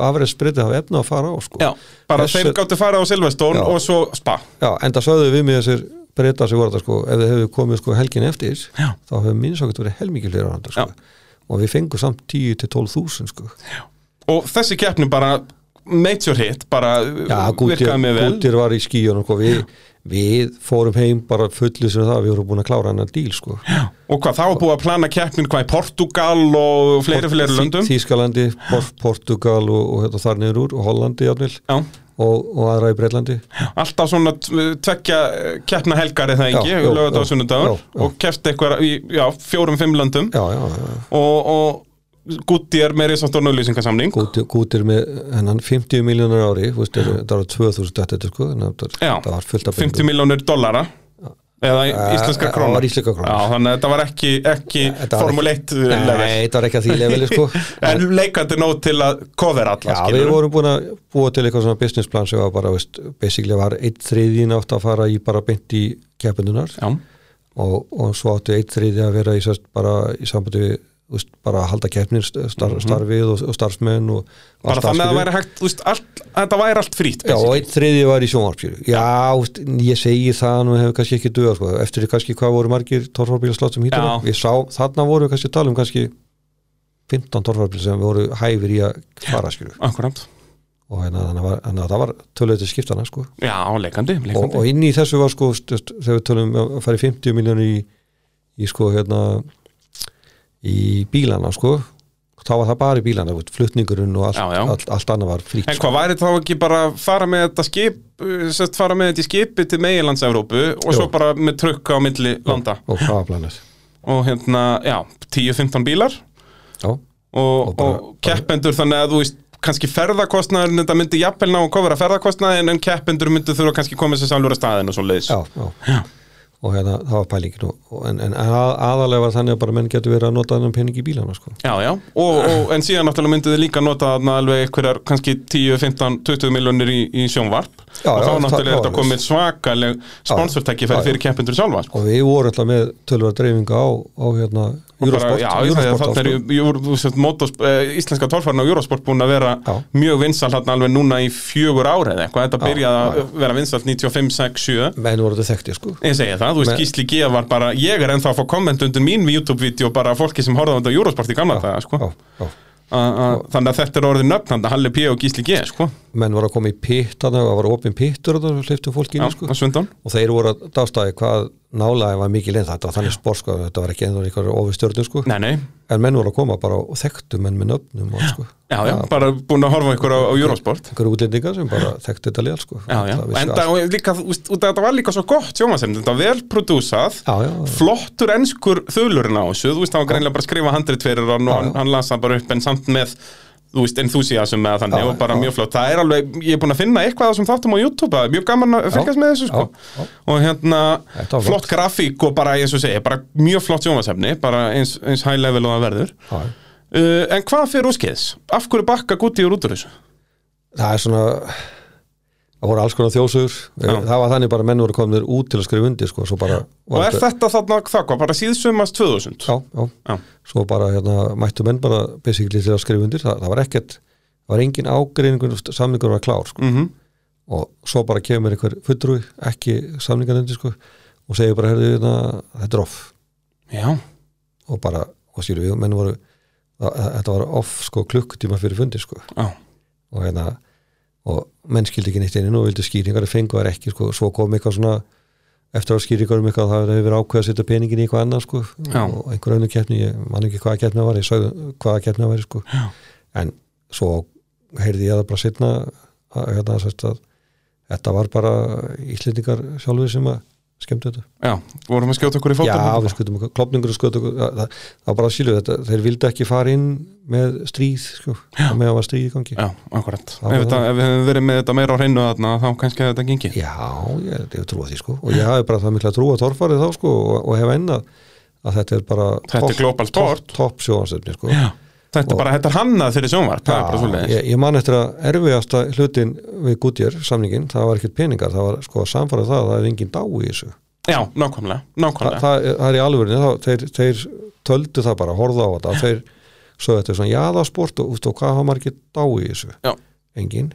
afriðs breytar hafa efna að fara á sko já, bara Þessu- þeir gáttu farið á Silveston Já. og svo spa. Já, en það sögðu við mig þessir breytar sem voru þetta sko, ef þið hefðu komið sko helgin eftir Já. þá hefur minnsakvæmt verið helmikið handa sko. og við fengum samt 10 til 12 þúsund sko. Og þessi keppni bara major hit, bara Já, Gútir, virkaði mig vel. Gútir var í skíunum sko. við, við fórum heim bara fullu sem það, við vorum búin að klára hann að díl sko. Og hvað, þá búið að plana keppnin hvað í Portugal og fleiri, fleiri löndum? Þískalandi, Port Portugal og, og þetta þar niður úr og Hollandi játnil, Já, og, og aðra í Breitlandi alltaf svona t- tveggja eh, keppna helgar eða ekki, já, lögat á sunnudagur. Og keppt eitthvað í já, fjórum, fimm löndum. Já, já, já, og, og Gutti er með risastorn auðlýsingasamning Gútir, Gútir með hennan 50 miljónur ári, þú veist, það var 2000 þetta sko, þannig að það- var fullt af 50 miljónir dollara eða Eh, íslenska krónar þannig að þetta var ekki, ekki Þetta var Formule 1 ekki- level Nei, þetta var ekki að því leveli sko. En leikandi nóg til að kofera alla Já, við vorum búin að búa til eitthvað svona business plan sem var bara, veist, basically var eitt þriðin átt að fara í bara beint í keppundunar og, og svo áttu eitt þriði að vera í sérst bara í sambandi við veist, bara að halda keppnir star, starfið og, og starfsmenn og Mhm. bara þannig að það væri hægt, veist, allt, þetta væri allt frýtt Já, og eitt þriði var í sjónvarpjöru Já, veist, ég segi það nú hefur kannski ekki duða sko. eftir því kannski hvað voru margir torfarbílaslott sem Já. við sá, þarna voru við kannski að tala um kannski 15 torfarbíl sem voru hæfir í að fara Akkurát, og hérna, það var töluðu til skiptana sko. já, leikandi, og, leikandi. og inn í þessu var sko þegar við tölum um að fara í 50 miljónir í, í sko hérna í bílana sko. Þá var það bara í bílana, flutningurinn og allt, Já, já. allt, allt annað var frýtt En hvað væri þá ekki bara að fara með þetta skip uh, sest, fara með þetta í skipi til Meilands-Evrópu og svo Jú. bara með trukka á milli landa? og hvað var planið? Og hérna, já, 10-15 bílar. Já, og, Og og, bara- keppendur þannig að þú veist kannski ferðakostnaður, þetta myndi jafnvel ná að kofra ferðakostnaðin en keppendur myndi þurfa kannski að koma sér sálur að staðin og svo leiðis já, já. Og hérna, það var pælingin en, en að, aðalega var þannig að bara menn getur verið að nota þennan pening í bílana sko. Já, já, og, og, en síðan náttúrulega myndið þið líka nota þarna alveg einhverjar kannski 10, 15, 20 miljónir í, í sjónvarp. Já, og já, þá náttúrulega er þetta komið svakaleg sponsortæki fyrir keppendur sjálfa sko. og við vorum alltaf með tölvar dreifinga á, á hérna Eurosport, já, Eurosport er veist, mótos, uh, íslenska torfarn á Eurosport búin að vera Já. mjög vinsal hérna alveg núna í fjögur ára eða eitthvað, þetta byrjaði að vera vinsalt 95, 6, 7 menn voru þetta þekkti sko. Ég segi það, þú veist, Men- Gísli G var bara ég er ennþá að fá komment undir mín YouTube-vídeó bara fólki sem þetta á Eurosport í gamla daga, sko. já, já. A- a- Þannig að þetta er orðið nöfn, þannig að Halli P og Gísli G, sko. Menn voru að koma í pitt það var opin pittur og það hliftu fólk inn sko. og þeir voru að dástæði hvað nálaði var mikið leið þetta var þannig sport sko, þetta var ekki ennþá einhver ofistjörnum sko, Nei, nei, en menn voru að koma bara og þekktu menn með nöfnum og sko, já, já, bara búin að horfa ykkur á, á Eurosport. Einhverju útlendingar sem bara þekktu þetta leið sko, Já, já, Það en það, líka, af þetta var líka svo gott sjómasefn, þetta var vel prodúsað já, já, flottur enskur þulurinn á þessu þú veist, hann var greinlega bara að skrifa handrit fyrir hann og Já, hann, já. hann las það bara upp en samt með þú veist, enthusiasm með þannig Já, og bara já. mjög flott, það er alveg, ég er búin að finna eitthvað þessum þáttum á YouTube, það er mjög gaman að fylgjast með þessu sko, já, og hérna var flott grafík og bara, eins og segja, bara mjög flott sjómasefni, bara eins, eins high level og það verður uh, en hvað fyrir úrskeiðs? Af hverju bakka gutti úr út úr þessu? það er svona það voru alls konar þjósugur það var þannig bara að menn voru komin út til að skrifa undir sko, bara og er þetta þarna, það hvað, bara síðsumast 2000? já, já, Já. svo bara hérna, mættu menn bara basically til að skrifa undir, það, það var ekkert það var engin ágreiningur, samningur var klár sko. Mm og svo bara kemur einhver fulltrúi, ekki samningar undir sko, og segir bara, herðu, hérna, þetta er off. Já, og bara, og skilur við, menn voru það, þetta var off sko klukkutíma fyrir fundi sko, já, og hérna og menn skildi ekki neitt inn og vildi skýringar fengu þær ekki, sko, svo kom eitthvað svona eftir að skýringar um eitthvað það hefur ákveð að setja peningin í eitthvað annað sko. Og einhver önnur keppni, ég man ekki hvaða keppni það var ég sagði hvaða keppni það var sko. En svo heyrði ég það bara setna að, hérna, að þetta var bara íslendingar sjálfur sem að skemmtu þetta. Já, vorum að skjóta okkur í Já, fótum við skutum okkur, klopningur og skutum okkur það, það, var bara sílu þetta, þeir vildi ekki fara inn með stríð, sko, það með að var stríð í gangi. Já, akkurat. Ef, þetta, ef við hefum verið með þetta meira á hreinu þarna þá kannski þetta gengið. Já, ég, ég trúa því sko og ég hafi bara það mikla trúa torfarið þá sko og, og hef ennað að þetta er bara Þetta er global sport. topp top sjóansefni sko. Já, þetta er bara, þetta er hannað fyrir sjónvarp það er bara svolítið ég, ég man eftir að erfiðasta hlutin við Goodyear samningin, það var ekkert peningar það var sko að samfara það að það er engin dá í þessu. Já, nákvæmlega, Þa, nákvæmlega það, er- það er í alvörinni, þá, þeir, þeir töldu það bara, horfðu á þetta þeir, svo þetta er svona jaðasport og, úst, og hvað hafa maður ekki dá í þessu? Já. engin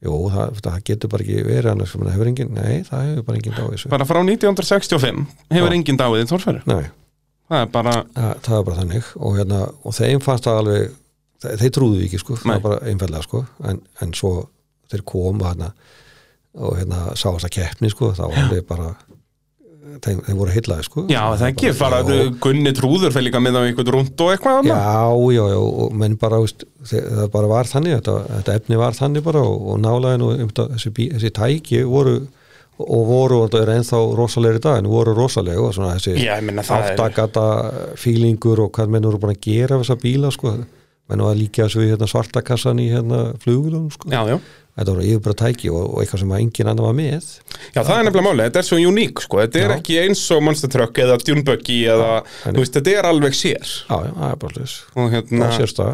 Jú, það, það getur bara ekki verið annars það hefur engin, nei, það hefur bara engin dá í þessu. Bara frá 1965 hefur Já. enginn dáið í þorfæri Nei, Það er bara, það, það er bara þannig. Og, hérna, og þeim fannst það alveg þeir, þeir trúðu ekki sko, það var bara einfallega sko, en, en svo þeir koma hérna og hérna sá þess að keppni sko, það var alveg bara þeim, þeim voru heillaði sko. Já það ekki fara Já. Gunni Trúður fyrir líka með á einhvern rúnd og eitthvað annað. Já, já, já, og menn bara veist, það bara var þannig, þetta, þetta efni var þannig bara og, og nálaðin og um, þessi, þessi tæki voru og voru, og það er ennþá rosalegri í dag en voru rosalega og svona þessi það er aftakata fílingur og hvað menn voru búin að gera af þessa bíla sko, menn var líka þessu hérna, svartakassan í hérna flugulum sko, Já, já. Þetta voru yfir bara tæki og, og eitthvað sem að engin annar var með. Já, það er nefnilega máli, þetta er svo uník sko. þetta er Já. ekki eins og Monster Truck eða Dune Buggy eða, þú veist, þetta er alveg sér. Já, já, það er bara hlis og hérna, það sérst það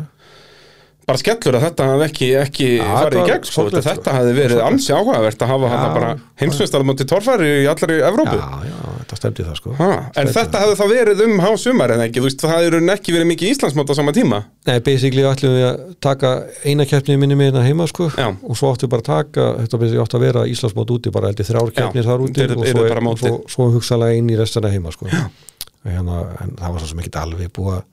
bara skellur að þetta hafði ekki, ekki farið í gegn, sko. þetta, þetta hafði verið ansi áhugavert að hafa hann bara heimsveistarmóti torfæri í allari Evrópu. Já, já, þetta stemdi það sko. Ha, en þetta hefði þá verið um hásumar en ekki, þú veist, það hefur ekki verið mikið Íslandsmót á sama tíma. Nei, basically ætlum við að taka eina keppni minni með hérna heima sko Já. og svo áttu bara að taka, þetta basically áttu að vera Íslandsmót úti, bara heldur þrjár keppnir þar úti og svo, svo, svo hugsalega inn í restina heima sko. Hérna, en það var svo ekki alveg búið að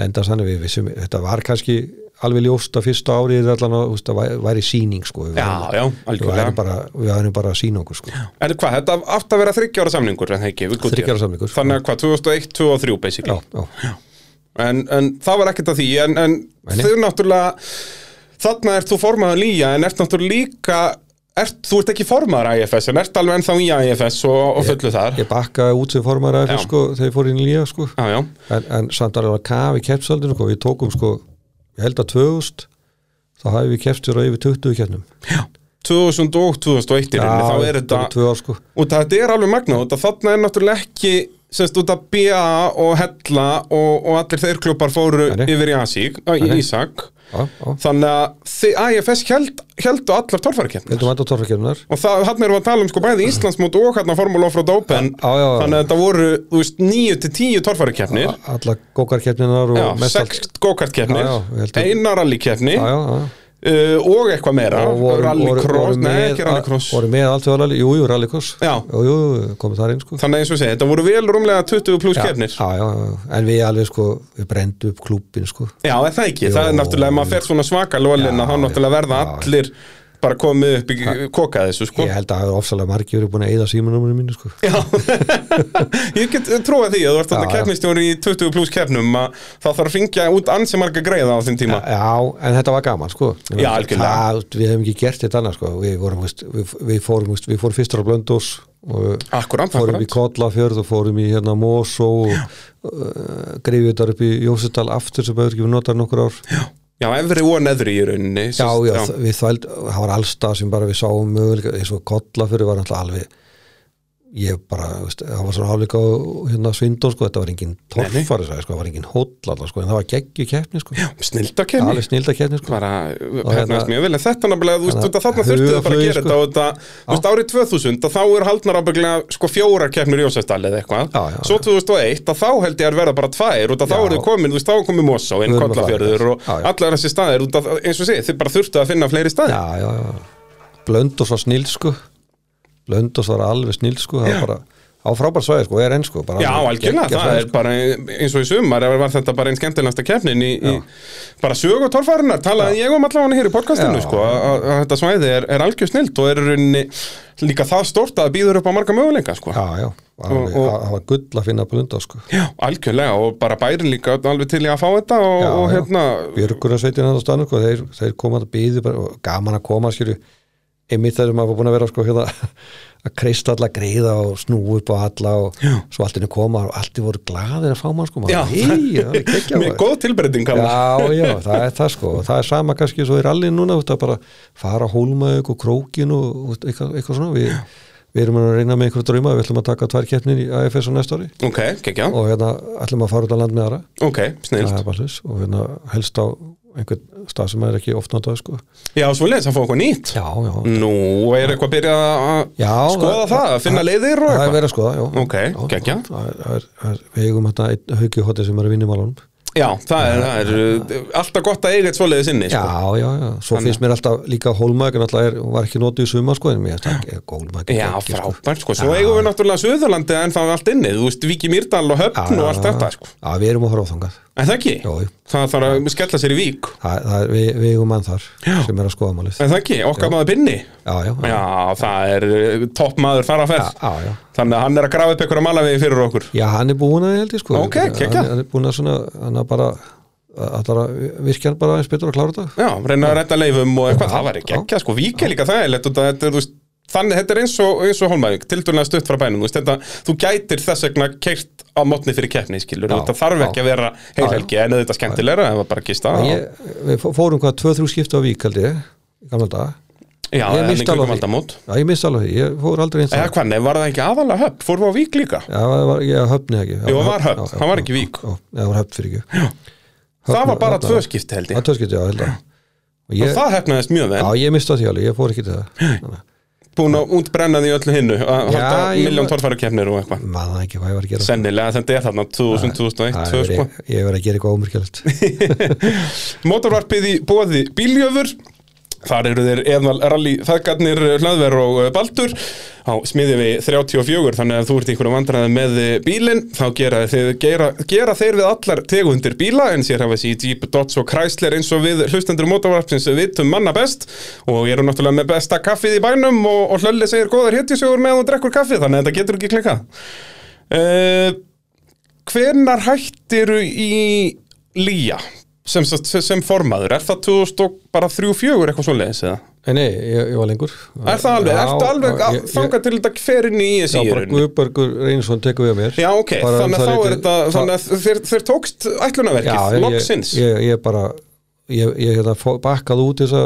lenda sannig við vissum, þetta var kannski alveg ljóst að fyrsta árið er allan að það væri, síning sko. Já, já, við algjörlega. bara, við værum bara að sína okkur sko. En hvað, þetta átt að vera þryggjára samningur en það ekki, við þryggjára samlingur Þannig að hvað, 2001, 2003 basically? Já, já, en, en það var ekkert að því en, en þau náttúrulega þarna ert þú formaður lýja en ert náttúrulega líka ert, þú ert ekki formaður IFS en ert alveg ennþá í IFS og, og fullu þar. ég bakkaði út sem formar að Já. sko, þegar ég fór inn í líða sko. En, en samt alveg að kafi keppsaldinu sko, við tókum sko, ég held að 2000 þá hafði við keppstjóra yfir 20 keppnum. 2000 og 2001 í rauninni, þá er þetta tvö ár sko. Og þetta er alveg magna og þetta þarna er náttúrulega ekki semst út að BA og Hella og, og allir þeir klubbar fóru nei. yfir í Asík, í. Ísak. Þannig að IFS held, heldu allar torfarkefnar og það, hann erum við að tala um sko bæði Íslandsmót og hérna Formule Offroad Open. Já, já, já. þannig að þetta voru, þú veist, 9 til 10 torfærakeppnir alla gókarkefninar og Já, mest allt 6 go-kart-keppnir, Já, já, ég Já, já, já uh, og eitthvað meira. Og rallycross, nei ekki rallycross. voru með allt við rally, jú, jú, rallycross. Já. jú, jú, komið þar inn sko. Þannig eins og segja, þetta voru vel rúmlega 20 pluss já, já, já, já, en við alveg sko við brendum upp klúbin sko. Já, er það ekki, Jó. það er náttúrulega, maður fer svona svaka lólin Já, að þá náttúrulega verða já. allir bara komið upp í koka þessu, sko. Ég held að það er ofsalega margir verið búin að eyða símanumurinn mínu sko. Já, ég get trúið því að þú ert já. keppnistjóri í 20 pluss keppnum að það þarf að ringja út ansi marga greiða á þeim tíma. Já, en þetta var gaman sko. Já, það, Við hefum ekki gert þetta annað sko. Við, vorum, veist, við, við fórum, veist, við fórum fyrstur á Blöndós og Akkurát, fórum í Kollafjörð og fórum í hérna Mosó og uh, greifið þar upp í Jósundal aftur sem við notað nokkur ár. Já, efri og neðri í rauninni Já, já, já. við þvæld, það var allstað sem bara við sáum möguleika, eins og Kollafjörð var náttúrulega alveg ég bara, veist, það var svona á hérna Svindón sko, þetta var engin torfari sko, það var engin hóll alltaf sko, en það var geggju keppni sko, Snilda keppni alveg snilda keppni sko bara, hérna- hérna, mjög vel, en þetta nefnilega, þú veist, að þarna þurftu þau bara að gera sko. þetta og þetta, þú veist, árið 2000 að þá eru haldnar ábygglega sko fjórar keppnir í Jósæsdal eða eitthvað, Já, já, svo 2001 að þá held ég að verða bara tvær, út að þá Já. eru þið komin, þú veist, þá er komið Mosó, inn Við erum að Kollafjörður og já, já. allar þessi staðir, eins og sé, þið bara þurftu að finna fleiri staðir. já, já, já. Blöndos var snill sko Blöndos var alveg snill sko það var bara á frábær svæði sko, er enn sko Já, algjörlega, það svæði, er bara eins og í sumar var þetta bara einn skemmtilegasta keppnin í, í bara sög og torfærinar talaði ég um allavega hér í podcastinu Já. sko, að, að þetta svæði er, er algjör snilt og er í rauninni líka það stort að það býður upp á marga möguleika sko. Já, já, og- það var gull að finna Blöndos sko. Já, algjörlega og bara bærin líka alveg til í að fá þetta og, Já, og hérna Björgunarsveitin hann á stannu sko, þeir, þeir koma að býðu og gaman að koma skilju einmitt þegar maður búin að vera sko hérna að kreista alla greiða og snúa upp á alla og Já. svo allt henni koma og allt voru glaðir að fá mann sko Já. maður, hei, er kekkja með góð tilbreyting. Já, já, það er það sko það er sama kannski svo í rallin núna veist, að bara fara að hólma og krókin og eitthvað, eitthvað svona við, við erum að reyna með einhverju drauma við ætlum að taka tvær keppnir í AFS á næsta ári Ok, gekkja, og hérna ætlum að fara út á land með aðra ok, snilt það er bara hlis og hérna helst á einhvern stað sem er ekki oft notað sko. Já, svo leiðis að fá eitthvað nýtt. Já, já, Nú, er eitthvað að byrja að já skoða það, að finna leiðir og Það er eitthvað? verið að skoða, já. Ok, það er- það er- það er- Við eigum einn haugjuhótti sem er að vinna í málunum Já, það er, það er uh, alltaf gott að eiga eitt svoleiðis inni sko. Já, já, já, svo finnst mér alltaf líka hólmæk en alltaf er, var ekki notið í sumar sko en mér finnst ekki hólmæk Já, frábært, sko, svo eigum við náttúrulega Suðurlandi en það allt inni, þú veist, Viki Mýrdal og Höfn og allt þetta, sko. Já, við erum að horfa á þangað En það ekki? Jú. Það þarf að skella sér í Vík. Það, það er, eigum mann þar Já. sem er að skoða málið. En það ekki, okkar maður Binni? Já, já, já, Já, það er uh, topp maður þar að já, ferð. Já, já. Þannig að hann er að grafa upp einhverja malavegi fyrir okkur. Já, hann er búin að því held ég sko. Ok, geggjað. hann, hann er búin að svona, hann er bara allar að virkja hann bara eins betur að klára þetta. Já, reyna að redda leifum og eitthvað, það væri já. geggja, sko. Vík er líka það er er, Þannig, þetta er eins og, og Hólmavík, tildurlega stutt frá bænum, þú þetta, þú gætir þess vegna keirt á mótni fyrir keppni, skilur, þetta þarf ekki já. að vera heilhelgi, en þetta skemmtilegra, ef það bara gista. En ég, Við fó- fórum hvað, tvö, þrjú skipti á vík held ég í gamla dag Já, ég en kringum alveg því. aldamót Já, ég misti alveg því, ég fór aldrei eins Eða hvað, nei, var það ekki aðalega höfn, fórum við á Vík líka? Já, það var, ég höfni ekki. Jú, það var Höfn, það var ekki Vík. Já, það var höfn fyrir ekki. Það var bara tvö skipti held Það ég. Var tvö skipti, já, held að Og Og ég, það hefnaðist mjög vel. Já, ég misti það því alveg, ég fór ekki til það Búin að útbrenna því öllu hinnu Að halda miljón var- torfærukeppnir og eitthvað. Man það ekki hvað ég var að gera. Sennilega, þetta er þarna 2000, 2001, Það 2 er- sko. Ég verið að gera eitthvað ómyrkjælt Mótorvarpið í bóði bíljöfur Þar eru þeir eðval rally feðgarnir hlaðver og eh, baldur á smiði við 34 þannig að þú ert í einhverjum vandræði með eh, bílinn þá gera þeir, gera, gera þeir við allar tegundir bíla. En sér hafa þessi Jeep, Dodge og Chrysler eins og við hlustendur mótorvarpsins vitum manna best og eru náttúrulega með besta kaffið í bænum og, og Hlölli segir góðar héttjusögur með að hún drekkur kaffið þannig að þetta getur ekki klikkað. Uh, Hvenar hættiru í Lía sem, sem, sem formaður, er það 2000 og bara 3-4 eitthvað svo leiðis eða? Nei, nei, ég, ég var lengur. Er það alveg, Já, ertu alveg já, að þanga til þetta fer inn í Já, ESI bara Guðbergur Reynsson tekur við að mér. Já, ok, um þannig að það þá er þetta þannig að þeir tókst ætlunaverkið, ég- loksins. ég, ég, ég bara ég, ég hérna, bakkaði út þessa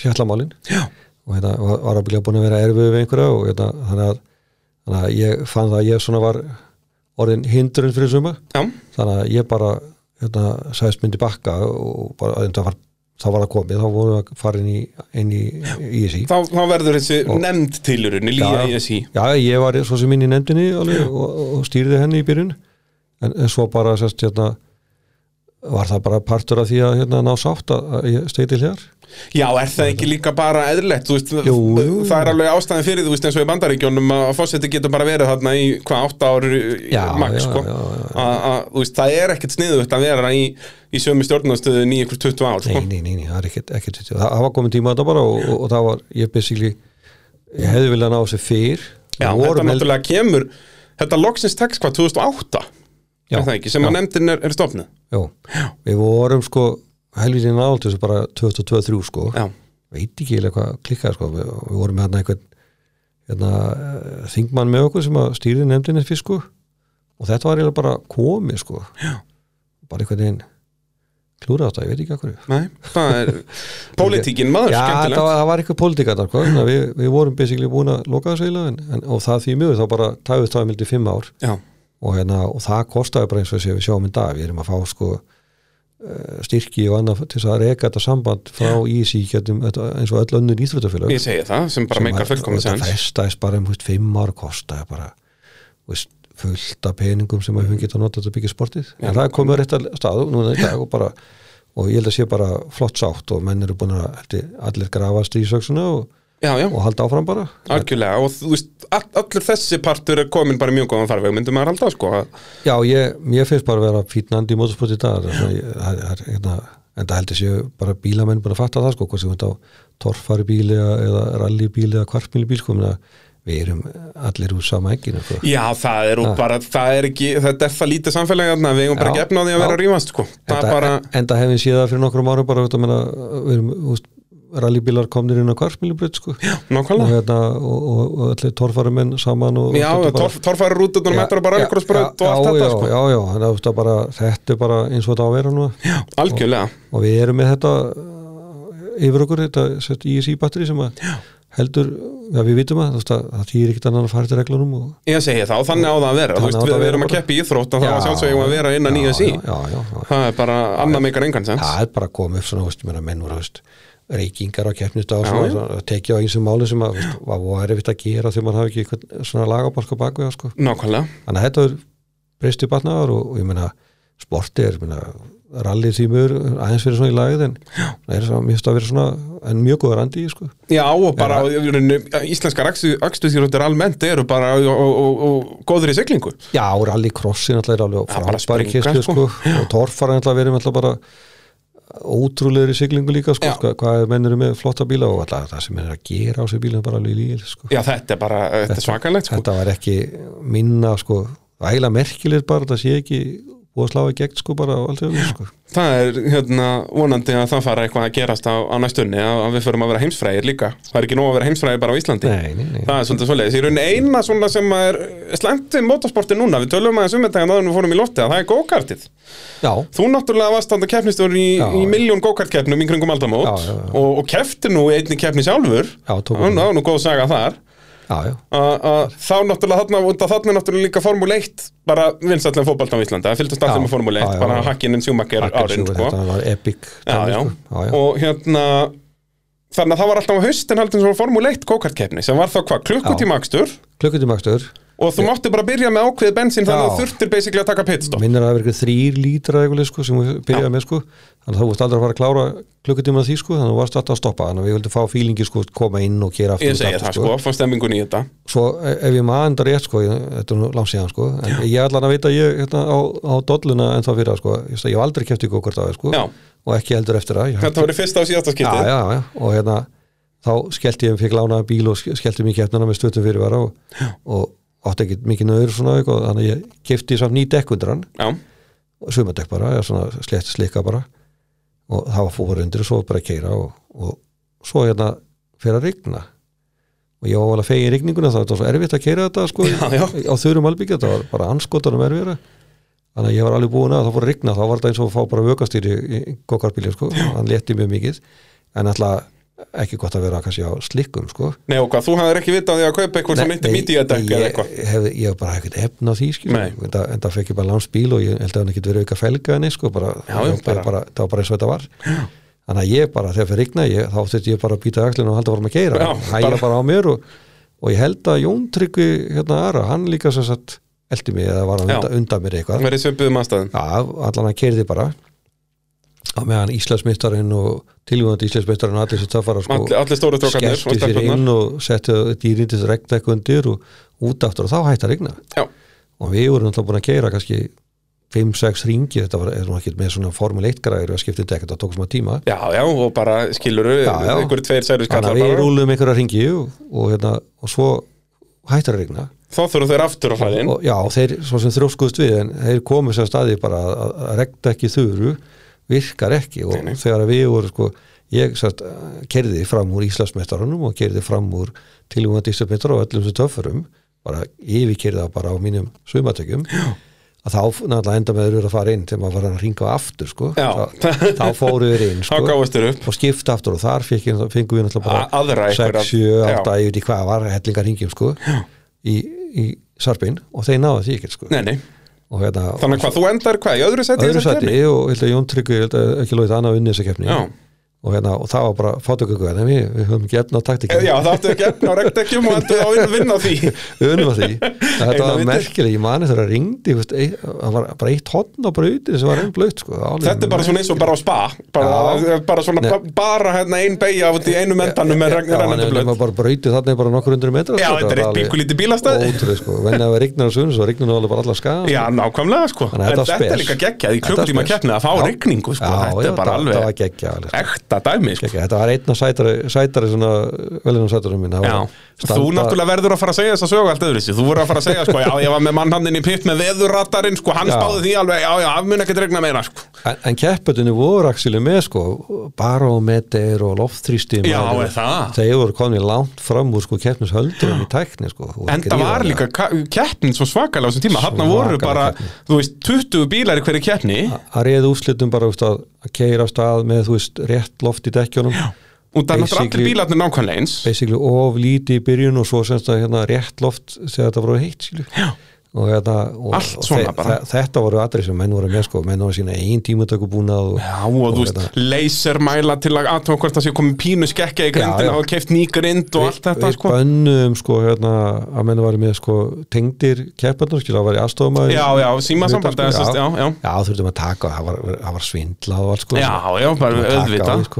sjallamálin Já. og hérna, var, að búin að vera erfið við einhverja og hérna, þannig, að, ég fann það að ég svona var orðin hindrun fyrir suma. Já, þannig að ég bara hérna, sæðist myndi bakka og bara, það var, þá var það komið þá vorum við að fara inn í, inn í, í ISI þá, þá verður þessi nefnd tilurinn, Lía Já. ISI Já, ég var svo sem inn í nefndinni alveg, og, og stýrði henni í byrjun. En, en svo bara sérst, hérna, var það bara partur af því að hérna, ná sátt að, ég stegi til hér Já, er það ekki líka bara eðlilegt? Veist, Jú, jú. það er alveg ástæðin fyrir þú veist eins og í bandaríkjónum að fósetti getur bara verið þarna í hvað átta ári já, sko. það er ekkert sniðugt að vera í, í sömu stjórnastöðun í ykkur 20 ár sko. Nei, nei, nei, nei, það er ekkert, ekkert það, það var komin tíma þetta bara og, og, og það var ég basically, ég hefði viljað ná þessi fyrr. Já, þetta náttúrulega kemur þetta loksins text hvað 2008 Já, er það ekki, sem já. að nefndin er, er stofnuð? Já, við vorum sko helviti nált þessu bara 2023 sko. Já, veit ekki eiginlega hvað klikkaði sko. Við, við vorum með hérna einhvern hérna, eh, þingmann með okkur sem að stýri nefndinni fyrst sko. Og þetta var eiginlega bara komið sko. Já. bara einhvern veginn klúra þetta, ég veit ekki okkur nei, það er pólitíkin maður, Já, það var, það var eitthvað pólitíka þar sko, við, við vorum basically búin að loka þessu eiginlega og það því mjög þá bara tæfist það mildi fimm ár. Já, og, hérna, og það kostaði bara eins og þessi við sjáum í dag, við erum að fá sko eh, styrki og annað til þess að reka þetta samband frá ísi eins og öll önnur íþróttafélag ég segi það, sem bara meika fullkomna þetta sens. festæst bara um veist, fimm ár kostaði bara veist, fullt af peningum sem við höfum getað notað að byggja sportið. Já. en það er komið á rétt stað núna í dag og bara og ég held að sé bara flott sátt og menn eru búin að allir grafast í söksuna og, Já, já, og halda áfram bara algjörlega og þú veist, all, allur þessi partur er komin bara mjög góðan farveg, myndum maður halda sko Já, ég, mér finnst bara að vera fítnandi í motorsport í dag ég- hérna, en það heldur séu bara bílamenn búin að fatta það sko, hvort sem þetta á torfari bíli eða, rally bíli eða kvartmíli bíl sko, við erum allir úr sama ekkinu sko. Já, það er, bara, það er ekki, þetta er það lítið samfélagi við eigum bara því að vera já. að rífast sko. það bara, enda hefum séð það fyrir nokkrum árum bara við erum úst, rallybílar komnir inn á kvartmílibröð sko. og, nákvæmlega hérna, og, og, og allir torfari menn saman og, Já, og bara- torf, rútutunum Já, eftir að bara já, einhverjum spröð og já, allt þetta já, sko. já, já, þetta bara, þetta er bara eins og þetta á að vera núna algjörlega og við erum með þetta uh, yfir okkur, þetta ISI batteri sem að heldur, já við vitum að þú veist að það þýr ekkert annan að fara til reglunum og Ég segi það og þannig á það að vera Þú veist, við, erum að bara. keppa í íþrótt og það Já, var sjálfsögum að vera innan í já, þessi já, já, já, já. Það er bara annað meikar engan sens það er bara koma upp svona, veist, meina, menn voru, veist, reykingar á keppnist og já. svona tekið á einsum máli sem að, veist, var erfitt að gera þegar maður hafi ekki eitthvað svona lagabalka baku sko. Nákvæmlega þannig að þetta er breyst í batnaðar og, og ég meina, sporti er, rallið mjög aðeins fyrir svona í lagið en það er svona, mér finnst að vera svona en mjög góður andi í, sko Já, og bara rauninni, íslenskar akstuðþjóðundir almennt eru bara og, og, og, og góður í siglingu Já, rallycrossin alltaf er alveg frábæri kyrstu sko. sko. og torfar alltaf verið alltaf bara ótrúlegri siglingu líka sko, sko, hvað menn eru með flotta bíla og alltaf það sem menn er að gera á sig bíla bara alveg líl sko. Já, þetta er bara, þetta er svakalegt sko. þetta var ekki minna sko, ægilega merkilegir bara það sé ekki að slá í gegn sko bara sko. Það er hérna vonandi að það fara eitthvað að gerast á, á næstunni að, að við förum að vera heimsfræðir líka Það er ekki nóg að vera heimsfræðir bara á Íslandi Nei, nei, nei. Það er svolítið svoleiðis. Í rauninni eina svona sem er slæmt við motorsporti núna, við tölum aðeins um þetta en áður en við fórum í lofti, að það er go-kartið. Já, Þú náttúrulega varst þarna keppnistur í, í miljón go-kart-keppnum í kringum aldamót Já, já, já. og, og keppti nú í einni keppni sjálfur. Það var nú góð saga þar. Þá náttúrulega þarna, þarna náttúrulega líka Formule 1 bara vinsætlega fótbolta á Íslandi. Það fylgdast allir með Formule 1, já, bara já. hakkinn sjúmakker árin, sko. var epic Já, dæmi, já. sko. já, já. Og hérna, þannig að það var alltaf á haustin haldin svona Formule 1 go-kart-keppni sem var þá hvað, klukkutíma akstur klukkutímakstur og þú mátti bara byrja með ákveðið bensín þannig að Já. þú þurftir basically að taka pitstop. Minnir að það verið þrýr lítra eitthvað sko, sem við byrjaði með sko. þannig að þú vorst aldrei að fara að klára klukkutíma því sko, þannig að þú varst alltaf að stoppa. Þannig að við vildum fá fílingi sko, koma inn og gera aftur Ég segi það sko, fá stemmingun í þetta. Svo e- ef ég maður enda rétt sko, þetta er nú langt síðan sko, en ég ætla að vita ég hérna, á, á dolluna en þá fyrir það sko, ég, ég hef aldrei kæft í gókvart á það sko, Já. og ekki heldur eftir það Þetta var í fyrsta og síðasta já, skiptið já, já, hérna þá skellti ég, fikk lánaða bíl og ske- skellti mig keppnana með stöttum fyrirvara og, og átti ekki mikið nöður svona eitthvað, þannig að ég kefti samt ný dekk undir hann. Já, sumadekk bara, eða svona slett slikka bara. Og það var fór undir og svo bara að keira og, og svo hérna fyrir að rigna. Og ég var alveg fegin rigninguna það var svo erfitt að keira þetta sko Já, já. á þurrum albyggja, þetta var bara anskotanum erfiðra þannig að ég var alveg búin að það fór að rigna þá var þetta eins og að fá bara vökastýri í, í gokartbíli sko, hann létti mjög mikið. En alltaf ekki gott að vera kannski á slikkum sko. Nei og hvað, þú hafðir ekki vitað því að kaupa eitthvað svona intermediate-dekk eða ég, eitthvað? ég, ég hef bara ekkert efn á því. Nei. en, það, fekk ég bara lánsbíl og ég held að hann ekki verið auka felga henni sko, bara, Já, já, það, var bara eins og þetta var. Þannig að ég bara, þegar fyrir rigna ég, þá þurfti ég bara að býta axlinu og halda varum að geira Já, hæja bara- á mér og, og ég held að Jón Tryggvi hérna aðra, hann líka sem sagt eldi mig eða var hann Já. undan mér eitthvað á meðan Íslandsmeistarinn og tilvíðandi Íslandsmeistarinn og allir sem það fara sko, skellti sér inn og setti dýrin til þess að regna eitthvað undir og út aftur og þá hætti að regna Já, og við vorum náttúrulega búin að keira kannski 5-6 ringi, þetta var nú ekki með svona formule 1 græður að skipta þetta ekkert, það tók smá tíma. Já, já, og bara skiluru einhverju tveir særu þannig skallar að við rúlum einhverja ringi og, og, hérna, og svo hættir að regna Þá þurfum þeir aftur á hlæðin og já, þeir svo sem þróskuðust við en þeir komu sér staði bara að, að regna ekki þuru virkar ekki og Nei, þegar við voru sko ég sérst, kerði fram úr Íslandsmeistarunum og kerði fram úr tilvægandi Íslandsmeistar og öllum sem töffurum bara yfirkerði það bara á mínum sumatökjum að þá náttúrulega enda með eru að fara inn þegar maður var að ringa aftur sko. Þá, þá fóru við inn sko. og skipta aftur og þar fengum við náttúrulega bara einhverja- 6, 7, 8, já. ég veit ekki hvað var hellingar ringjum sko í, í sarpinn og þeir náðu því ekkert sko. Nei, nei, hérna þannig að hvað, þú endar hvað, í öðru seti öðru og ég held að Jón Tryggvi að ekki lóðið annað unni þessa keppni og, hérna, og það var bara fátökugu en við, við höfum ekki efna á taktíkinu já, það áttu ekki efna á regndekjum og endur að vinna því. Við unum að því. Þetta var merkileg, ég mani þegar það ringdi það var bara eitt hotn á brautinu sem var einn blöyt sko, Þetta er bara svona eins og bara á spa bara, Já. bara svona Nei. ba- bara hérna ein beigja út í einu mentanum með Já, rennandi en blöð. nema bara brautið þarna er bara nokkur undir metra Já, sko, þetta er eitt alveg píkulítið bílastæði. ótrúlega sko, venni að það rignar ekta dæmi sko. Þetta var einn af sætari, sætari það Já, var þú standa- náttúrulega verður að fara að segja þess að sögu allt öðru Þú verður að fara að segja sko, já, ég var með mannhandinn í pitt með veðurratarinn sko, hann Já. spáði því alveg, já, já, af mun ekkert regna meira sko. En, en keppetunni voru axili með sko barometer og er það? Þeir voru konið langt fram úr sko keppnishöldunum í tækni sko. En það var líka ka- keppnin svo svakalega á þessum tíma, hann voru bara, keppni. þú veist, 20 bílar í hverju keppni. Að reyða úrslitum bara veist, að, að keira á stað með þú veist rétt loft í dekkjónum og það er náttúrulega allir bílarnir nákvæmlega eins. Basically of líti í byrjun og svo semst að hérna rétt loft þegar þetta voru heitt. Og, hérna, og, og þe- þe- þetta voru aðri sem menn voru með sko. Menn voru sína einn tímutöku búnað og, Já, og þú veist, hérna- lasermæla til að aðtóa hvort það sé komið pínu skekkja í grindina já. og keift ný grind og allt þetta við sko. bönnum sko hérna að menn var með sko tengdir kepparnir skil að var í aðstofumæður Já, já, sem sagt, já, já. já þurftum að taka það var, var svindlað og allt sko. Já, já, bara Að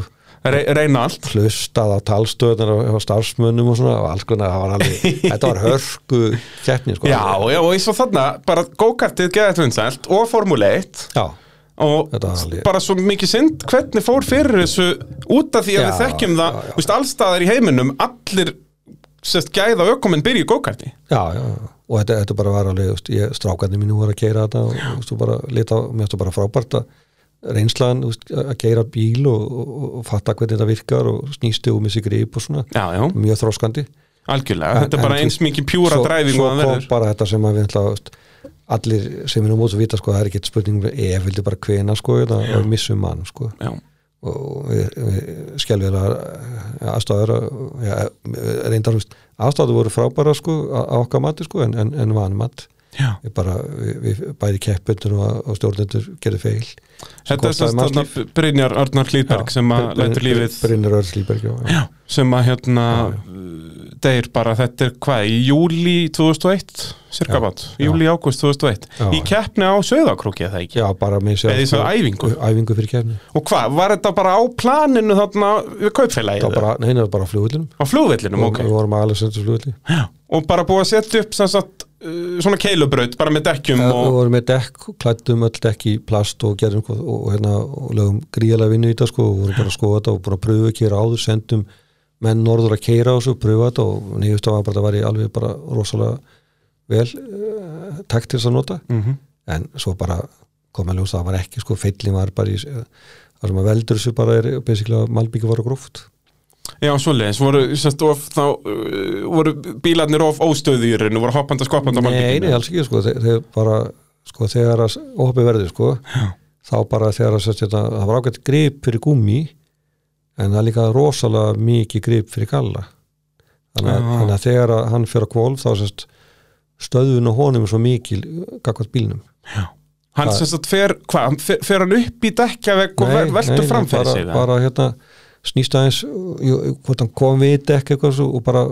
reyna allt. Hlustað á talstöðunar og starfsmönnum og svona og alls konar, það var alveg þetta var hörku keppni sko. Já, já, og eins og þarna, bara go-kartið geðið vinsælt og Formule 1 já, og Þetta bara svo mikið synd hvernig fór fyrir þessu út af því að Já, við þekkjum það, já, já. veist, allstaðar í heiminum allir sest gæða ökuminn já, já. og þetta, þetta bara var alveg, strákarnir mínu voru að keira þetta og og bara lita, mér finnst það bara frábært að reynslan veist, að keira bíl og, og, og fatta hvernig þetta virkar og snýstu og missi grip og svona. Já, já, mjög þróskandi algjörlega, þetta er En- bara en eins mikið pjúra dræfing og það verður. bara þetta sem að við ætla, allir sem er á móts að vita sko, það er ekki spurning um ef vildi bara hvena sko, að missum mann sko. Og við, við skelvilega aðstæður ja, reyndar aðstæður voru frábæra sko, á á okkar mati sko, en, en, en vanmat. Já. Við bara, við, við bæði keppundur og, og stjórnendur gerði feil Þetta er þarna Brynjar Arnar Hlýðberg sem að lætur lífið Brynir Örn Slíberg já, já. sem að hérna deyr bara, þetta er hvað, í júli 2001, cirka bát? júli ágúst 2001, Já. í keppni á Söðakróki eða ekki, já, bara með sér Eða í svona æfingu? æfingu fyrir keppni. Og hvað, var þetta bara á planinu þarna við kaupfélagið, það var bara, á flugullinum á flugvellinum, ok. við vorum að flugulli Já. og bara búið að setja upp sem sagt, uh, svona keilubraut, bara með dekkjum við og, vorum með dekk, klættum öll dekk í plast og gerðum sko, og, hérna, og lögum gríðalega vinnu í þetta sko, og vorum bara að skoða þetta og búin að pröfu að kera áður sendum menn norður að keira á þessu, pröfa þetta og nýjust var bara að það væri alveg bara rosalega vel uh, takt til þess að nota Mhm. en svo bara kom að ljósa að það var ekki sko, feillin var bara í það sem að veldur þessu bara er basically að malbyggi var gróft já, svoleiðis, voru, sest, of, þá, uh, voru bílarnir of óstöðir og voru hoppandi að skoppandi á Nei, nei, alls ekki sko, þeir, þeir bara sko, þegar að óhoppi verði sko, Já. Þá bara þegar að sérst, þetta, það var ágætt grip fyrir gúmi en það er líka rosalega mikið grip fyrir galla þannig að, Já. þannig að þegar að hann fyrir að kvolf þá sérst stöðun og honum er svo mikil gagvart bílnum Hann Það- sem sagt fer, hvað, hann fer hann upp í dekkjavegg og ver, veltur fram fyrir sig bara hérna snýst aðeins hvort hann kom við dekk eitthvað svo, og bara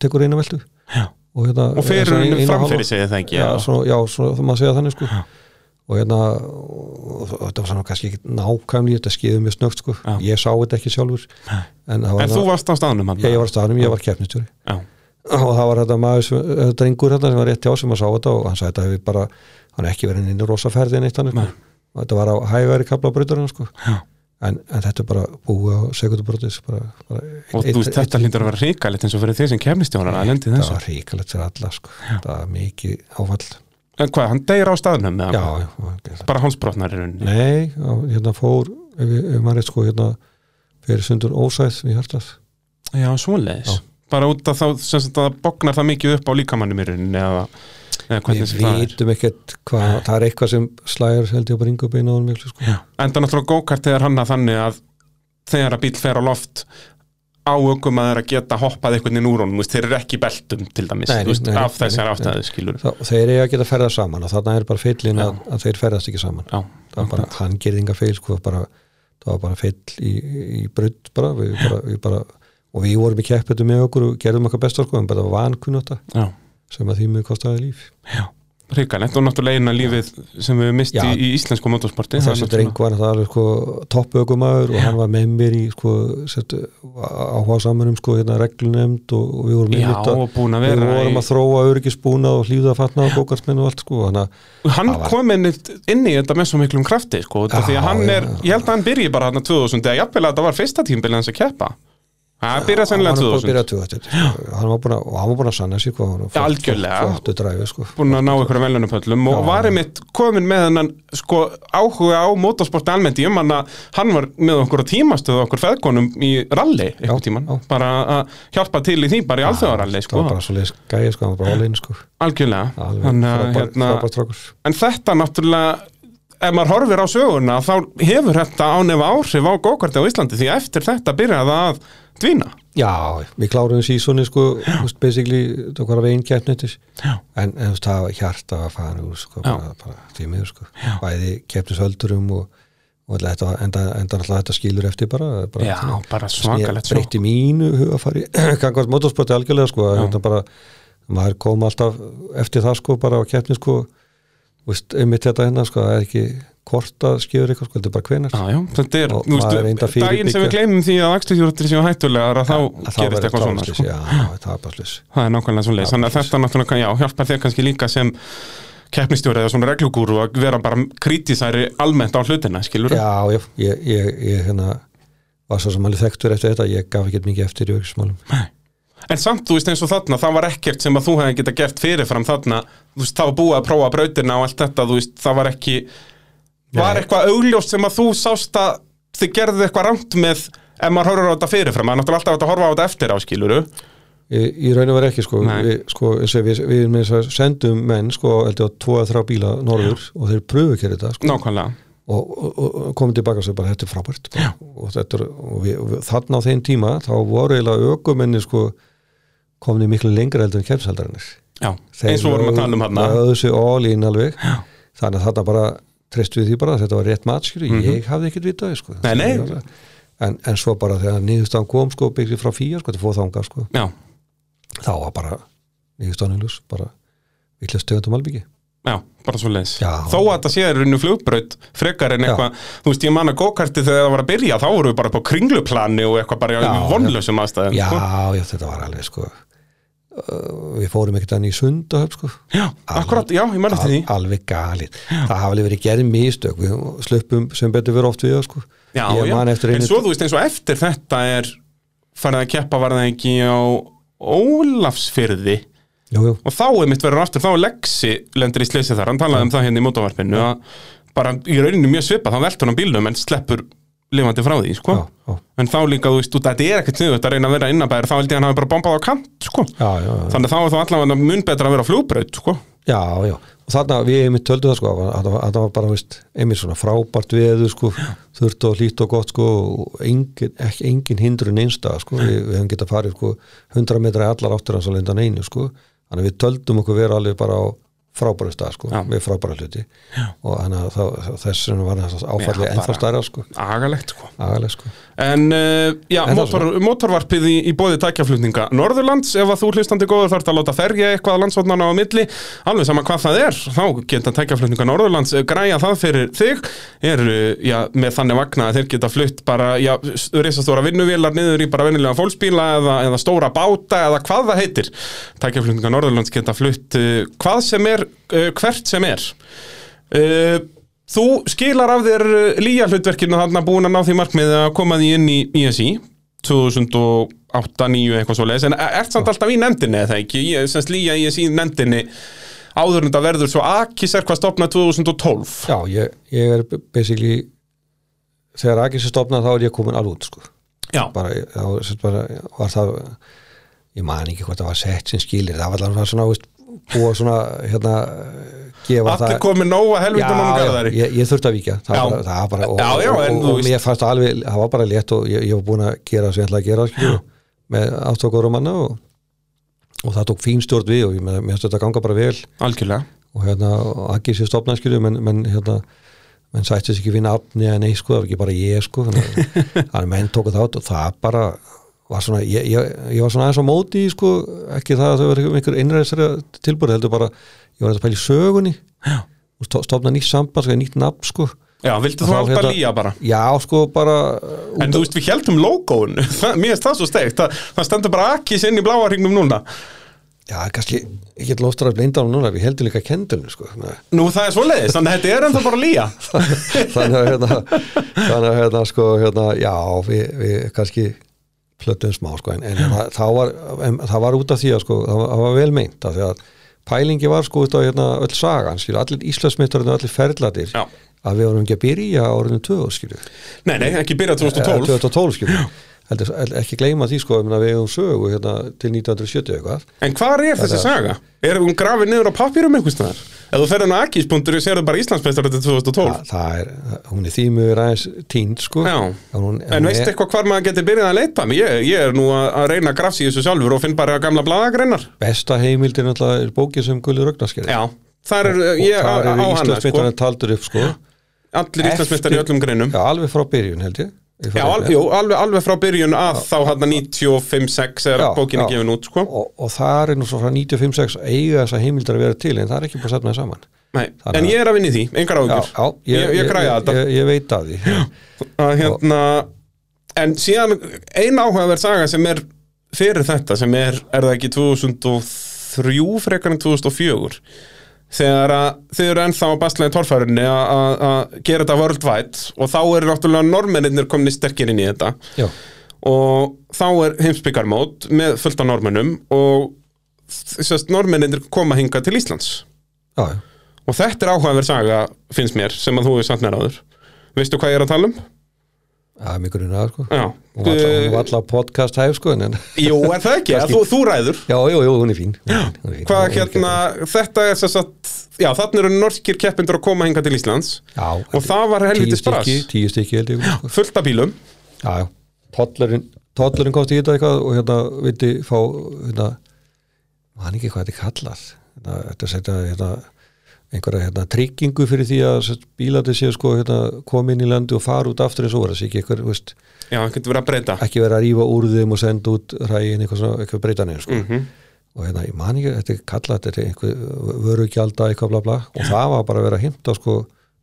tekur eina veltu Já. og, hérna, Og svona hann fram fyrir sig eða ekki? já, Já, svo, já, svo það maður segja þannig sko Já. Og hérna og, þetta var svona kannski ekki nákvæmlega þetta skeiði mjög snögt sko Já. ég sá þetta ekki sjálfur en, það En þú varst á staðnum hann? ég, var á staðnum, ég var keppnistjóri og það var þetta maður, sem- þetta drengur hérna sem var rétt hjá sem að sá þetta og hann sagði þetta hefur bara hann er ekki verið inn í rosa ferði en eitt hann sko. Þetta var á hægari kapla breytarinn sko. en, en þetta er bara búið á bara, bara Og þú veist, þetta hlýtur að vera ríkalegt eins og fyrir því sem kemnistjónar að lendi það þessu. var ríkalegt fyrir alla sko. það var mikið áfall En hvað, hann deyr á staðnum já, hann? já, Bara hálsbrotnar í rauninni? nei, hérna fór ef, ef maður er sko hérna fyrir sundur ósæð við hjartað Já, svoleiðis. Já. Bara út af þá, sem sagt, að bognar það mikið upp á líkamannum í rauninni eða, eða hvernig við sem það er. vitum ekkert hvað það er eitthvað sem slæður held ég bara ringu beina á hann miklu sko. Já. Enda náttúrulega gókart er hann að þannig að þegar að bíl fer á loft á ökum að þeir að geta hoppað einhvern veginn úr honum, þeir eru ekki beltum til dæmis, Nei, nei, nei, af þessar ástæðu skilur Þá, þeir eiga að geta ferðað saman og þarna er bara feillin að, að þeir ferðast ekki saman. Já, það var bara, hann gerði enga feil sko, það var bara feill í, í brudd bara, við bara, við bara og við vorum í keppetu með okkur og gerðum okkar besta sko, en bara vankunnata já, sem að því mjög kostaði líf. Já Ríkalegt og náttúrulega eina lífið sem við misti í, í íslensku motorsporti. Þessi dreng var það alveg sko, toppökumæður og hann var með mér í sko, áhuga saman um sko, hérna, reglunemnd og, og við vorum Já, að að við vorum að þróa öryggisbúna og hlýða að fatna og bókarsmenn og allt sko, að hann kom inn, í þetta með svo miklum krafti sko, já, því að hann já, er, ég held að hann byrji bara hann 2000 eða jafnvel að þetta var fyrsta tímbil hans að keppa það byrja sennilega hann var búin 2000 að byrja 2000 hann var búin að, og hann var búin að sanna sig hvað hann? Flottu dræfi sko. búin að ná ykkur velunupöllum og Já. var einmitt komin með hennan sko, áhuga á motorsporti almennt ég man að hann var með okkur á tímastöðu okkur feðgonum í einhvern Já, tíman, já. bara að hjálpa til í því bara í alþjóðaralli það sko, var bara svo leiðis gæði sko, hann var bara alveg sko. algjörlega. Alveg að, frábær, hérna, strákur. En þetta náttúrulega ef maður horfir á söguna þá hefur þetta ánefa áhrif á gókarti á Íslandi því að eftir þetta byrjaði það að dvína já, við kláruðum sísoni sko, veist, basically, það var einn keppnættis Já. en, en það var hjarta að fara úr sko, Já. bara, bara því miður sko. bæði keppnisöldurum og, og þetta, enda, enda alltaf þetta skilur eftir bara, bara Já, þannig. bara svakalegt svo breytti mínu hugafari gangast motorsporti algjörlega sko, Já. þetta bara, maður kom alltaf eftir það sko, bara á keppni sko, veist, einmitt þetta hérna sko, það er ekki hvort að skifur eitthvað sko, þetta er bara hvenar Já, já, þetta er, Og maður er að daginn sem við gleymum því að axturhjúrtir séu hættulegar að þá gerist eitthvað svona sko. já, það er bara slus Það er nákvæmlega svona leið, þannig að þetta náttúrulega, já, hjálpar þér kannski líka sem keppnistjóri eða svona reglugúru að vera bara kritisæri almennt á hlutina, skilur já, já, ég, ég, ég hérna var svo sem alveg þekktur eftir þetta ég gaf ekkert mikið eftir í auksmálum En samt, þú veist, eins og þarna, það var ekkert sem að þú hefði geta gert fyrirfram þarna, þú veist, það var búið að prófa brautina og allt þetta, þú veist, það var ekki var eitthvað augljóst sem að þú sást að þið gerðið eitthvað rámt með ef maður horfir á þetta fyrirfram, það er náttúrulega alltaf að horfa á þetta eftir á, skiluru í, í raun og verið ekki sko, við, sko við, við sendum menn sko, heldur á tvo eða þrjá bíla norður og þeir pröfu ekki þetta sko, Nákvæmlega, og, og, og komum tilbaka og segja bara þetta er frábært. Og, og, við, þarna á þeim tíma þá voru eiginlega ökumenni sko komni miklu lengra heldur en kemsaldarinnir já, eins og vorum að tala um hann þannig að þarna bara treystu við því bara að þetta var rétt matskjöru, ég hafði ekkert vitað sko. En, en svo bara þegar nýðustan kom sko, byggjum frá fýja sko, til fóð þanga sko, þá var bara nýðustan í ljus, bara villast tegundum albyggi já, bara svo leiðis. Þó að þetta sé runnu flugbraut frekar en eitthvað, þú veist, ég man að gókarti þegar það var að byrja, þá voru við bara á kringluplani og eitthvað bara í vonlausum aðstæðum já, sko. já, þetta var alveg sko við fórum ekkert enn í sundahöf sko. Já, akkurat, já, ég man eftir því. Al, alveg galið, það hafa alveg verið gerð mistök. Við sluppum sem betur verið oft við sko. Já, já, en svo þú veist eins og eftir þetta er farið að keppa var það ekki á Ólafsfyrði jú, jú, og þá er mitt verður aftur, þá er Lexi lendur í sleysi þar, hann talaði um það hérna í mótavarpinu bara í rauninu mjög svipað þá veltur hann bílnum en sleppur lifandi frá því, sko. Já, já, en þá líka, þú veist, að þetta er ekkert sniðut að reyna að vera innabæður, þá held ég að hann hafi bara bombað á kant, sko. Já, já, já. þannig að þá er þá allavega mun betra að vera flugbraut, sko. Já, já, og þarna við einmitt töldum það sko, að það var, að það bara, veist, einmitt svona frábært veður sko, þurft og hlýtt og gott sko, og engin, ekki engin hindrun einstað sko, við, við hefum getað farið sko 100 metra allar áttur hans að lenda einu sko, þannig að við töldum okkur vera alveg bara á frábæru stað sko, Já. með frábæra hluti. Já. og þannig að það- þess vegna var áfallið ennþá stærra sko, agalegt sko. Agaleg sko. En uh, já, það motor, motorvarpið í, í bóði tækjaflutninga. Norðurlands, ef að þú hlustandi góður þarf að láta ferja eitthvað landsvotnana á milli alveg sama hvað það er, þá geta tækjaflutninga Norðurlands eh, græja það fyrir þig. Er, eh, já, með þannig vagna að þeir geta flutt bara, já, risastóra vinnuvélar niður í bara vennilega fólksbíla eða, eða stóra báta eða hvað það heitir. Tækjaflutninga Norðurlands geta flutt uh, hvað sem er, uh, hvert sem er. Uh, Þú skilar af þér líja hlutverkinu þarna búin að ná því markmiði að koma því inn í ISI 2008, 9 eitthvað svo leiðis en ert samt alltaf í nefndinni eða ekki? Ég semst líja ISI nefndinni áður en þetta verður svo Akis er hvað stopnað 2012 Já, ég, ég er basically þegar Akis er stopnað þá er ég komin alveg út sko. Bara, þá bara, var það ég man ekki hvort það var sett sem skilir það var alveg svona, veist, búa svona hérna, gefa allir það komið nóga helvita mannum garðari. ég, ég þurfti að víkja. Það, var það var bara, og, Já, já, og, og, veist- mér fannst það alveg, það var bara létt og ég, ég var búin að gera það sem ég ætlaði að gera skilju, með aftókur og manna og, og það tók fín stjórn við og ég, mér finnst þetta ganga bara vel. Algjörlega. Og hérna, og Aggi sér stopnað skilju menn, menn hérna menn sættist ekki við nafni eða nei sko, það var ekki bara ég sko þannig að- að menn tóku þátt og það bara var svona, ég, ég, ég var svona aðeins á móti sko, ekki það að þau verið einhver innræðsari tilbúri, heldur bara ég var að pæla í sögunni. Stofna nýtt samband, sko, nýtt nafn sko. Já, viltu þú alltaf hérna- líja bara? Já, sko, bara En þú veist, við heldum logoun Mér finnst það svo steikt. Það, það stendur bara Akis inn í bláa hringnum núna. Já, kannski, ég get loftur að blinda á núna, við heldum líka kendunum, sko Nú, það er svo leiðis, þannig að þetta er ennþá bara líja þannig að hérna, þannig að hérna sko hérna, já, við, við kannski plöttum smá sko en, en hérna, það, var, það var út af því að sko það var, það var vel meint að því að pælingi var sko út af hérna öll sagan skilju, allir íslandsmyndarinn og allir ferðlatir að við vorum ekki að byrja á orðinu 2 skilju, Nei, nei, ekki byrjað Eh, 2012 2012 skilju Heldur, ekki gleyma því sko, meina, við hefum sögu hérna, til 1970 eitthvað En hvar er þessi saga? Er hún grafið niður á pappírum einhvers staðar? Ef þú ferði hann á Akis.ru sérðu bara Íslandsmeistar þetta 2012 það, það er, hún er þýmur aðeins tínd sko Já. En hún, En veistu eitthvað hvar maður getur byrjað að leita? Ég, ég er nú að, að reyna að grafsi þessu sjálfur og finn bara gamla blaðagreinar besta alltaf er bókið sem Gulli Rögnarskerði Já, þar er ég á, hana sko. Íslandsmyndarinn taldur upp sko Allir Íslandsmeistar í öllum greinum já, alveg frá byrjun held Ég Já, al, jú, alveg, alveg frá byrjun að þá hann 95-6 er Já, já. gefin út sko. og, og það er nú svo frá 95-6 eiga þessa heimildar að vera til en það er ekki búin að safna það saman Nei, Þannig En að- ég er að vinna í því, engar já, já, Ég- ég græja þetta. ég, ég veit af því að hérna en síðan ein áhugaverð saga sem er fyrir þetta sem er, er það ekki 2003 frekar en 2004 þegar að þið eru ennþá á baslæði torfærunni að gera þetta worldwide og þá eru náttúrulega normennir komin sterkir inn í þetta. Já, og þá er heimsbyggarmót með fullt af normennum og þessast normennir koma hinga til Íslands. Já, og þetta er áhugaverð saga finnst mér sem að þú hefur samt mér áður. Veistu hvað ég er að tala um? Er mjög grunnar sko. Já, Hún var alla- alltaf podcast hæf sko en, en, Jú, er það ekki? Þú, þú ræður. Já, jú, jú, hún er fín, fín, hún er fín. Hvað hérna, þetta er þess að Já, þannig eru norskir keppindur að koma hinga til Íslands. Já, Og það var helviti tíu stykki, spras tíu stykki held ég. Sko. Fullt af bílum. Já, já, tollurinn tollurinn komst í þetta eitthvað og hérna vildi fá hérna, man ekki hvað þetta er kallað. Hérna, þetta er hérna, einhverja hérna, tryggingu fyrir því að bílandi séu sko hérna, koma inn í landi og fara út aftur eins og voru. Ekki eitthvað, veist, Já, getur verið að ekki að rífa úr þeim og senda út rægin eitthvað, eitthvað breytanir sko. Mhm. og hérna, ég man ekki, þetta er kallað þetta er einhver vörugjalda eitthvað bla bla. Og það var bara að vera að heimta sko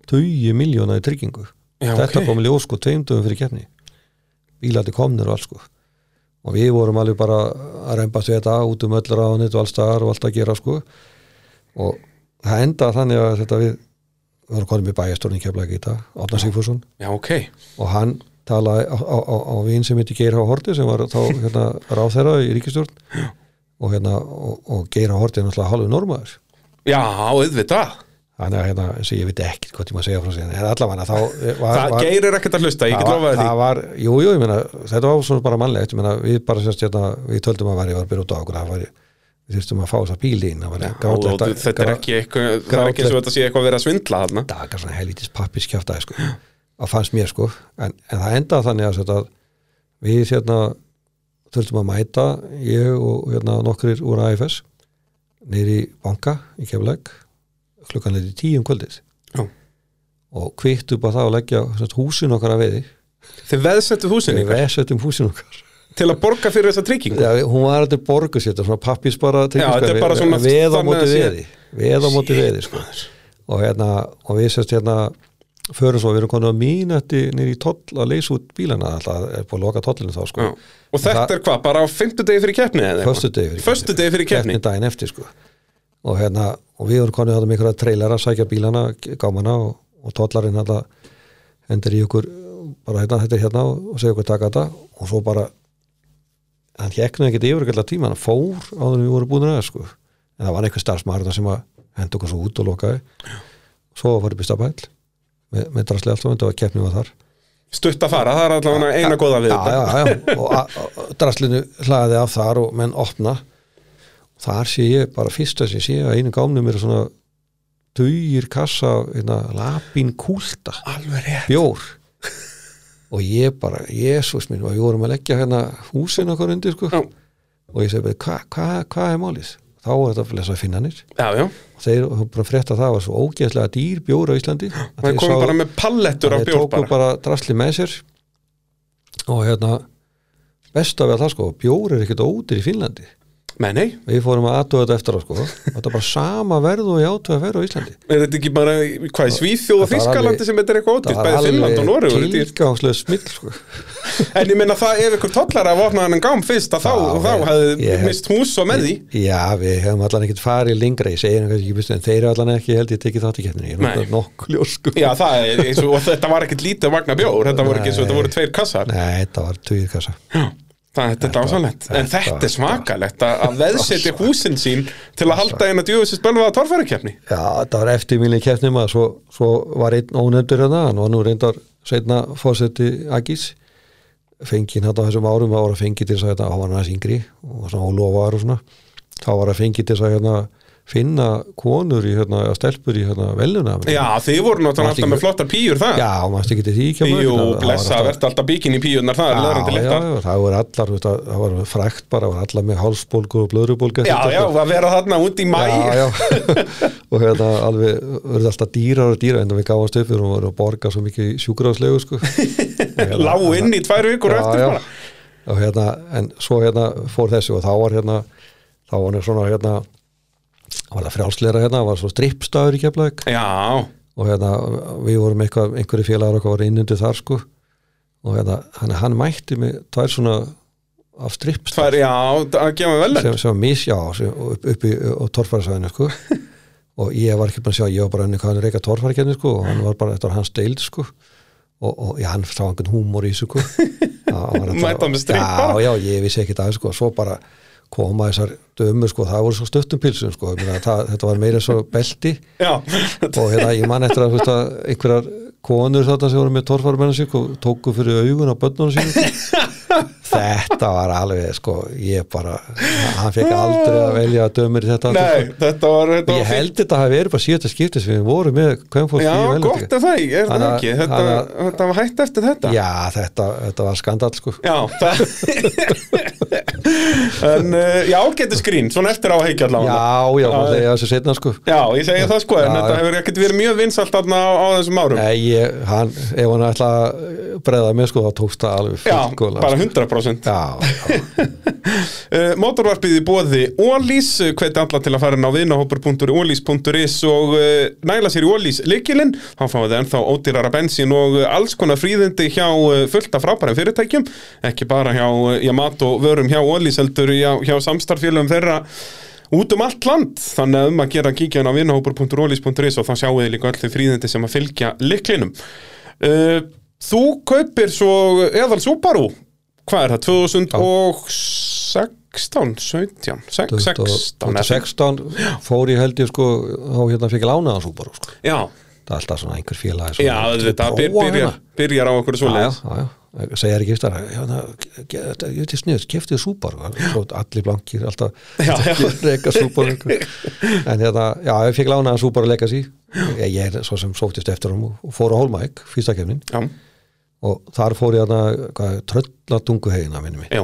20 miljóna í tryggingu. Já, þetta ok. kom ljós sko tveimdöfum fyrir kefni bílandi komnir og allt sko. Og við vorum alveg bara að reymbast við þetta út um öll ráðanit og alls staðar og allt að gera sko. Og það endaði þannig að þetta við við varum konum í bæjastórnin keflaði í dag Átna Sigfússon. Já, ok. Og hann talaði á, á, á, á vin sem heiti Geir H. Horti sem var þá hérna, ráð þeirra í ríkistjórn og, hérna, og, og Geir H. Horti er náttúrulega halvu normaður Já, auðvitað. Þannig að hérna, eins og ég veit ekki hvað ég maður segja frá sig en allavega þá var, Það var, geirir ekkert að hlusta, ég get var, lofaði því. það var, jú, jú, ég meina þetta var svona bara mannlegt, ég meina, við bara sérst hérna, við töldum að væri, var út á okkur það væri, við þurftum að fá þess að bílín það var og grátlegt að- þetta er ekki eitthvað það er ekki eins og þetta sé eitthvað að vera að svindla þarna. Það er svona helvítis pappiskjaftaði sko. að fannst mér sko. En, en það endaði þannig að þetta, við hérna þurftum að mæta ég og hérna nokkrir úr AFS neyri banka í keflæk klukkan leiti tíum kvöldið. Já. og kvitt upp á það að leggja húsin okkar að veiði. Þið veðsettum húsin okkar til að borga fyrir þessa tryggingu? Já, hún var þetta borgu sér, svona pappis bara þetta er svona veð á móti veði veð á móti veði sko. og hérna og við sérst hérna förum svo, við erum konið að mínætti nýri í toll að leysa út bílana alltaf er búið að loka tollinu þá sko. Já. og þetta Það- er hvað, bara á fimmtudegi fyrir keppni eitthvað? Föstudegi fyrir fyrir keppni. Daginn eftir sko. Og hérna, og við erum konið að mikilvæg trailer að sækja bílana, gámana og, og tollarinn hérna hendur í okkur bara hérna, þetta er hérna og segja okkur taka þetta. Og svo bara hann hjeknaði ekkert yfir ekki alltaf tíma hann fór áður en við vorum búin að sko. En það var einhver starfsmaður sem að henda okkur svo út og lokaði. Svo var í stafæl með, með drasli alltaf, þetta var keppni var þar. Stutt að fara, það er allavega eina góða við já, já, já, og, a- og draslinu hlaði af þar og menn opna. Þar sé ég bara fyrsta sem ég sé að einu gámnum er svona dugir kassa hérna, lapín kúlta alveg rétt. Bjór og ég bara, jésús minn og við vorum að leggja hérna húsin okkur undir sko. Já. og ég segi bara, hvað hva, hva er málið? þá er þetta að lesa finnanir. Já, já, og þeir bara frétt að það var svo ógeðslega dýr bjór á Íslandi. Að það þeir sáu- bara með pallettur af þeir bjór tóku bara. bara drasli með sér. Og hérna besta við að það sko, bjór er ekkert ódýr í Finnlandi Nei, nei, við fórum að aðtöða þetta eftir á sko. Þetta er bara sama verð og ég átöða að vera á Íslandi. Er þetta ekki bara hvað, Svíþjóð og Það Þískalandi alveg- sem þetta er eitthvað ódýrt, það bæði Finnland og Noregur er dýrt. tilgangslega smill sko. En ég meina það ef ykkur tollar að opna hann gám fyrst að þá, þá ég- hefði mist hús og með því. já, við hefum allan ekkert farið lengra ég segir kannski ekki bestu en þeir eru allan ekki held ég tekið þátt í keppninni. Ég Nei. er ljós sko. Já, það þetta þetta þetta þetta Það, þetta er dásalegt, en þetta- þetta er smakalegt að, veðsetja húsin sín til að halda eina djúðsins bölvaða torfærikeppni Já, þetta var eftir mínu keppnum að svo, svo var einn ónefndur hérna, hann var nú reyndar setna fósetti Agis fengið hérna á þessum árum að var að fengið til þess að hérna, hann var næst yngri og svona ólofaður og svona. Þá var að fengið til þess að hérna finna konur í hérna, að stelpur í hérna veluna Já, þið voru náttúrulega alltaf ekki- með flottar píur það Já, mannst ekki til því kemur Jú, blessa, verðt alltaf bíkin í píunar, það er löðrandi Já, já, já, það voru allar, að- það var frækt bara, það voru allar með hálsbólgu og blöðrubólgu Já, já, að vera þarna út í mæ já, já. og hérna alveg verður alltaf dýrar og dýrar en við gáðast upp við vorum að borga svo mikið sjúkrafslegu sko. Lág inn í tvær vikur Já, eftir já. bara. Og hérna, hérna þá var hérna þá var hérna svona hérna var það frjálsleira hérna, var svo strippstafur í keflaug Já, og hérna við vorum eitthvað, einhverju félagar okkar var innundi þar sko. Og hérna, hann, hann mætti með tvær svona af strippstaf tvær, já, að gefa vel sem, sem var misjá sem, upp, upp í á torfærisæðinu sko. Og ég var ekki búin að sjá, ég var bara unni hvað hann reyka torfærikenni sko og hann var bara, þetta var hans deild sko. Og, og já, hann sá einhvern húmor í þessu sko. Já, Mætti hann með stripp Já, já, ég vissi ekki það sko, svo bara koma þessar dömur sko, það voru svo stöttum pilsum sko, það, þetta var meira svo belti. Já, og hérna, ég man eftir að, veist, að einhverjar konur þetta sem voru með torfarmennar sig og tóku fyrir augun á börnunum sínum. Þetta var alveg sko, ég bara hann fekk aldrei að velja að dömur í þetta. Nei, sko. þetta var, þetta ég held þetta hafi verið bara síðasta skipti sem við vorum með hvem fólk Já, í það, það að- ekki. Þetta, að- þetta var hægt eftir þetta. Já, þetta, þetta var skandal sko. Já, það En, uh, já, getur skrín, svona eftir á að heikja allavega. Já, já, Já, maður segja þessu setna sko. Já, ég segi það sko, en Já, þetta já. hefur ekkert verið mjög vinsalt þarna á, á þessum árum. Nei, ég, hann, ef hann ætla að breyða með sko, þá tókst það alveg Já, fullkomlega, bara sko. 100% Já, já, Uh, Mótorvarpið í bóði Ólís, hveti alla til að fara inn á vinahópur.ólís.is og næla sér í Ólís leikilinn, þá fáið þið ennþá ódýrara bensín og alls konar fríðindi hjá fullt af frábærum fyrirtækjum, ekki bara hjá uh, Yamato vörum hjá Ólís, heldur hjá, hjá samstarfélögum þeirra út um allt land, þannig að um að gera kíkja inn á vinahópur.ólís.is og þá sjáu þið líka þau fríðindi sem að fylgja leiklinum. Uh, þú kaupir svo eðal Subaru, hvað er það, 2016, 17, 16, 16, 16 fór ég held ég sko þá hérna fikk ég lánaðan Subaru sko. Já, alltaf svona einhver félagi já, þetta byr, byrjar, byrjar á okkur já, já. Segja ekki eftir það, þetta, ég ég sniðut, keftið súpar allir blankir, alltaf. Reyka súpar en hérna, já, ég fikk lánaðan súpar að leika sí ég, er svo sem sóttist eftir hann og fór á Hólmæk, fyrsta kefnin Já, og þar fór ég að trölladungu hegina minni mig já,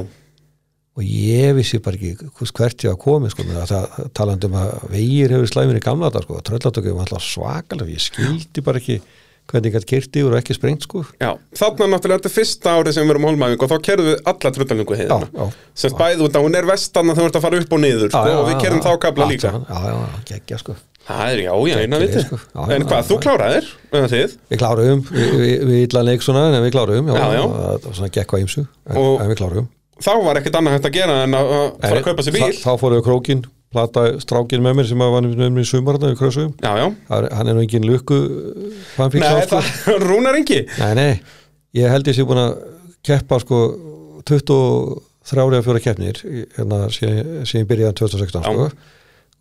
og ég vissi bara ekki hvert ég að komi sko, það, það talandi um að vegir hefur slæminn í gamla þetta sko, trölladungu var alltaf svakalega ég skildi bara ekki hvernig gæti kyrti og ekki sprengt sko. Já Þarna náttúrulega þetta er fyrsta árið sem við erum hólmæfing og þá kerðum við alla tröldalungu já, heiðina já, Semst bæði út að hún er vestan að þú ert að fara upp og niður sko, og við kerðum þá kabla líka. já, já, já, geggja sko. Það er já, já, eina viti sko. Já, En já, hvað, já, þú já. kláraðir, eða þið? Við kláruðum, við, illan leik svona en við kláruðum, já, Já, já. það var svona gekk á ýmsu en, við kláruðum Þá var ekkert annað hægt að gera en að að fara að kaupa sér bíl. þá fóruðu krókin, plata strákin með mér sem að var með mér í sumarna við krössum Já, já hann er nú engin lukku sko. það rúnar engi Nei, nei, ég held ég sé búin að keppa sko 23 eða fjóra keppnir hérna síðan ég byrjaði 2016 sko.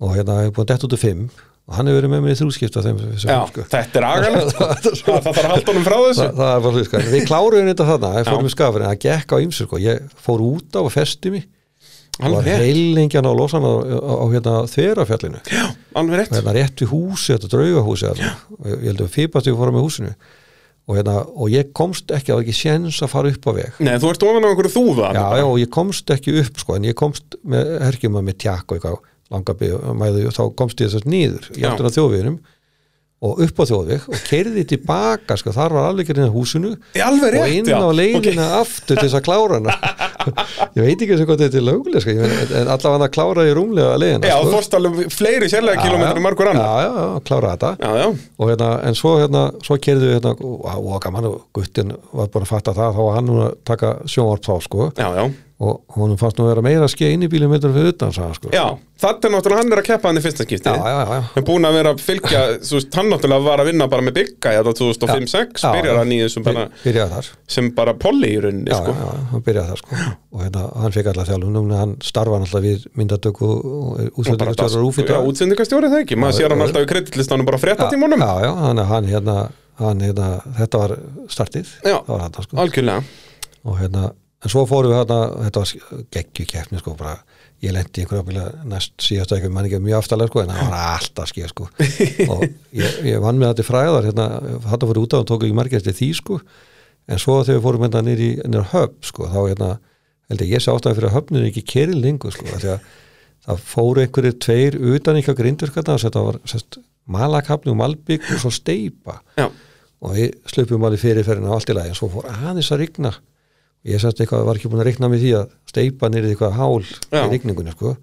og hérna er búin að detta út af 5 og hann hefur verið með mér í þrjúskipta sko. þetta er agalegt það, Það það þarf að halda honum frá þessu það, það bara hlut sko. við kláruðum þetta þarna, ég Já. fórum í skafin það gekk á ýmsu, sko. ég fór út á og festi mig var heilingjan á losan á, á, á hérna, þverafjallinu? Alveg rétt. Hérna rétt við húsi, þetta draugahúsi hérna. og ég, ég held að fýpast ég fóra með húsinu. Og, hérna, og ég komst ekki á ekki séns að fara upp á veg. Nei, þú ert ofan á einhverju þúða já, já, og ég komst ekki upp sko, en ég komst með herkjum með tjakk og eitthvað langa mæðu og þá komst ég þess nýður í Já. áttina þjóðveginum og upp á þjóðveg og kerði tilbaka sko, þar var alveg hérna húsinu alveg og rétt, inn á leiðina aftur til þess að klára hana. Ég veit ekki sem hvað þetta er löguleg sko, en allavega hann að klára í rúmlega leiðina Já, sko. alveg fleiri sérlega kilometri margur annar já, já, já, klára þetta. Já, já, og hérna, en svo hérna, svo kerðu við hérna, og, og gaman og guttin var bara að fatta það, þá var hann nú að taka sjónvarp þá, sko, já, já og honum fannst nú að vera meira inn í bílum meður fyrir utan, hann, sko. Já, þetta er náttúrulega hann er að keppa hann í fyrsta skipti. Já, já, já, er búin að vera að fylgja, þú veist, hann náttúrulega var að vinna bara með bygga í þetta 2005-06 Já, Byrjar já. hann í þessum bara, sem bara polli í rauninni, já, sko. já, já, hann byrjaði þar, sko. Og hérna, hann fekk alltaf þjálfum, hann starfa alltaf við myndatöku og útsendingastjórar úfitra Já, útsendingastjóri það ekki, maður Já, sér hann já. alltaf í kreditlistanum bara frétta tímunum já, já, hann, hann hérna, hann hérna þetta var startið, Já. það var hann, sko. Algjörlega. Og hérna, en svo fórum við hérna, þetta var geggju keppni sko, bara, ég lendi einhverja bíla næst síðast ekki, mann ekki mjög aftalega sko, en það var alltaf skeið sko. Og ég, ég vann með þetta í fræðar hérna, þetta fyrir út á og tók ekki margir eftir því sko, en svo þegar við fórum hérna nýr í nýr höfn sko, þá hérna held ég, ég sé ástæði fyrir að höfnin ekki keril lengur sko, að það fóru einhverjir tveir utan ekki á grindurkarna og þetta var sest, malakafni og malbygg og svo steipa Já, og við slupum alveg fyrirferðina og allt í lagi en svo fór aðeins að rigna ég sérst eitthvað, var ekki búin að rigna með því að steipa nýrið eitthvað hál Já. í rigningunni sko.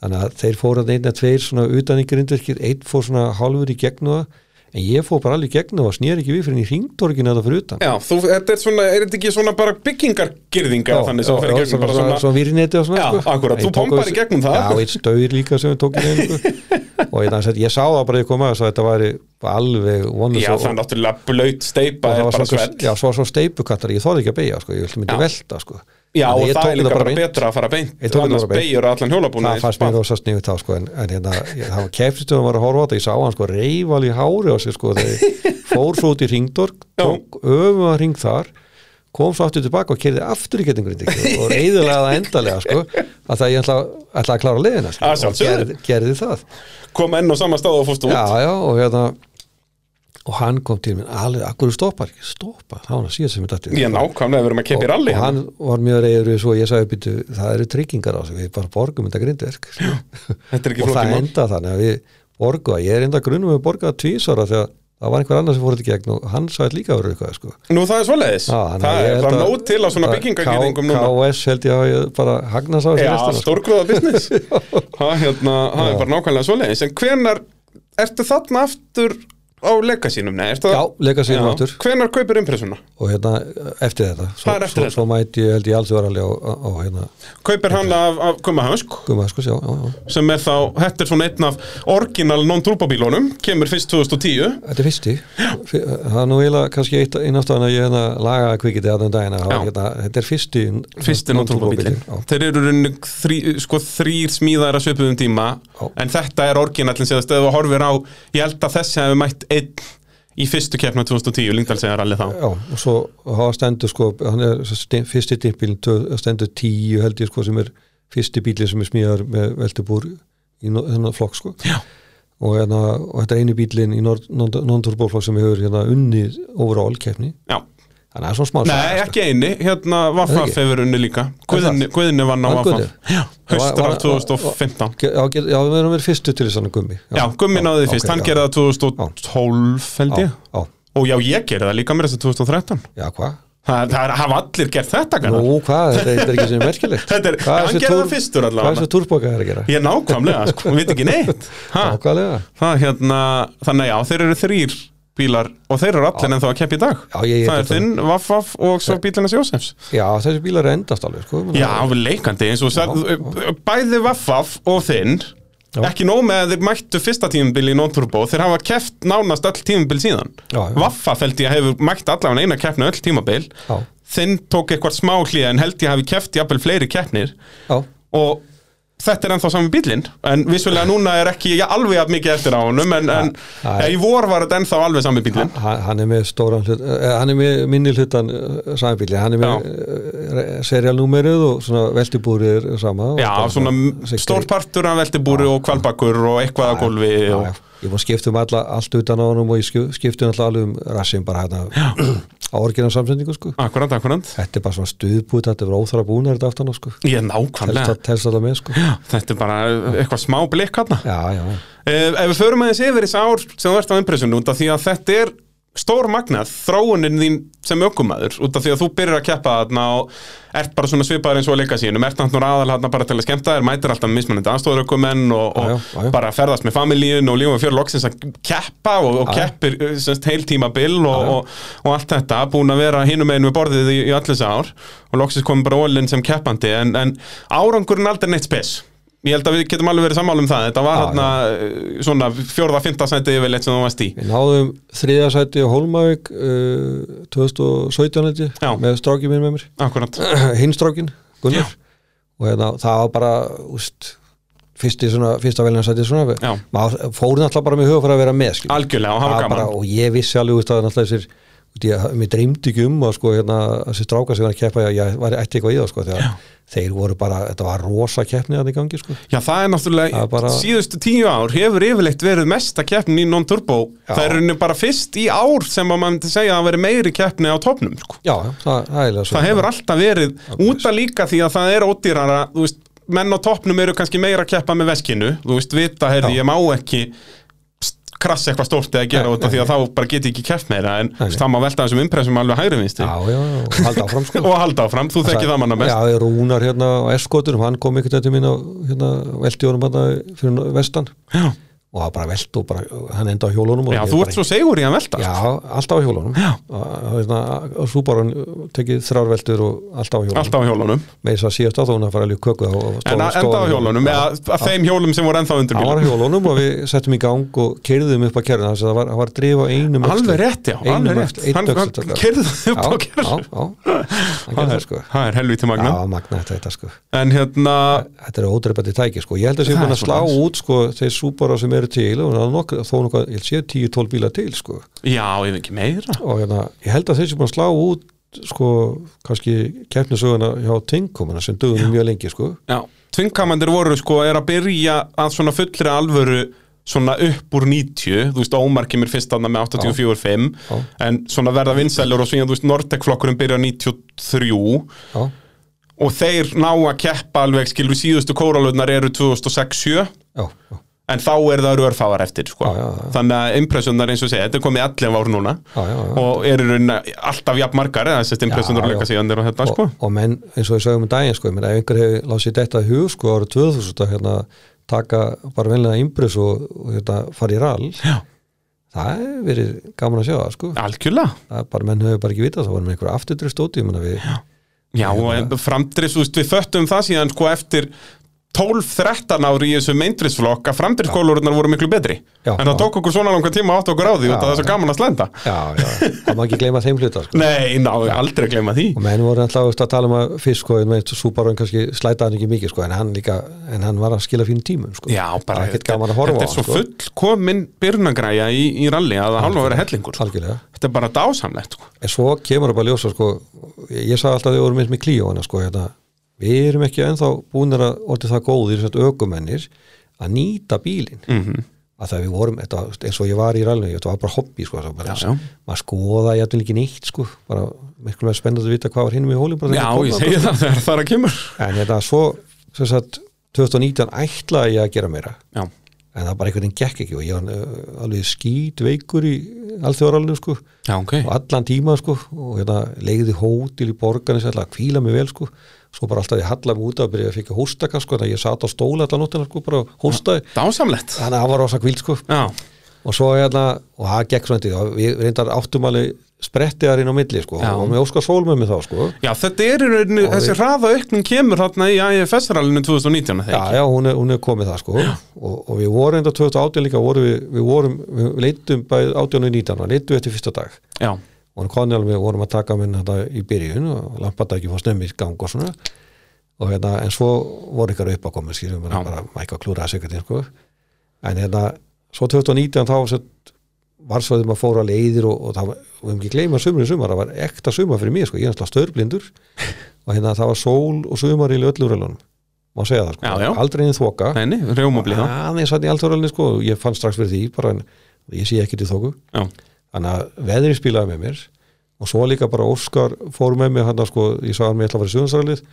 þannig að þeir fóru að einn að tveir svona utan ykkur indverkir, einn fór svona hálfur í gegnum það en ég fór bara alveg í gegnum og snýr ekki við fyrir í ringtorginu þetta fyrir utan já, þú, þetta er svona, er þetta ekki svona bara byggingargirðingar þannig sem fyrir gegnum bara svona svona vírineti og svona Já, sko. akkúrat, Ég þú bombar í gegnum það. Já, einn staur líka sem við tók í einu sko. og ég, ég, ég sá það bara að ég kom að þess að þetta væri alveg vonlust Já, það er náttúrulega blöyt steipa er bara svell já, svo, svo steipukattar, ég þorði ekki að beigja sko, ég vilti myndi velta sko. Já, Þannig og það er líka bara beint. betra að fara beint. Bara beint. beigur allan hjólabúna það fannst mér rosa sniðu þá sko, en, en hérna, það var keftistöðum var að horfa á þetta ég sá hann sko reyfal í hári á sig sko, þegar fór svo út í ringdorg tók öfum að ring þar kom svo aftur tilbaka og kerði aftur í gettingrind og reyðilega það endalega sko, að það ég ætla, ætla að klára leiðina sko, Að og gerði, gerði það. Kom enn á sama stað og fórst út. Já, já, og hérna og hann kom til minn alveg, akkur stoppar ekki, stoppa, það var hann að síðan sem þetta. Ég nákvæmlega við erum að keppa í rally og hann var mjög reyður við svo ég sagði býtu, það eru tryggingar á sig við bara borgum þetta grindverk. Þetta er ekki og það mál. enda þannig að við borgu að ég er enda grunum við borgað tvísara þegar það var einhver annar sem fór þetta gegn og hann sagði líka að vera eitthvað sko. Nú það er svoleiðis. Já, Það að er bara að- nót til á svona að byggingagýringum K- núna. KS held ég að ég bara hagnast á þessu Já, restina, sko. stórgróða Það það á legasínum? Nei, ertu Já, legasínum aftur. Hvenar kaupir impressuna? og hérna eftir þetta svo, Það eftir svo, þetta. svo mæti ég held ég alls verðarlega á, á, hérna Kaupir hann af, af Gumma Hönsk gumma sko, já, já, já. sem er þá, þetta er svona einn af orginal non-turbobílunum, kemur fyrst 2010 Þetta er fyrsti Fyr- það er nú eiginlega kannski eitt einn aftan að ég hérna laga kvikiti að den dagina hérna, þetta er fyrsti fyrsti non-turbobílin já. þeir eru í rauninni þrí, sko, þrýr smíðar að svipuðum tíma en þetta er orginallin sem þegar þú horfir á ég held að þessi hefur mætt einn í fyrstu keppna 2010, Lyngdalsega rally þá. Já, og svo hafa stendur sko, hann er sti- fyrsti dimpilin stendur tíu held ég sko sem er fyrsti bíli sem er smíðar með veltubúr í þennan flokk sko. Og, hérna, og þetta er eini bílinn í non-turboflokk sem hefur hérna unnið overall keppni. Já, þannig að það er svona smá nei, saga, sko. ekki eini, hérna Er það Vaffaf ekki? hefur unni líka. Það? Guðni vann á Vaffaf haustar af var- 2015 Ge- Já, við erum verið fyrstu til þess að gummi. Já, Gummi náði því fyrst, hann gerði það 2012 held ég. Og já, ég gerði það líka mér þess að 2013 já, hvað? Það, það hafa allir gert þetta kannar Nú, hvað, þetta er- ekki sem merkilegt. Þetta er, Hvað hann gerði það fyrstur Hvað er allavega þessi túrbóka er að gera? Ég nákvæmlega, sko, við veit ekki neitt. Nákvæmlega. Það, hérna, Þannig já, þeir eru þrýr bílar og þeir eru allir ennþá að keppa í dag. Já, ég- ég Það er þinn, Vaffaf og svo bílarnas Jósefs. Já, þessi bílar endast alveg sko. Já, leikandi eins og já, bæði Vaffaf og þinn. Já. ekki nóg með að þeir mættu fyrsta tímabil í non-turbo, þeir hafa keft nánast öll tímabil síðan. Já, já. Vaffaf held ég hefur mætt allavega eina keppni öll tímabil. Þinn tók eitthvað smá hlýja en held ég hafi keft jafnvel fleiri keppnir. Og þetta er ennþá sami bílinn en vissulega núna er ekki ja, alveg jafn mikið eftir á honum en, en er- ja, í vor var þetta ennþá alveg sami bílinn hann, hann er með stóran hlut eh, hann er með minni hlutan uh, sambíli, hann er með serialnúmerið og svona veltibúrið er sama Já, svona sig- stór partur af veltibúri og kvalbakur og eitthvað að gólfi já, og, já. Ég búið að skipta um alla, allt utan á honum og ég skip- skipti um alveg um rassin bara hérna á orginal samsendingu sko. Akkurat, akkurat. Þetta er bara svona stuðbúið, þetta er óþara búnar þetta aftan á sko, Ég telst nákvæmlega telst alltaf með sko. Já, Þetta er bara eitthvað smá blikk hann já, já, Ef ef við förum aðeins yfir þessi ár sem þú ert á af því að þetta er stór magnað, þróunin þín sem ökumæður, út af því að þú byrjar að keppa þarna og ert bara svona svipaður eins og að leika sínum, ert náttúrulega aðal þarna bara til að skemmta þér, mætir alltaf mismunandi aðstofurökumenn og, og Já, já, já, já. bara ferðast með familíun og lífum við fyrir loksins að keppa og, og keppir semst, heiltíma bil og, og, og allt þetta, búin að vera hinum einu við borðið í, í allir þessi ár og loksins komið bara ólinn sem keppandi. En, en árangurinn aldrei neitt spes Ég held að við getum alveg verið sammála um það. Þetta var Já, hérna svona fjórða, fymta sæti yfirleitt sem þú varst í Við náðum þriðasæti á Hólmavík uh, 2017 held ég, Já. með strákið minn með mér. Akkurat. Hinn strákin, Gunnar. Og hérna, það var bara úst, fyrsti svona, fyrsta veljansæti svona. Já. maður fór náttúrulega bara með huga fyrir að vera með skilur. Algjörlega og hafa gaman bara, og ég vissi alveg úst, að náttúrulega þessir ég, mér dreymdi ekki um að sko hérna, þessi stráka sem var að keppa, ég var ætti eitthvað í það sko, þegar þeir voru bara, þetta var rosa keppni að í gangi sko Já, það er náttúrulega, Það er bara- síðustu tíu ár hefur yfirleitt verið mesta keppnin í non-turbo. Það er rauninni bara fyrst í ár sem að mann myndi segja að veri meiri keppni á topnum sko. Já, það, það, eiginlega svo. Það hefur alltaf verið út að líka því að það er ódýrara Þú veist, menn á topnum eru kannski meira að keppa með veskinu Þú veist, vita, heyrði, Já. ég má ekki krassa eitthvað stórt eða gera út af því að þá bara get ég ekki keppt meira en það má velta þessum impressum alveg hægri vinsti Já, já, já, og halda áfram sko. Og halda áfram, þú þekkir það manna best. Já, Rúnar hérna á Eskotunum, hann kom einhvern veginn mín á hérna, hann fyrir vestan. Já, og það bara velt og bara, hann enda á hjólunum Já þú bara, ert svo segur í að velta. Já, alltaf á hjólunum. Og hérna, svo bara tekið þrjár veltur og alltaf á hjólunum. Alltaf á hjólunum. Með þess að síðast á hún að fara að líka köku En enda á hjólunum, eða að þeim hjólum sem voru ennþá undir hann var á bílum hjólunum og við settum í gang og keirðum upp á kerfinu þannig að það var, það var að drifa einum Alveg öxli. rétt, já, alveg rétt. Hann, kerði upp á já, kerðu já, já, hann gerði það sko. Það er helviti Já, magna sko. En hérna, Þetta er ódreipandi tæki sko Eru til og það er nokkuð, þó nokkuð, ég sé 10-12 bíla til sko. Já, veit ekki meira. Og hérna, ég held að þeir sem búin að slá út sko, kannski keppnisöguna hjá Tinkomuna sem dögum mjög lengi sko. Já, tvingkamandir voru sko er að byrja að svona fullri alvöru svona upp úr 90 þú veist, Ómar kemur fyrst aðna með 84.5 Já. en svona verða vinsælur og síðan, þú veist, Nortek-flokkurinn byrja 93 Já, og þeir ná að keppa alveg skilur síðustu kóralutnar eru 2006-7 já, já, en þá er það örfáar eftir sko. Já, já, já. þannig að impressionar eins og segja, þetta er komið 11 ár núna já, já, já. og eru alltaf jafn margar eða þessast impressionar Já, já. leika síðan og þetta sko. og, og menn, eins og ég sagði um daginn sko, ef einhver hefur látið sér þetta í hug sko árið 2000 að hérna, taka bara venlega impress og, og hérna, fara í rall Já. það hefur verið gaman að sjá það sko algjörlega er bara, menn hefur bara ekki vitað, það var með einhver afturdrifst út, meina við Já, og veist, við föttum það síðan sko eftir 12-13 ári í þessu meindrisflokk að framdyrskólurinnar voru miklu betri Já, en það já. tók okkur svona langa tíma átt okkur á því og það er svo gaman að slenda já, já, það má ekki gleyma þeim hluta sko. Nei, ná, aldrei gleyma því og menn voru alltaf veist, að tala um að fisk sko, en veit, Subaru kannski slæta hann ekki mikið sko, en hann líka, en hann var að skila fínum tímum sko. Já, bara, þetta á er svo sko. fullkomin byrnagræja í, í ralli að það hálfa að vera hellingur Þetta er bara dásamlegt sko. en svo kemur það bara ljósa sko, ég, sagði alltaf við hérna, erum ekki ennþá búinir að orðið það góðir ökumennir að nýta bílinn. Mm að það við vorum, þetta, eins og ég var í rallinu þetta var bara hobby sko, bara, Já, já. maður skoða ég ekki neitt sko, bara með spennandi að vita hvað var hinum í bara Já, þegar ég segi það það er að kemur. En þetta svo, sem sagt 2019 ætlaði ég að gera meira. Já, en það bara einhvern veginn gekk ekki og ég var uh, alveg skít veikur í alþjóðarallinu sko. Já, ok. Og allan tíma sko og hérna leiði hótil í borgarni sem ætlaði að kvíla mig vel sko svo bara alltaf ég hallaði mig út af að byrja að fikka hóstaka sko þannig að ég satt á stóla allan nóttina sko bara og hóstaði Dásamlegt. Þannig að það var rosa kvíl sko. Já, og svo hérna og það gekk svona og við reyndar áttum alveg sprettiðar inn á milli sko Já. og með Óskar Sól með mig þá sko. Já þetta er í rauninni, þessi hraða aukning kemur þarna í IFS-rallinu 2019 Já, já, hún er, hún er komið það sko. Og, og við vorum enda 2018 líka voru við, við vorum, við leitum bæði 18 og 19 og leitum við eftir fyrsta dag. Já, hann konni alveg, vorum að taka minn þetta í byrjun og lampadæki fór snemmi í gang og svona. Og hérna, en svo voru ykkar upp að koma skilum Já. bara, mæka að klúra að segja sko. en hérna, svo 2019 þá sett, var svo þegar maður fór að leiðir og, og það við hefum ekki gleyma sumri sumar, það var ekta sumar fyrir mér sko, ég er alltaf störblindur. Og hérna það var sól og sumar í öllurælunum má segja það sko, Já, já. aldrei einn þoka. Neini, rjómablíða aðeins hann í alltóralni sko, ég fann strax fyrir því bara, en ég sé ekki til þóku Já, þannig að veðri spilaði með mér. Og svo líka bara Óskar fór með mér hann sko, ég sagði hann mér ætla að fara í suðansaralið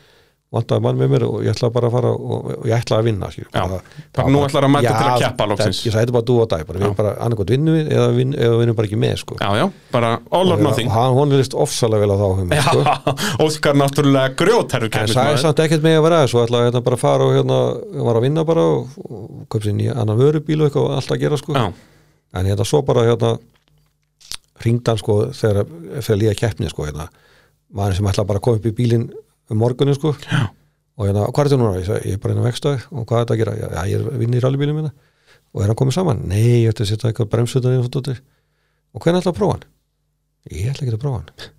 vantaði mann með mér og ég ætla bara að fara og, og ég ætla að vinna Já, bara, bara nú ætlarðu að mæta til að loksins. það- ég þetta bara dú og dæ, bara, við Já. bara annarkot vinnum við eða, vin, eða við vinnum bara ekki með sko. já, já, bara all or og, nothing. og hann, hún er list ofsalega vel á þá hugmynd, sko. Óskar náttúrulega grjótherru en sagði samt ekkert með að vera svo ætla að hérna bara fara og hérna var að vinna bara og, og sér í annan vörubíl og eitthvað og allt að gera sko. En hérna svo bara hérna ringd hann sko þegar fyrir líða keppni sko hérna maður sem ætla bara að koma upp í bílinn um morgunin sko Já. og hérna, hvað er þetta núna? Ég, sagði, ég er bara á vegstæð og hvað er þetta að gera? Já, ég er að vinna í rallybílinn minna og er hann komið saman? Nei, ég ætti að setja eitthvað bremsutan í og hvernig ætla að prófa hann? Ég ætla ekki að prófa hann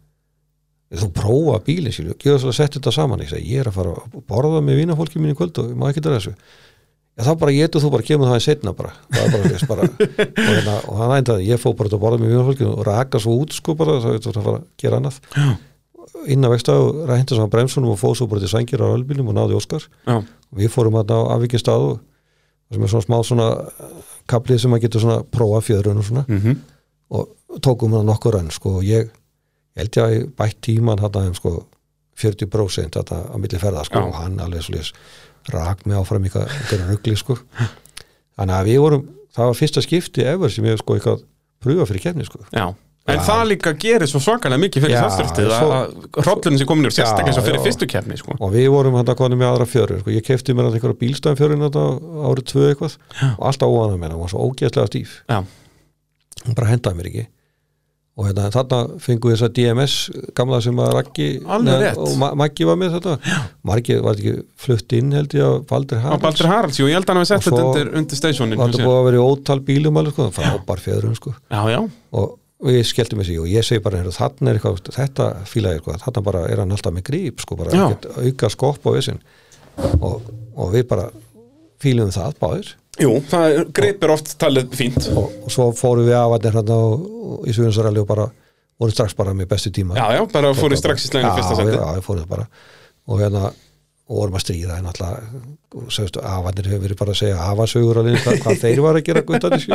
þú prófa bílinn sílu, gera svo að setja þetta saman ég, segi, ég er að fara að borða með vinafólki mín í kvöld og má ekki Já, þá bara getur þú bara kemur það í setna bara. Það bara, bara og, hérna, og hann ændi ég fór bara að borða með vinafólki og raka svo út sko bara, þá veitur það að fara að gera annað. Já. inn á vegstað og rændi saman bremsunum og fóð svo bara til sængir á ölbílum og náði Óskar. Já, við fórum að ná afvikið stað og það sem er svona smá svona kaplið sem að getur svona prófa fjöðrun og svona. Mhm. Og tókum hann nokkur enn sko og ég, ég held ég að bætt tíman hann að sko 40% þetta á milli ferða sko og hann alveg lýs rak mig áfram eitthvað ruggli sko þannig að við vorum, það var fyrsta skipti ever sem ég sko eitthvað pröfa fyrir kefni sko Já, en Já. það líka gerir svo svakalega mikið fyrir Já, svo- að hrollunum sem komin úr sérstaklega eins og fyrir já. fyrstu keppni sko. og við vorum hann að konu með aðra fjörur sko. ég kefti mér að einhverja bílstæðan fjörun árið tvö eitthvað og alltaf óana með hann var svo ógeðslega stíf Já, hún bara hendaði mér ekki og hérna, þarna fengum við þessa DMS gamla sem að Raggi og Ma Maggi var með þetta. Margi var ekki flutt inn held ég að Baldur Haralds? Baldur Haralds, jú, ég held að hann hefði sett þetta undir, undir var þetta búið að vera í ótal bílum alveg sko, frábær fjöðrum sko. Já, já, og við skelltum þessi og ég segi bara heyrðu, þarna er eitthvað, þetta fíla ég sko, þarna bara er hann alltaf með gríp sko, bara auka skopp á vissin og, og við bara fílum það báðir jú, það greipir oft talið fínt. Og, og svo fórum við af að hérna og, og, í Suðunsaralli og bara vorum strax bara með bestu tíma. Já, já, bara fór í strax í slæðinu fyrsta já, seti. já, fórum það bara. Og hérna og vorum að stríða en alltaf sögstu, afanir hefur verið bara að segja afasögur alveg hvað, þeir var að gera guttandi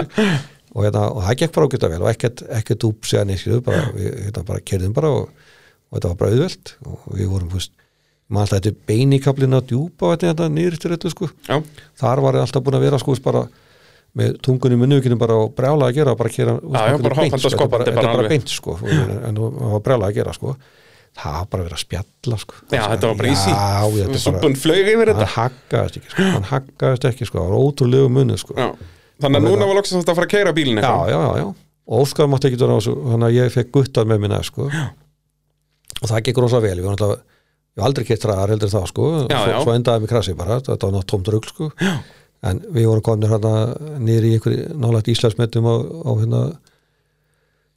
og, hérna, og það gekk bara ágæta vel og ekkert, ekkert úp séðan í bara, við hérna, bara kerðum bara og, og þetta var bara auðvelt. Og við vorum fúst, maður alltaf þetta beinikablin að djúpa þetta, niður til þetta sko. Já, þar var alltaf búin að vera sko bara með tungunni munnuvikinu bara og brjála að gera bara að gera og sko, þetta er bara beint sko en það var brjála að gera sko. Það var bara að vera að spjalla sko. Já þetta var bara bara Súbun flög yfir þetta. hann haggaðist ekki sko. Hann haggaðist ekki sko, það var ótrúlegu munni sko. Já, þannig að núna var loksins að fara að keira bílinn já, já, já og Óskar mátti ekki þannig að ég fekk guttað með minna sko. Og það gekk rosa vel. Við varum alltaf ég hef aldrei keitt ræðar heldur það sko. Já, já. svo endaði mig krasi bara, þetta var nátt tómt rugl sko. Já. en við vorum komin hérna niður í einhverju nálægt Íslandsmetum á, á hérna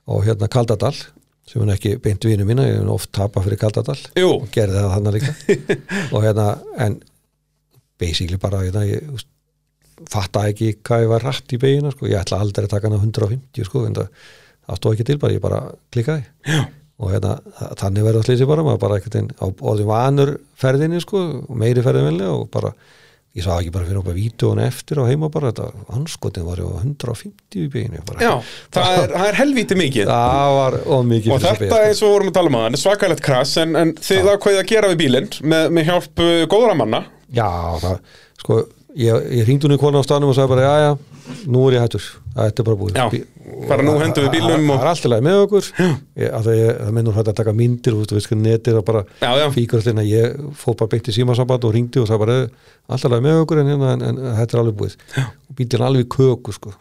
á hérna Kaldadal sem er ekki beint vinu mína, ég hef oft tapað fyrir Kaldadal. Jú, og gerði það þannig líka. Og hérna, en basically bara, hérna, ég fatta ekki hvað ég var rætt í begina sko, ég ætla aldrei að taka hana 150 sko, en það, stóð ekki til bara, ég bara klikkaði. Já. Og hérna, þa- þannig verður slýsi bara, maður bara einhvern veginn á orðin vanur ferðinni sko, meiri ferðin velja og bara, ég sá ekki bara fyrir okkur vídjónu eftir og heima bara, þetta anskotin var ég á 150 í bara, já, það er, það er helvíti mikið. Það var of mikið Og þetta beygju, eins og við vorum að tala um að það er svakalegt krass en, en þið ákveðið að gera við bílinn með, með hjálp uh, góðra manna. Já, það, sko, ég, ég hringdi hún í konu á stanum og sagði bara, já, já, nú er ég hættur, þetta er bara búið. Já, bara nú hendum við bílnum Það og- er alltaf leið með okkur, það, minnur hægt að taka myndir, veist, netið og bara fíkur alltaf, ég fór bara beint í símasamband og hringdi og sagði bara, alltaf leið með okkur en, hérna, en, en, þetta er alveg búið. Og bílinn alveg köku, sko.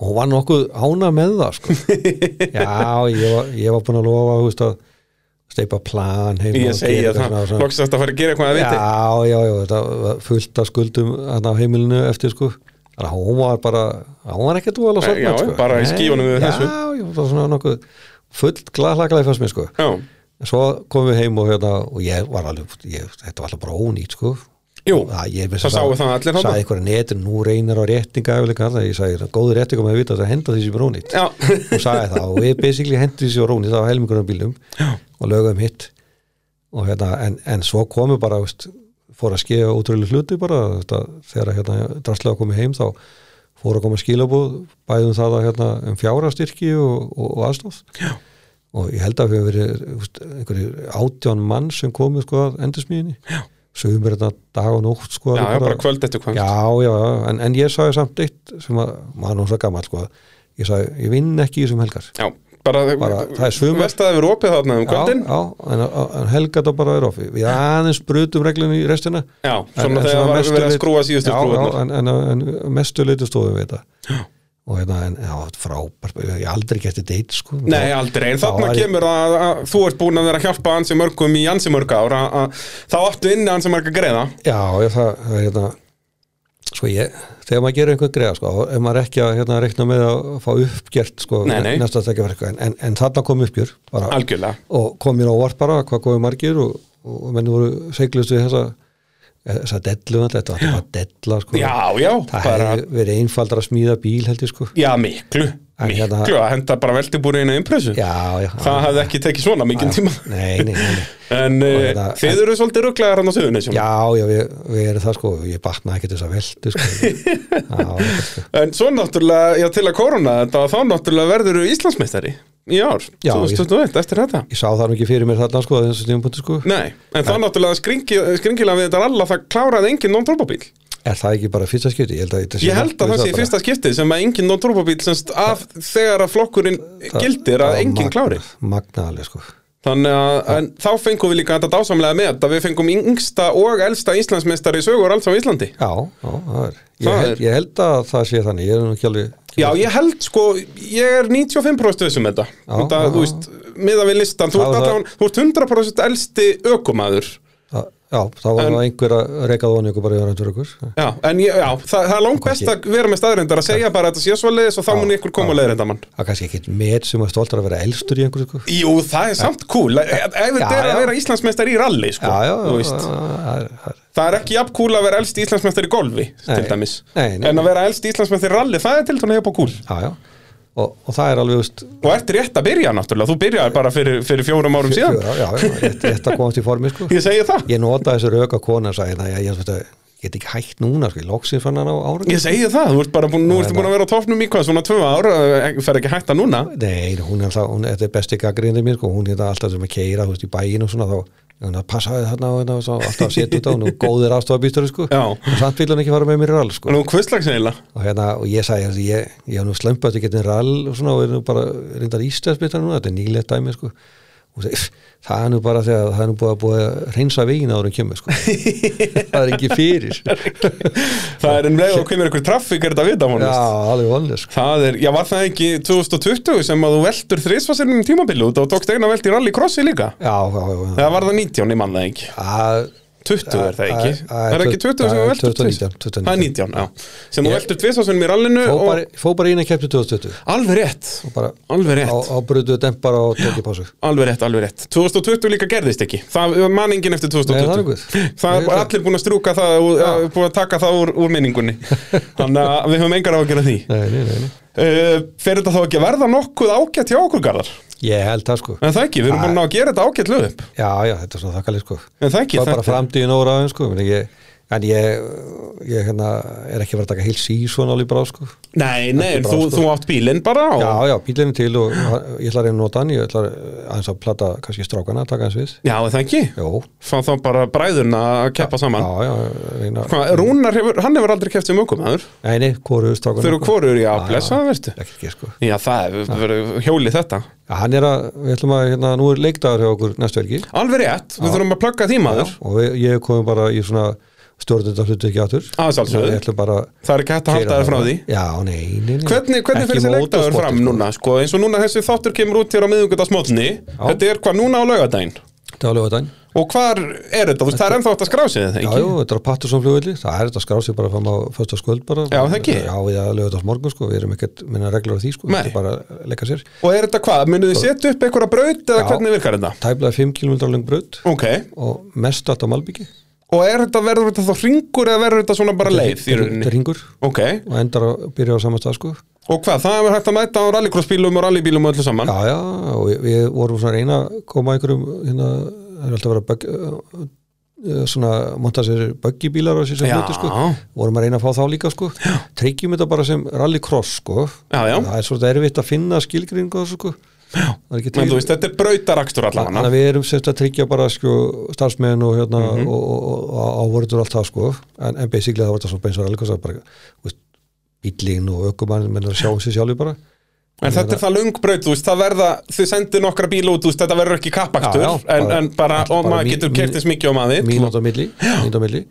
Og hún var nokkuð ána með það, sko. já, ég var, ég var búin að lofa, þú veist, að steipa plan Ég segja það, loksast að fara að gera eitthvað að viti. Já, já, já, þetta fullt af skuldum þarna á heimilinu eftir sko. Þannig að hún var bara, hún var ekkert Nei, sorgmætt já, sko. bara í Nei, skýjunum við já, þessu. Já, það var svona nokkuð fullt glaðlaglega fannst mér sko. Já, en svo komum við heim og hérna og ég var alveg, ég, þetta var alltaf bara ónýtt sko jú, það, ég, það. sáu það allir þarna. sagði einhverja netur, nú reynir á réttinga ég sagði, góður réttinga með að vita að það henda því sem er já, og sagði það og við basically hendum því sem það var helmingur af bílum Já. og lögum hitt. Og hérna, en, en svo komu bara veist, fór að skeiða útrúlega hluti bara þetta, þegar hérna, drastlega komið heim þá fór að koma skilabúð bæðum það að hérna, um fjárastyrki og, og, og aðstof Já. og ég held að við hefur verið veist, einhverjir átján mann sem komið sko að endursmíðinni sögum mér þetta dag og nótt sko já, bara kvöld eftir kvöld. Já, já, en, en ég sagði samt eitt sem að, maður er svo gammal sko, ég sagði, ég vinn ekki í þessum helgar. Já, bara, Bara, það er sumar. Vest að það verið opið þarna um kvöldin. Já, já, en, en helga þetta bara er offi við aðeins brutum reglunni í restina. Já, svona en þegar var mestu verið að skrúa síðustu skrúarnar en, en, en mestu leitu stofum við þetta. Já. Og hérna, en, já, frábært. Ég aldrei gert þetta eitt sko. Nei, aldrei, en þarna var kemur að, að þú ert búin að vera að hjálpa ansi mörgum í ansi mörg ár að, að þá áttu inni ansi mörg að greiða. Já, ég, það, það er hérna sko ég, þegar maður gerir einhvern greiða sko, ef maður ekki að hérna, rekna með að fá uppgjert sko, Nei, nei. næsta tekja verka en, en, en þarna kom uppgjör bara, og kom mér á óvart bara hvað komið margir og, og menni voru seglust við þessa þessa dellu, þetta var della sko. Já, já, það bara, hefði verið einfaldar að smíða bíl held ég sko. Já, miklu Miklu, hérna- að henda bara veltibúri inn að impressu. Já, já, Það hefði ekki tekið svona mikið tíma. Nei, nei, nei. En uh, hérna- þið eru svolítið rugglegar hann á söðunisjum já, já, við, við erum það sko. Ég batna ekki þess að veldu sko. Já. En svo náttúrulega, já til að korona þetta þá náttúrulega verður Íslandsmeistari í ár, Já, 2021, eftir þetta. Ég sá það ekki fyrir mér þarna sko þessu tímapunkti sko. Nei, en þá náttúrulega skringi, skringilega við þetta alla það kláraði engin non-turbobíl er það ekki bara fyrsta skipti ég held að, Ég held að það sé fyrsta skiptið sem að engin non-turbobíl semst af þegar að flokkurinn gildir að það var engin magna- klári. magnaðaleg sko. Þannig að, þá fengum við líka þetta dásamlega með að við fengum yngsta og elsta Íslandsmeistari sögur alls á Íslandi. Já, já, það er. Ég, held, ég held að það sé þannig. Ég er nú ekki alveg Já, ég held sko, ég er 95% vissum þetta. Já, Þetta, já, þú veist, miða við listan þú ert, var allan, þú ert 100% elsti ökumæður já, þá var það einhver að reyka það ykkur bara yfir endur ykkur Já, en ég, já, það, það er langt best að vera með staðrindar að segja bara að þetta sé svo leiðis og þá mun ykkur koma að leiðrinda mann það er kannski ekkit met sem er stoltur að vera elstur í einhverju sko. Jú, það er samt cool. Ef þetta er að vera Íslandsmeistar í rally, sko já, já, þú veist. já, það er- það Það ekki jafn cool að vera elsti Íslandsmeistar í golfi, til dæmis Nei, nei. En að vera elsti Íslandsmeistar í rally, það er til dæmis og, og það er alveg veist, Og ert rétt að byrja, náttúrulega. Þú byrjaði bara fyrir, fyrir fjórum árum síðan. Fjöra, já, já, rétt, rétt að komast í formi sko. Ég segi það. Ég nota þessu rauka kona og sagði, "Nei, ég, ég, ég get ekki hægt núna sko, ég loksins fann hann á ára Ég segi það, þú ert bara búin, nú Já, ertu já. búin að vera á topnum í hvað, svona tvö ár, eh, fer ekki hætta núna? Nei, hún er alltaf, hún, þetta er besti gaggrinni mér, sko, hún er alltaf sem að keira, veist, í bæin og svona, þá, er að passa við þarna og hérna og alltaf setja út á hún og góðir aðstofabýstur, sko, og samt vil hann ekki fara með mér í rall, sko, og hérna, og ég sagði, ég, hef nú slömpað að geta rall og svona, og er nú bara reyndar íslandsbyttar núna, þetta er nýlegt dæmi, sko, og segir, það er nú bara þegar það er nú búið að búið að reynsa veginn áður en kemur sko. það er ekki fyrir Það er en leið og kemur einhver traffík er þetta að vita já, sko. Það er, já var það ekki 2020 sem að þú veldur þrísfarsirnum tímabili út og tókst eina velt í rallycrossi líka já, já, já, já. Það var það 19, ég man það ekki Að- 20 er það ekki? Að- að- Er það ekki 20 sem að- veldur 2019, tvisvar? Það er 19, já. Sem Ég- veldur tvisvarsunum í rallinu og fó bara inn að keppni 2020 alveg rétt. Alveg á, rétt. á brutu dempar og tóki pásu. Alveg rétt, alveg rétt. 2020 líka gerðist ekki. Það var manningin eftir Nei, það er 2020 guð. Það er það. allir búin að strúka það og búin að taka það úr, minningunni. Þannig að við höfum engar á að gera því. Nei, nei, nei, nei. uh, Fer þetta þá ekki að verða nokkuð ágætt hjá okkur garðar? Ég held það sko. En það ekki, við erum búin að gera þetta ágætt lög upp. Já, já, þetta er svona þakkalið sko. En það ekki, það er bara framtíðin óra aðeins sko ég, en ég, ég hérna, er ekki vera að taka heil sísón alveg bara sko. Nei, nei, Ekki þú, bara, sko. þú átt bílinn bara og... já, já, bílinn til og ég ætla að reyna að nota hann ég ætla að aðeins að plata kannski strákana að taka hans við. Já, það ekki? Jó, Fá þá bara bræðurna að keppa saman. já, já, reyna Hvað, Rúnar hefur, hann hefur aldrei keppt sem ökum aður Nei, nei, hvoru strákana. Þau eru hvorur í Já, já. veistu. Ekki ekki sko. Já, það verið hjólið þetta. Já, hann er að, við ætlum að, hérna, nú er leikdagur hjá okkur næstu helgi. Alveg rétt, við þurfum að plugga því maður. Og við, ég komum bara í svona stjórnþetta hlutu ekki áttur Að bara Það er ekki hægt að halda þér frá því. Já, nei, nei, nei Hvernig, hvernig fyrir þessi motorsporti, fram sko. núna, sko, eins og núna þessi þáttur kemur út hér á miðugundarsmótni Þetta er hvað núna á laugadaginn er Og hvar er þetta, það er ennþá að þetta, Já, ekki? jú, þetta er á Patterson flugvelli, það er þetta að skrá sig bara fram á fyrsta skuld bara. Já, það ekki. Já, við að lögða þetta morgun sko, við erum ekkert minna reglur á því sko, þetta er bara að leika sér. Og er þetta hvað, munið þið setja upp einhverja braut eða Já. hvernig virkar þetta? Tæplega 5 km lang braut. Og mest allt á Malbyggi og er þetta, verður þetta þá ringur eða verður þetta svona bara leið Þetta er ringur Ok, og endar að byrja á sama stað sko. Og hvað, það er hægt að mæta á rallycrossbílum og rallybílum og öllu saman? Já, já, og við, við vorum svona að reyna að koma að einhverjum hérna, það er alltaf að vera bug, uh, uh, svona monta sér buggibílar og sér sem hluti sko. Vorum að reyna að fá þá líka sko. Tryggjum þetta bara sem rallycross sko. Já, já. það er svolítið erfitt að finna svo sko þetta er brautarakstur allavega við erum sérst að tryggja bara sko starfsmenn og hérna Mhm. og, og, og, og ávorður allt það sko. En, en basically það var þetta svona beins og veist, bíllinn og ökumann menn að sjá um sig sjálfur bara En þetta er það lung braut, þú veist, það verða, þið sendir nokkra bíla út, þú veist, þetta verður ekki kappakstur, Já, já, en, bara- en bara, bara og maður getur kert eins mikið á maður. mínúta milli, mínúta milli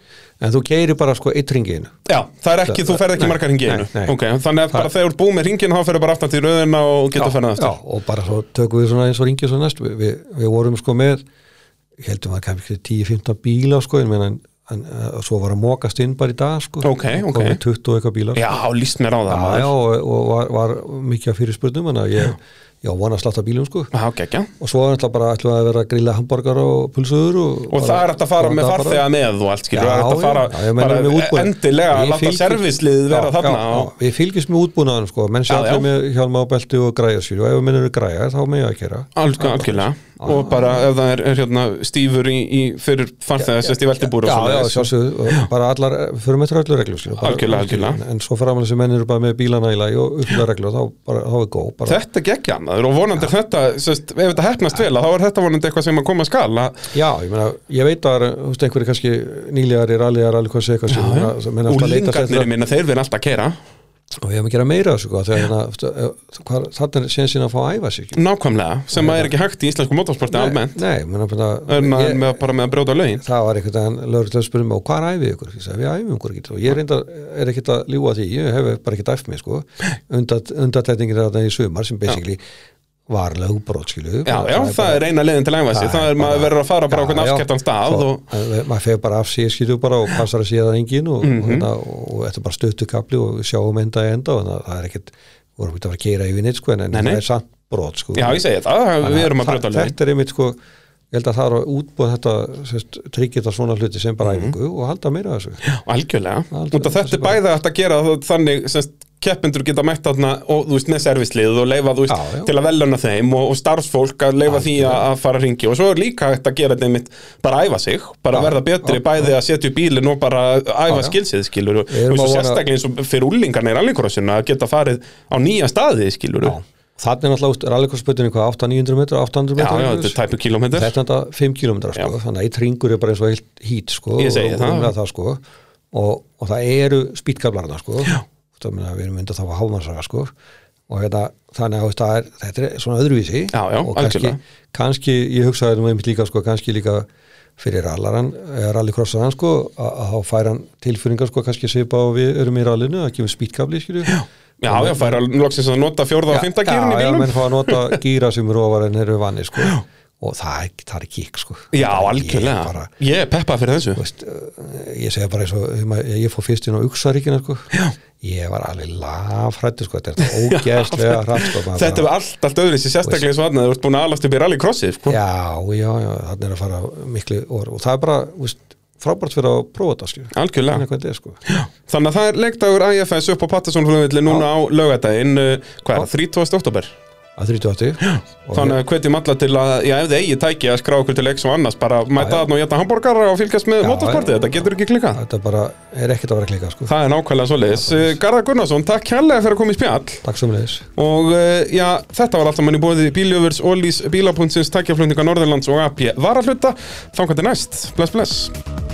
en þú keirir bara sko eitt ringin Já, það er ekki, þú ferð ekki Nei, margar nei. Ok, þannig að bara þegar þú ert búið með hringin, þá ferður bara aftan til röðina og getur ferðað já, eftir. og bara svo tökum við svona eins og ringið svo næst við, við, við vorum sko með heldum að kannski 10-15 bíla sko en, en, en uh, svo var að mókast inn bara í dag sko. Ok, ok. komið 20 og eitthvað bílar. Já, líst mér á það, já, já, og, og var, var mikið af fyrir spurnum en að ég, já, vona að slatta bílum sko. Já, geggja. og svo er alltaf bara við að vera að grilla hambúrgar og pulsuður og, Og það er að fara með farþega með og allt, skilur, það er að fara já, ég bara endilega að Við láta fylgjum- servisliðið vera Já, þarna. já, og- við fylgjumst með útbúnaðan sko, menn já. allir með hjálma á belti og græja sér og ef menn eru græja þá með að gera Alg, algjörlega. Og bara ef það er, er hérna, stífur í, í fyrir farþega sérst í veltibúru já, já, sjálfsögðu, og bara allar fyrir með öllu reglur skilur, en, svo framlega sem menn eru bara með bílana í lagi og upplega reglur þá, er góð Þetta geggja annaður og vonandi er þetta, sérst, ef þetta hefnast vel, að þá er þetta vonandi eitthvað sem að koma að skala. Já, ég meina, ég veit að einhverju kannski nýlegar í menn og að lingarnir minna, þeir vil alltaf kera og ég hef að gera meira þessu sko, þegar hérna, þannig er séðan sín að fá að æfa sig ekki? nákvæmlega, sem að er ekki hægt í íslensku motorsporti almennt, nei, en að, bara með að brjóta lögin það var einhvern veginn lögurlega að mig og hvað er æfið ykkur? Við æfum ykkur ekki. Og ég reynda, er ekkert að ljúga því ég hef bara ekkert æft mig sko. Undatætningir þarna í sumar sem basically var lögbrót skilu Já, já, það er eina leiðin til að æfa sig, það er maður verður að fara bara á hvern afskettan stað og maður fegur bara af sig skilu bara og passar að sé það engin og, Mhm. og, hérna, og þetta er bara stöttu kapli og við sjáum enda í enda og það er ekkert vorum ekki að fara að keira yfir neitt sko en, en það er samt brot sko. Já, ég segi það, við erum að brjóta lögin. Þetta er einmitt sko ég held að það er að útbúa þetta tryggja þetta svona hluti sem bara æfingu og halda meira þessu. Algjörlega, þetta er hægt að gera það þannig semst keppendur geta mætt þarna og þú veist með servislið og leifa þú veist Já, já. til að veluna þeim og, og starfsfólk að leifa því að, að fara að ringi og svo er líka hægt að gera þetta einmitt bara að æfa sig, bara Já, verða betri já, bæði að setja upp bílinn og bara æfa Já, já. skilsið skilur og að vona- sérstaklega eins og fyrir úlingarna í rallycrossinu að geta farið á nýja staði skilur Já. Þannig er náttúrulega rallycrossbötunni hvað 800-900 metra, 800 já, metra já, þetta er tæpu kilometr þetta er þetta 5 km sko, Já. þannig að eitt ringur er bara eins og heilt hít sko, og, það. og, það, sko, og, og það eru spýtkablarna sko, það meina við erum myndið þá að hámannsraga sko, og hérna, þannig að það er, þetta er svona öðruvísi. Já, já, og kannski, kannski, ég hugsaði nú einmitt líka sko, kannski líka fyrir rallaran eða rallycrossaran sko, að þá fær hann tilfyringar sko, kannski svipa og við erum í rallinu, að gefa spýtkabli skilju já, Já, já, færa loksins að nota fjórða og fymta gýrin í já, bílum menn fá að nota gýra sem eru ofar en eru vanni sko. Og það er, það er kík sko. Já, Það er- algjörlega ég, bara, Ég er peppað fyrir þessu veist, uh, ég segja bara eins og ég fór fyrst inn á Uxaríkina sko. ég var alveg lafrættu sko. þetta er ógeðslega hratt sko. Þetta er allt, allt öðru sér sérstaklega og annað Þú ert búin að alast upp í rallycrossi sko. Já, já, já, þannig er að fara miklu orð og það er bara, veist, frábært fyrir að prófa þetta, skilju. Algjörlega er, sko. Þannig að það er leikdagur IFS upp á Patterson núna á laugadaginn uh, Hvað er, 30. oktober Að 30. Og Þannig að hvetjum alla til að, ef þið eigi tæki að skrá okkur til leiks og annars bara mæta þarna og geta hambúrgara og fylgjast með já. þetta getur ekki klikað Þetta bara er ekkert að vera klika, sko. Það er nákvæmlega svoleiðis. Uh, Garðar Gunnarsson, takk kærlega fyrir að koma í spjall. Takk sömulegis. og uh, já, þetta var alltaf manni bóði Bíljöfurs, Ólís, Bílapuntsins, Tækjaflutninga Norðurlands og AP Varahluta, þannig að þetta er næst. Bless, bless